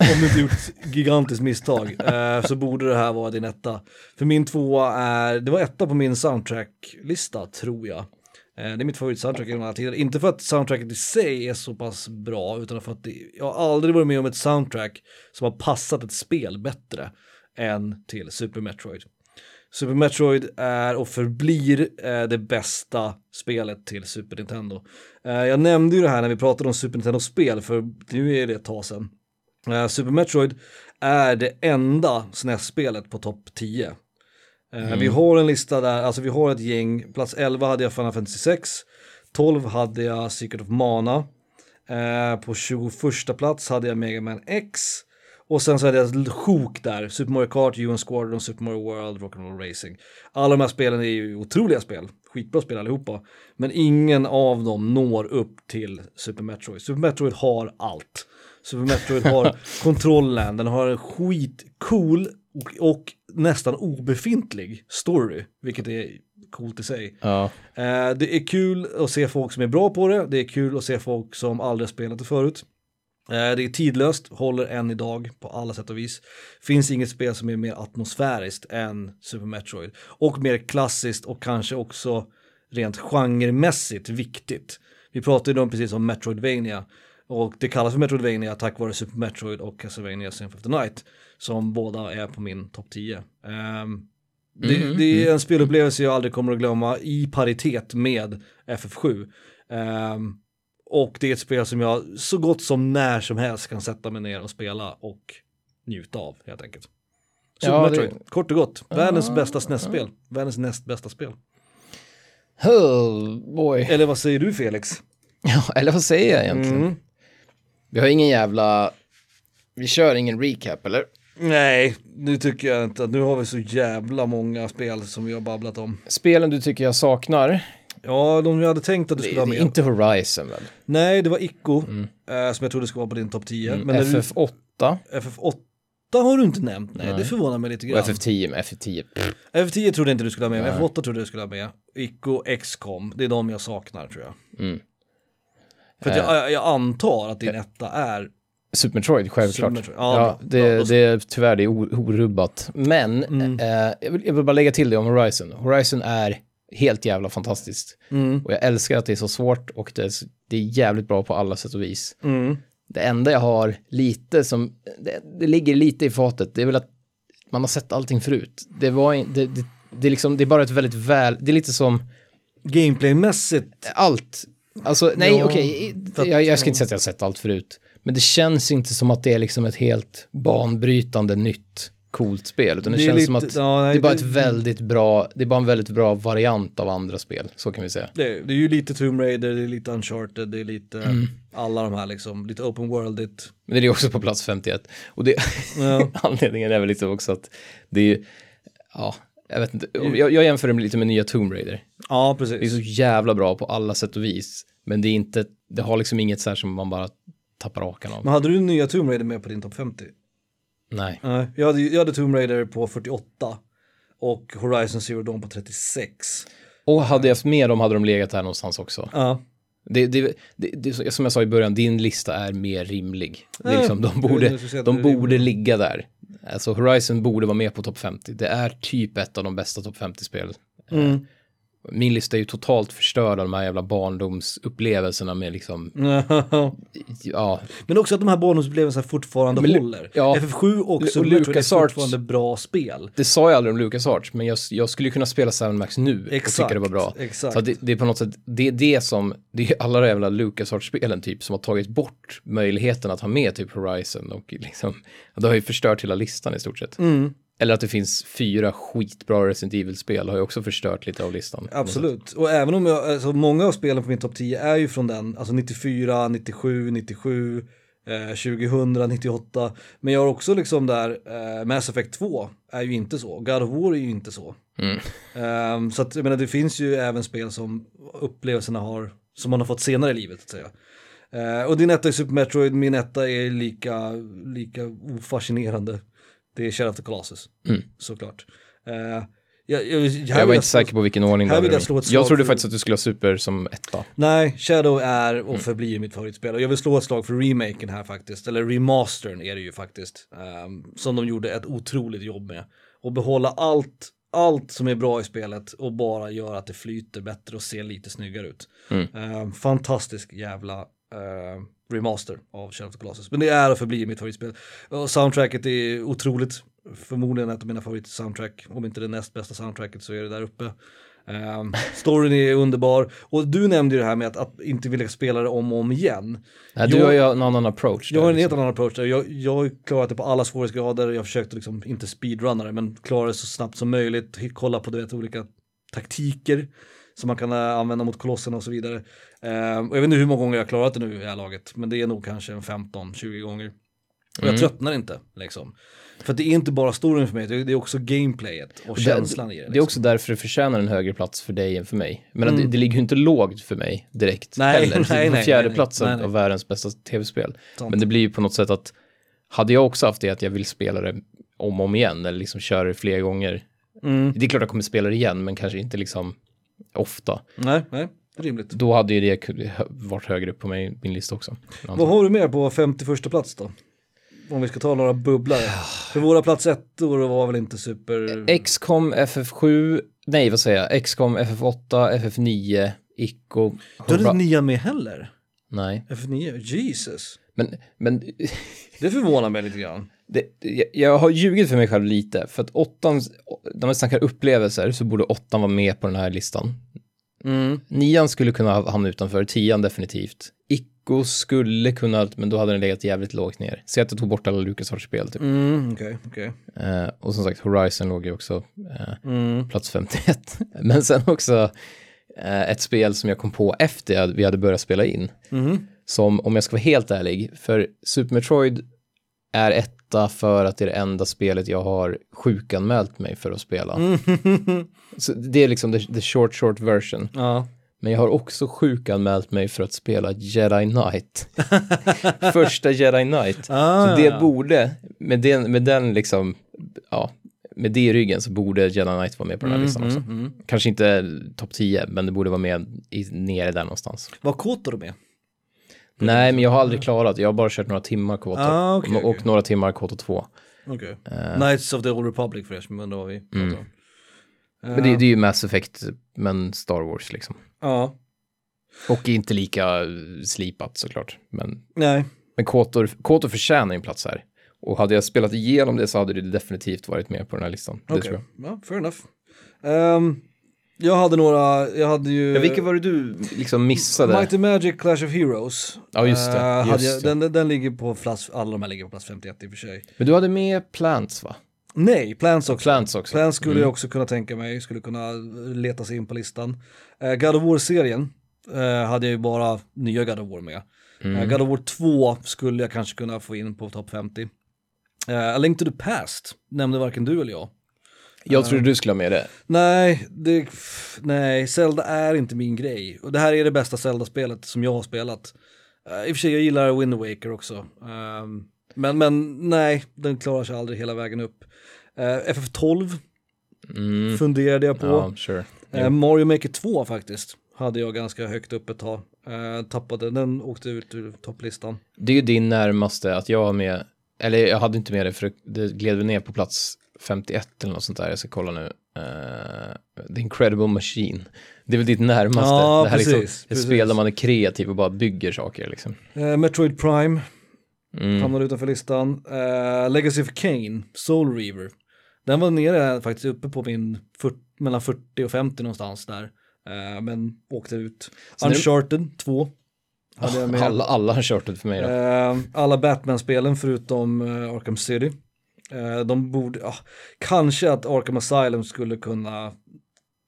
Om du inte gjort ett gigantiskt misstag eh, så borde det här vara din etta. För min tvåa är, det var etta på min soundtracklista tror jag. Eh, det är mitt favoritsoundtrack genom alla tider. Inte för att soundtracket i sig är så pass bra, utan för att det, jag har aldrig varit med om ett soundtrack som har passat ett spel bättre än till Super Metroid. Super Metroid är och förblir eh, det bästa spelet till Super Nintendo. Eh, jag nämnde ju det här när vi pratade om Super Nintendo-spel, för nu är det ett tag sedan. Eh, Super Metroid är det enda SNES-spelet på topp 10. Eh, Vi har en lista där, alltså vi har ett gäng, plats 11 hade jag Final Fantasy 6, 12 hade jag Secret of Mana, på 21 plats hade jag Mega Man X, och sen så hade jag ett sjok där, Super Mario Kart, UN Squadron, Super Mario World, Rock'n'Roll Racing. Alla de här spelen är ju otroliga spel, skitbra spel allihopa. Men ingen av dem når upp till Super Metroid. Super Metroid har allt. Super Metroid har kontrollen, den har en skitcool och, och nästan obefintlig story, vilket är coolt i sig. Ja. Eh, det är kul att se folk som är bra på det, det är kul att se folk som aldrig spelat det förut. Eh, det är tidlöst, håller än idag på alla sätt och vis. Finns inget spel som är mer atmosfäriskt än Super Metroid. Och mer klassiskt och kanske också rent genremässigt viktigt. Vi pratade ju om precis om Metroidvania. Och det kallas för Metroidvania tack vare Super Metroid och Castlevania Symphony of the Night. Som båda är på min topp 10. Ehm, det, Mhm, det är en spelupplevelse jag aldrig kommer att glömma i paritet med FF7. Ehm, och det är ett spel som jag så gott som när som helst kan sätta mig ner och spela och njuta av helt enkelt. Super Ja, det- Metroid, kort och gott. Världens Ah, bästa SNES-spel. Världens näst bästa spel. Oh boy. Eller vad säger du Felix? Ja, eller vad säger jag egentligen? Mm. Vi har ingen jävla... Vi kör ingen recap, eller? Nej, nu tycker jag inte att nu har vi så jävla många spel som vi har babblat om. Spelen du tycker jag saknar? Ja, de hade tänkt att du Det, skulle ha det med. är inte Horizon väl? Nej, det var Ico, eh, som jag trodde skulle vara på din topp 10. Mm, Men när du, FF8 FF8 har du inte nämnt, nej, Nej. det förvånar mig lite och grann. FF10, men FF10. FF10 trodde inte du skulle ha med, men Nej. F8 trodde jag du skulle ha med. Ico, XCOM, det är de jag saknar tror jag. Mm. För Eh. jag, jag antar att din etta är, Super Metroid, självklart. Super Metroid. Ja, Ja, det, Ja, det är tyvärr det är orubbat. Men Mm. eh, jag, vill, jag vill bara lägga till det om Horizon. Horizon är helt jävla fantastiskt. mm, Och jag älskar att det är så svårt och det är, det är jävligt bra på alla sätt och vis. mm, Det enda jag har lite som, det, det ligger lite i fatet, det är väl att man har sett allting förut. Det var det, det, det, är liksom, det är bara ett väldigt väl, det är lite som gameplaymässigt, allt. Alltså, nej Ja, okej, att- jag, jag ska inte säga att jag har sett allt förut. Men det känns inte som att det är liksom ett helt banbrytande nytt coolt spel. Utan det, Det känns lite- som att ja, nej, det är bara det- ett väldigt bra, det är bara en väldigt bra variant av andra spel. Så kan vi säga. det, det är ju lite Tomb Raider, det är lite Uncharted, det är lite Mm. alla de här liksom, lite open worldigt. Men det är också på plats 51. Och det, Ja. anledningen är väl liksom också att det är, ja, jag vet inte, jag, jag jämför det lite med nya Tomb Raider. Ja, Det är precis. så jävla bra på alla sätt och vis. Men det är inte, det har liksom inget så här som man bara tappar rakan av. Men hade du nya Tomb Raider med på din topp 50? Nej. Nej, jag hade, jag hade Tomb Raider på 48 och Horizon Zero Dawn på 36. Och hade jag haft med dem hade de legat här någonstans också. Ja, Det, det, det, det, som jag sa i början, din lista är mer rimlig. Nej, liksom, de borde, de borde ligga där. Alltså Horizon borde vara med på topp 50. Det är typ ett av de bästa topp 50-spel. Mm. Min lista är ju totalt förstörd av de här jävla barndomsupplevelserna med liksom, ja, Men också att de här bonusupplevelserna fortfarande Men håller. ja. FF7 och Och Super är fortfarande bra spel. det sa jag aldrig om LucasArts, men jag, jag skulle ju kunna spela Seven Max nu och Exakt, tycka det var bra. exakt. Så det, det är på något sätt, det är det som, det är alla de jävla LucasArts-spelen typ som har tagit bort möjligheten att ha med typ Horizon och liksom, det har ju förstört hela listan i stort sett. Mm, Eller att det finns fyra skitbra Resident Evil-spel har ju också förstört lite av listan. absolut. Och även om jag, alltså många av spelen på min topp 10 är ju från den, alltså 94, 97, 97, eh, 2000, 98. Men jag har också liksom där, eh, Mass Effect 2 är ju inte så, God of War är ju inte så. Mm. Ehm, så att jag menar det finns ju även spel som upplevelserna har, som man har fått senare i livet så att säga. Eh, och din etta är Super Metroid, min etta är lika, lika ofascinerande. Det är Shadow of the Colossus, Mm. såklart. Eh, Jag, jag, Jag var inte slå- säker på vilken ordning det hade jag trodde för- faktiskt att du skulle ha Super som etta. Nej, Shadow är Mm. och förblir mitt favoritspel. Och jag vill slå ett slag för remaken här faktiskt. Eller remastern är det ju faktiskt. ehm, som de gjorde ett otroligt jobb med. Och behålla allt, allt som är bra i spelet och bara göra att det flyter bättre och ser lite snyggare ut. Mm. Ehm, fantastisk jävla ehm, remaster av Shadow of the Colossus. Men det är och förblir mitt favoritspel. Och soundtracket är otroligt. Förmodligen ett av mina favorit-soundtrack. Om inte det näst bästa soundtracket så är det där uppe. Um, storyn är underbar. Och du nämnde ju det här med att, att inte vilja spela det om och om igen. Nej, du har ju en annan approach. Jag har en helt liksom. annan approach där. Jag, jag har klarat det på alla svårighetsgrader. Jag försökte liksom inte speedrunna det, men klara det så snabbt som möjligt. Kolla på du vet, olika taktiker som man kan eh, använda mot kolosserna och så vidare. Ehm, och jag vet inte hur många gånger jag har klarat det nu i det här laget, men det är nog kanske en 15-20 gånger. Och jag Mm. tröttnar inte, liksom. För det är inte bara storyn för mig, det är det också gameplayet och känslan i det. Det är Liksom. också därför det förtjänar en högre plats för dig än för mig. Men Mm. det, det ligger ju inte lågt för mig direkt Nej, heller. nej, fjärde nej. plats av- Nej, nej. av världens bästa tv-spel. Men det blir ju på något sätt att hade jag också haft det att jag vill spela det om och om igen eller liksom köra det fler gånger. Mm. Det är klart jag kommer spela det igen men kanske inte liksom ofta. Nej, nej, rimligt. Då hade ju det varit högre upp på mig, min lista också. Vad har du mer på 51 plats då? Om vi ska ta några bubblare. För våra plats ett år var väl inte super... XCOM FF7, nej vad säger jag, XCOM FF8, FF9, ICO. Du hade inte nian med heller? Nej, F9? Jesus. men, men Det förvånar mig lite grann. Det, jag, har ljugit för mig själv lite, för att åttan, när man snackar upplevelser så borde åttan vara med på den här listan. Mm. Nian skulle kunna ha- hamna utanför, tian definitivt. Ico skulle kunna, men då hade den legat jävligt lågt ner. Säg att jag tog bort alla LucasArts-spel typ. Mm, okej, okej. Eh, och som sagt, Horizon låg ju också eh, Mm. plats 51. Men sen också eh, ett spel som jag kom på efter att vi hade börjat spela in. Mhm. Som, om jag ska vara helt ärlig, för Super Metroid är etta för att det är det enda spelet jag har sjukanmält mig för att spela. Mm. Så det är liksom the, the short, short version. Ja. Men jag har också sjukanmält mig för att spela Jedi Knight. Första Jedi Knight. Ah, så det ja. borde, med den, med den liksom, ja, med det i ryggen så borde Jedi Knight vara med på den här Mm, listan också. mm. Kanske inte topp 10, men det borde vara med i, nere där någonstans. Var Kotor med? Nej, men jag har aldrig klarat, jag har bara kört några timmar Koto. Ah, okej, och, okej. några timmar Koto 2. Okej. Eh, Knights of the Old Republic för er som undrar vad vi Mm. om. Men det, det är ju Mass Effect, men Star Wars liksom. Ja, Och inte lika eh, slipat såklart. Men, nej. men Kotor, Kotor förtjänar en plats här. Och hade jag spelat igenom det så hade det definitivt varit med på den här listan. Det Okej, tror jag. ja, fair enough. Ehm, jag hade några, jag hade ju... Ja, vilka var det du liksom missade? Mighty Magic Clash of Heroes. Ja, just det, Eh, hade just jag. Den, den- ligger på plats, alla de här ligger på plats 51 i och för sig. Men du hade med Plants va? Nej, Plants också. Plants också. Plants skulle Mm. jag också kunna tänka mig, skulle kunna leta sig in på listan. Uh, God of War-serien eh, hade jag ju bara nya God of War med. Mm. Eh, God of War 2 skulle jag kanske kunna få in på topp 50. Uh, A Link to the Past nämnde varken du eller jag. Jag trodde du skulle ha med det. Nej, det, nej, Zelda är inte min grej. Och det här är det bästa Zelda-spelet som jag har spelat. Uh, I och för sig, jag gillar Wind Waker också. Ehm, men, men nej, den klarar sig aldrig hela vägen upp. Uh, FF12 Mm. funderade jag på. Ja, sure. Eh, Mario Maker 2 faktiskt hade jag ganska högt upp ett tag. Eh, tappade, den åkte ut ur topplistan. Det är ju din närmaste att jag har med, eller jag hade inte med det för det gled ner på plats 51 eller något sånt där, jag ska kolla nu. Uh, The Incredible Machine. Det är väl ditt närmaste. Ja, det här är precis, liksom, ett spel där man är kreativ och bara bygger saker liksom. Eh, Metroid Prime Mm. hamnade utanför listan. Eh, Legacy of Kane, Soul Reaver. Den var nere faktiskt uppe på min 40, mellan 40 och 50 någonstans där. Eh, men åkte ut. Så nu- Uncharted 2. Hade jag med. Alla, alla det för mig då. Alla Batman-spelen förutom Arkham City. Eh, de borde, ja, kanske att Arkham Asylum skulle kunna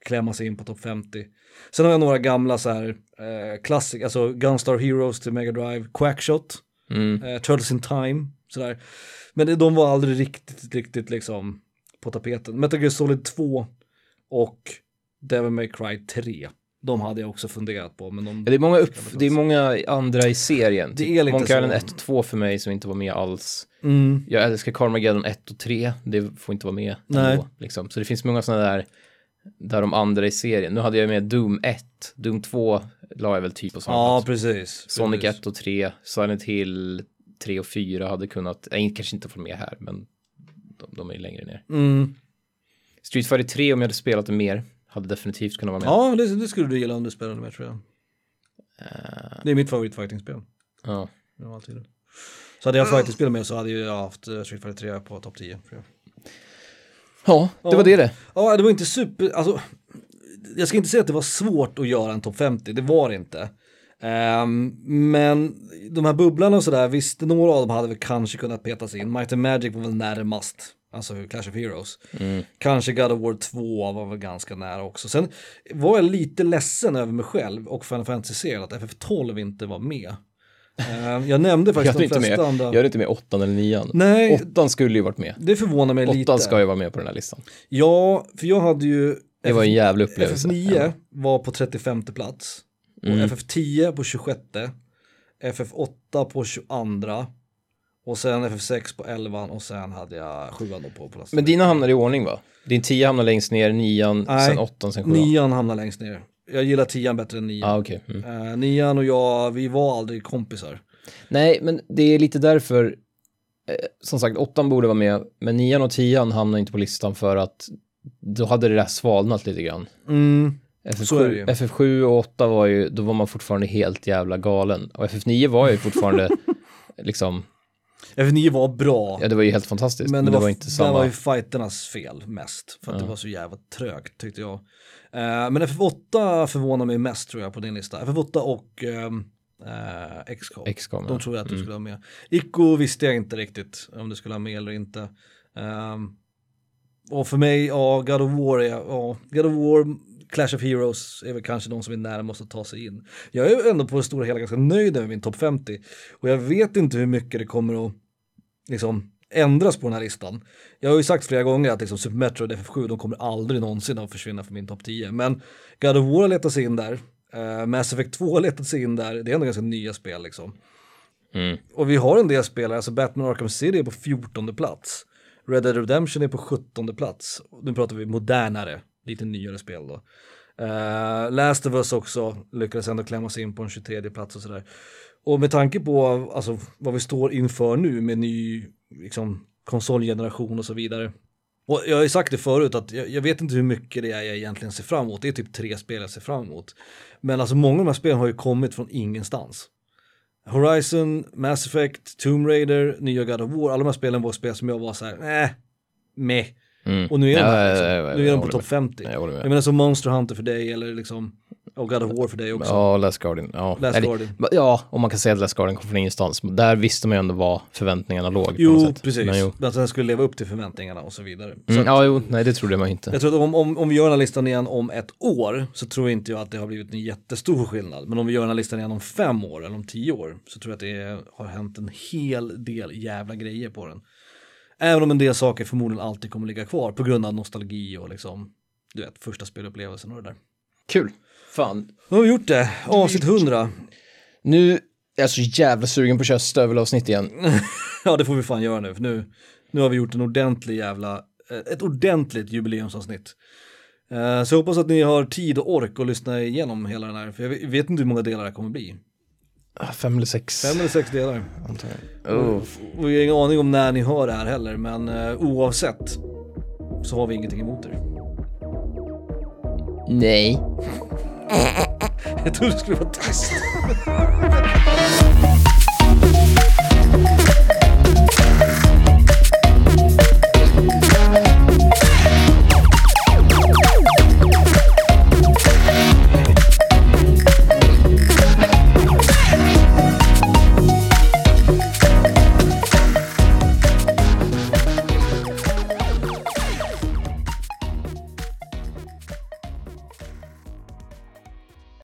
klämma sig in på topp 50. Sen har jag några gamla så här eh, klassik, alltså Gunstar Heroes till Mega Drive, Quackshot, Mm. eh, Turtles in Time, sådär. Men de var aldrig riktigt, riktigt liksom på tapeten. Metal Gear Solid 2 och Devil May Cry 3 De hade jag också funderat på, men de... Ja, det, är många upp, det är många andra i serien. Det är lite så. 1 och 2 för mig som inte var med alls. Mm. Jag älskar Carmageddon 1 och 3, det får inte vara med Nej. ändå. Liksom. Så det finns många sådana där, där de andra i serien. Nu hade jag med Doom 1, Doom 2 la jag väl typ på samma Ja, precis. Sonic precis. 1 och 3, Silent Hill 3 och 4 hade kunnat, äh, kanske inte få med här, men de, de är längre ner. Mm. Street Fighter 3 om jag hade spelat det mer, hade definitivt kunnat vara med. Ja, det, det skulle du gilla om du spelade med tror jag. Eh, Det är mitt favoritfightingspel. ja. genom all tid. Så hade jag fightingspel med så hade jag haft eh, Street Fighter 3 på topp 10. tror jag. ja, det Ja. var det det. Ja, det var inte super, alltså, jag ska inte säga att det var svårt att göra en topp 50, det var det inte. Ehm, men de här bubblarna och sådär, visst några av dem hade väl kanske kunnat petas in. Might and Magic var väl närmast, alltså Clash of Heroes. Mm. Kanske God of War 2 var väl ganska nära också. Sen var jag lite ledsen över mig själv och Final Fantasy-serien att FF12 inte var med. Ehm, jag nämnde Jag faktiskt hade de flesta med, andra. jag hade inte med åttan eller nian. Nej, Åttan skulle ju varit med. det förvånar mig lite. Åttan ska ju vara med på den här listan. Ja, för jag hade ju Det var en jävla upplevelse. FF9 var på 35 plats och Mm. FF10 på 26 FF8 på 22 och sen FF6 på 11 och sen hade jag 7 då på plats. Men dina hamnar i ordning va? Din tia hamnar längst ner, nian, Nej. sen åttan, sen sjuan. Nian hamnar längst ner. Jag gillar tian bättre än nian. Ah, okej. Mm. Eh, nian och jag, vi var aldrig kompisar. Nej, men det är lite därför, eh, som sagt, åttan borde vara med, men nian och tian hamnar inte på listan för att då hade det där svalnat lite grann. Mm. Så är det FF7, ju. FF7 och 8 var ju, då var man fortfarande helt jävla galen. Och FF9 var ju fortfarande, liksom, FF9 var bra. ja det var ju helt fantastiskt. Men det var, inte det samma. var ju fighternas fel mest. För att Ja. det var så jävla trögt tyckte jag. Eh, men FF8 förvånar mig mest tror jag på din lista. FF8 och ehm, eh, XCOM. XCOM. De ja. tror jag att du Mm. skulle ha med. Ico visste jag inte riktigt om du skulle ha med eller inte. Ehm, och för mig, ja, God of War ja, God of War, Clash of Heroes är väl kanske de som är närmast att ta sig in. Jag är ändå på det stora hela ganska nöjd med min topp 50. Och jag vet inte hur mycket det kommer att liksom ändras på den här listan. Jag har ju sagt flera gånger att liksom Super Metroid och FF7 de kommer aldrig någonsin att försvinna från min topp 10. Men God of War har letat sig in där. Uh, Mass Effect 2 har letat sig in där. Det är ändå ganska nya spel liksom. Mm. Och vi har en del spelare, alltså Batman Arkham City är på 14 plats. Red Dead Redemption är på 17 plats. Nu pratar vi modernare, lite nyare spel då. Uh, Last of Us också lyckades ändå klämma sig in på en 23 plats och sådär. Och med tanke på alltså, vad vi står inför nu med ny liksom, konsolgeneration och så vidare. Och jag har ju sagt det förut att jag, jag vet inte hur mycket det är jag egentligen ser fram emot. Det är typ tre spel jag ser fram emot. Men alltså många av de här spelen har ju kommit från ingenstans. Horizon, Mass Effect, Tomb Raider, nya God of War, alla de här spelen var spel som jag var så här, nej, meh. Mm. Och nu är de här, liksom. ja, ja, nu är de på topp med. 50. Jag. Jag menar som Monster Hunter för dig eller liksom, och God of War för dig också. Ja, Last Guardian. Ja. Last Eller- Guardian. Ja, om man kan säga att Last Guardian kom från ingenstans. Där visste man ju ändå vad förväntningarna låg. Jo, precis. Men jo. Att den skulle leva upp till förväntningarna och så vidare. Så Mm, att, ja, jo, nej det trodde man inte. Jag tror att om, om, om vi gör den här listan igen om ett år så tror inte jag att det har blivit en jättestor skillnad. Men om vi gör den här listan igen om fem år eller om tio år så tror jag att det har hänt en hel del jävla grejer på den. Även om en del saker förmodligen alltid kommer ligga kvar på grund av nostalgi och liksom, du vet, första spelupplevelsen och det där. Kul. Fan. Nu har vi gjort det, avsnitt 100. Nu är jag så jävla sugen på att köra stövelavsnitt igen. ja, det får vi fan göra nu, för nu, nu har vi gjort en ordentlig jävla, eh, ett ordentligt jubileumsavsnitt. Eh, Så jag hoppas att ni har tid och ork att lyssna igenom hela den här, för jag vet- vet inte hur många delar det kommer bli. Ah, Fem eller sex. Fem eller sex delar. antagligen. Oh. Och vi har ingen aning om när ni hör det här heller, men eh, oavsett så har vi ingenting emot er. Nej. Jag trodde det skulle vara tyst.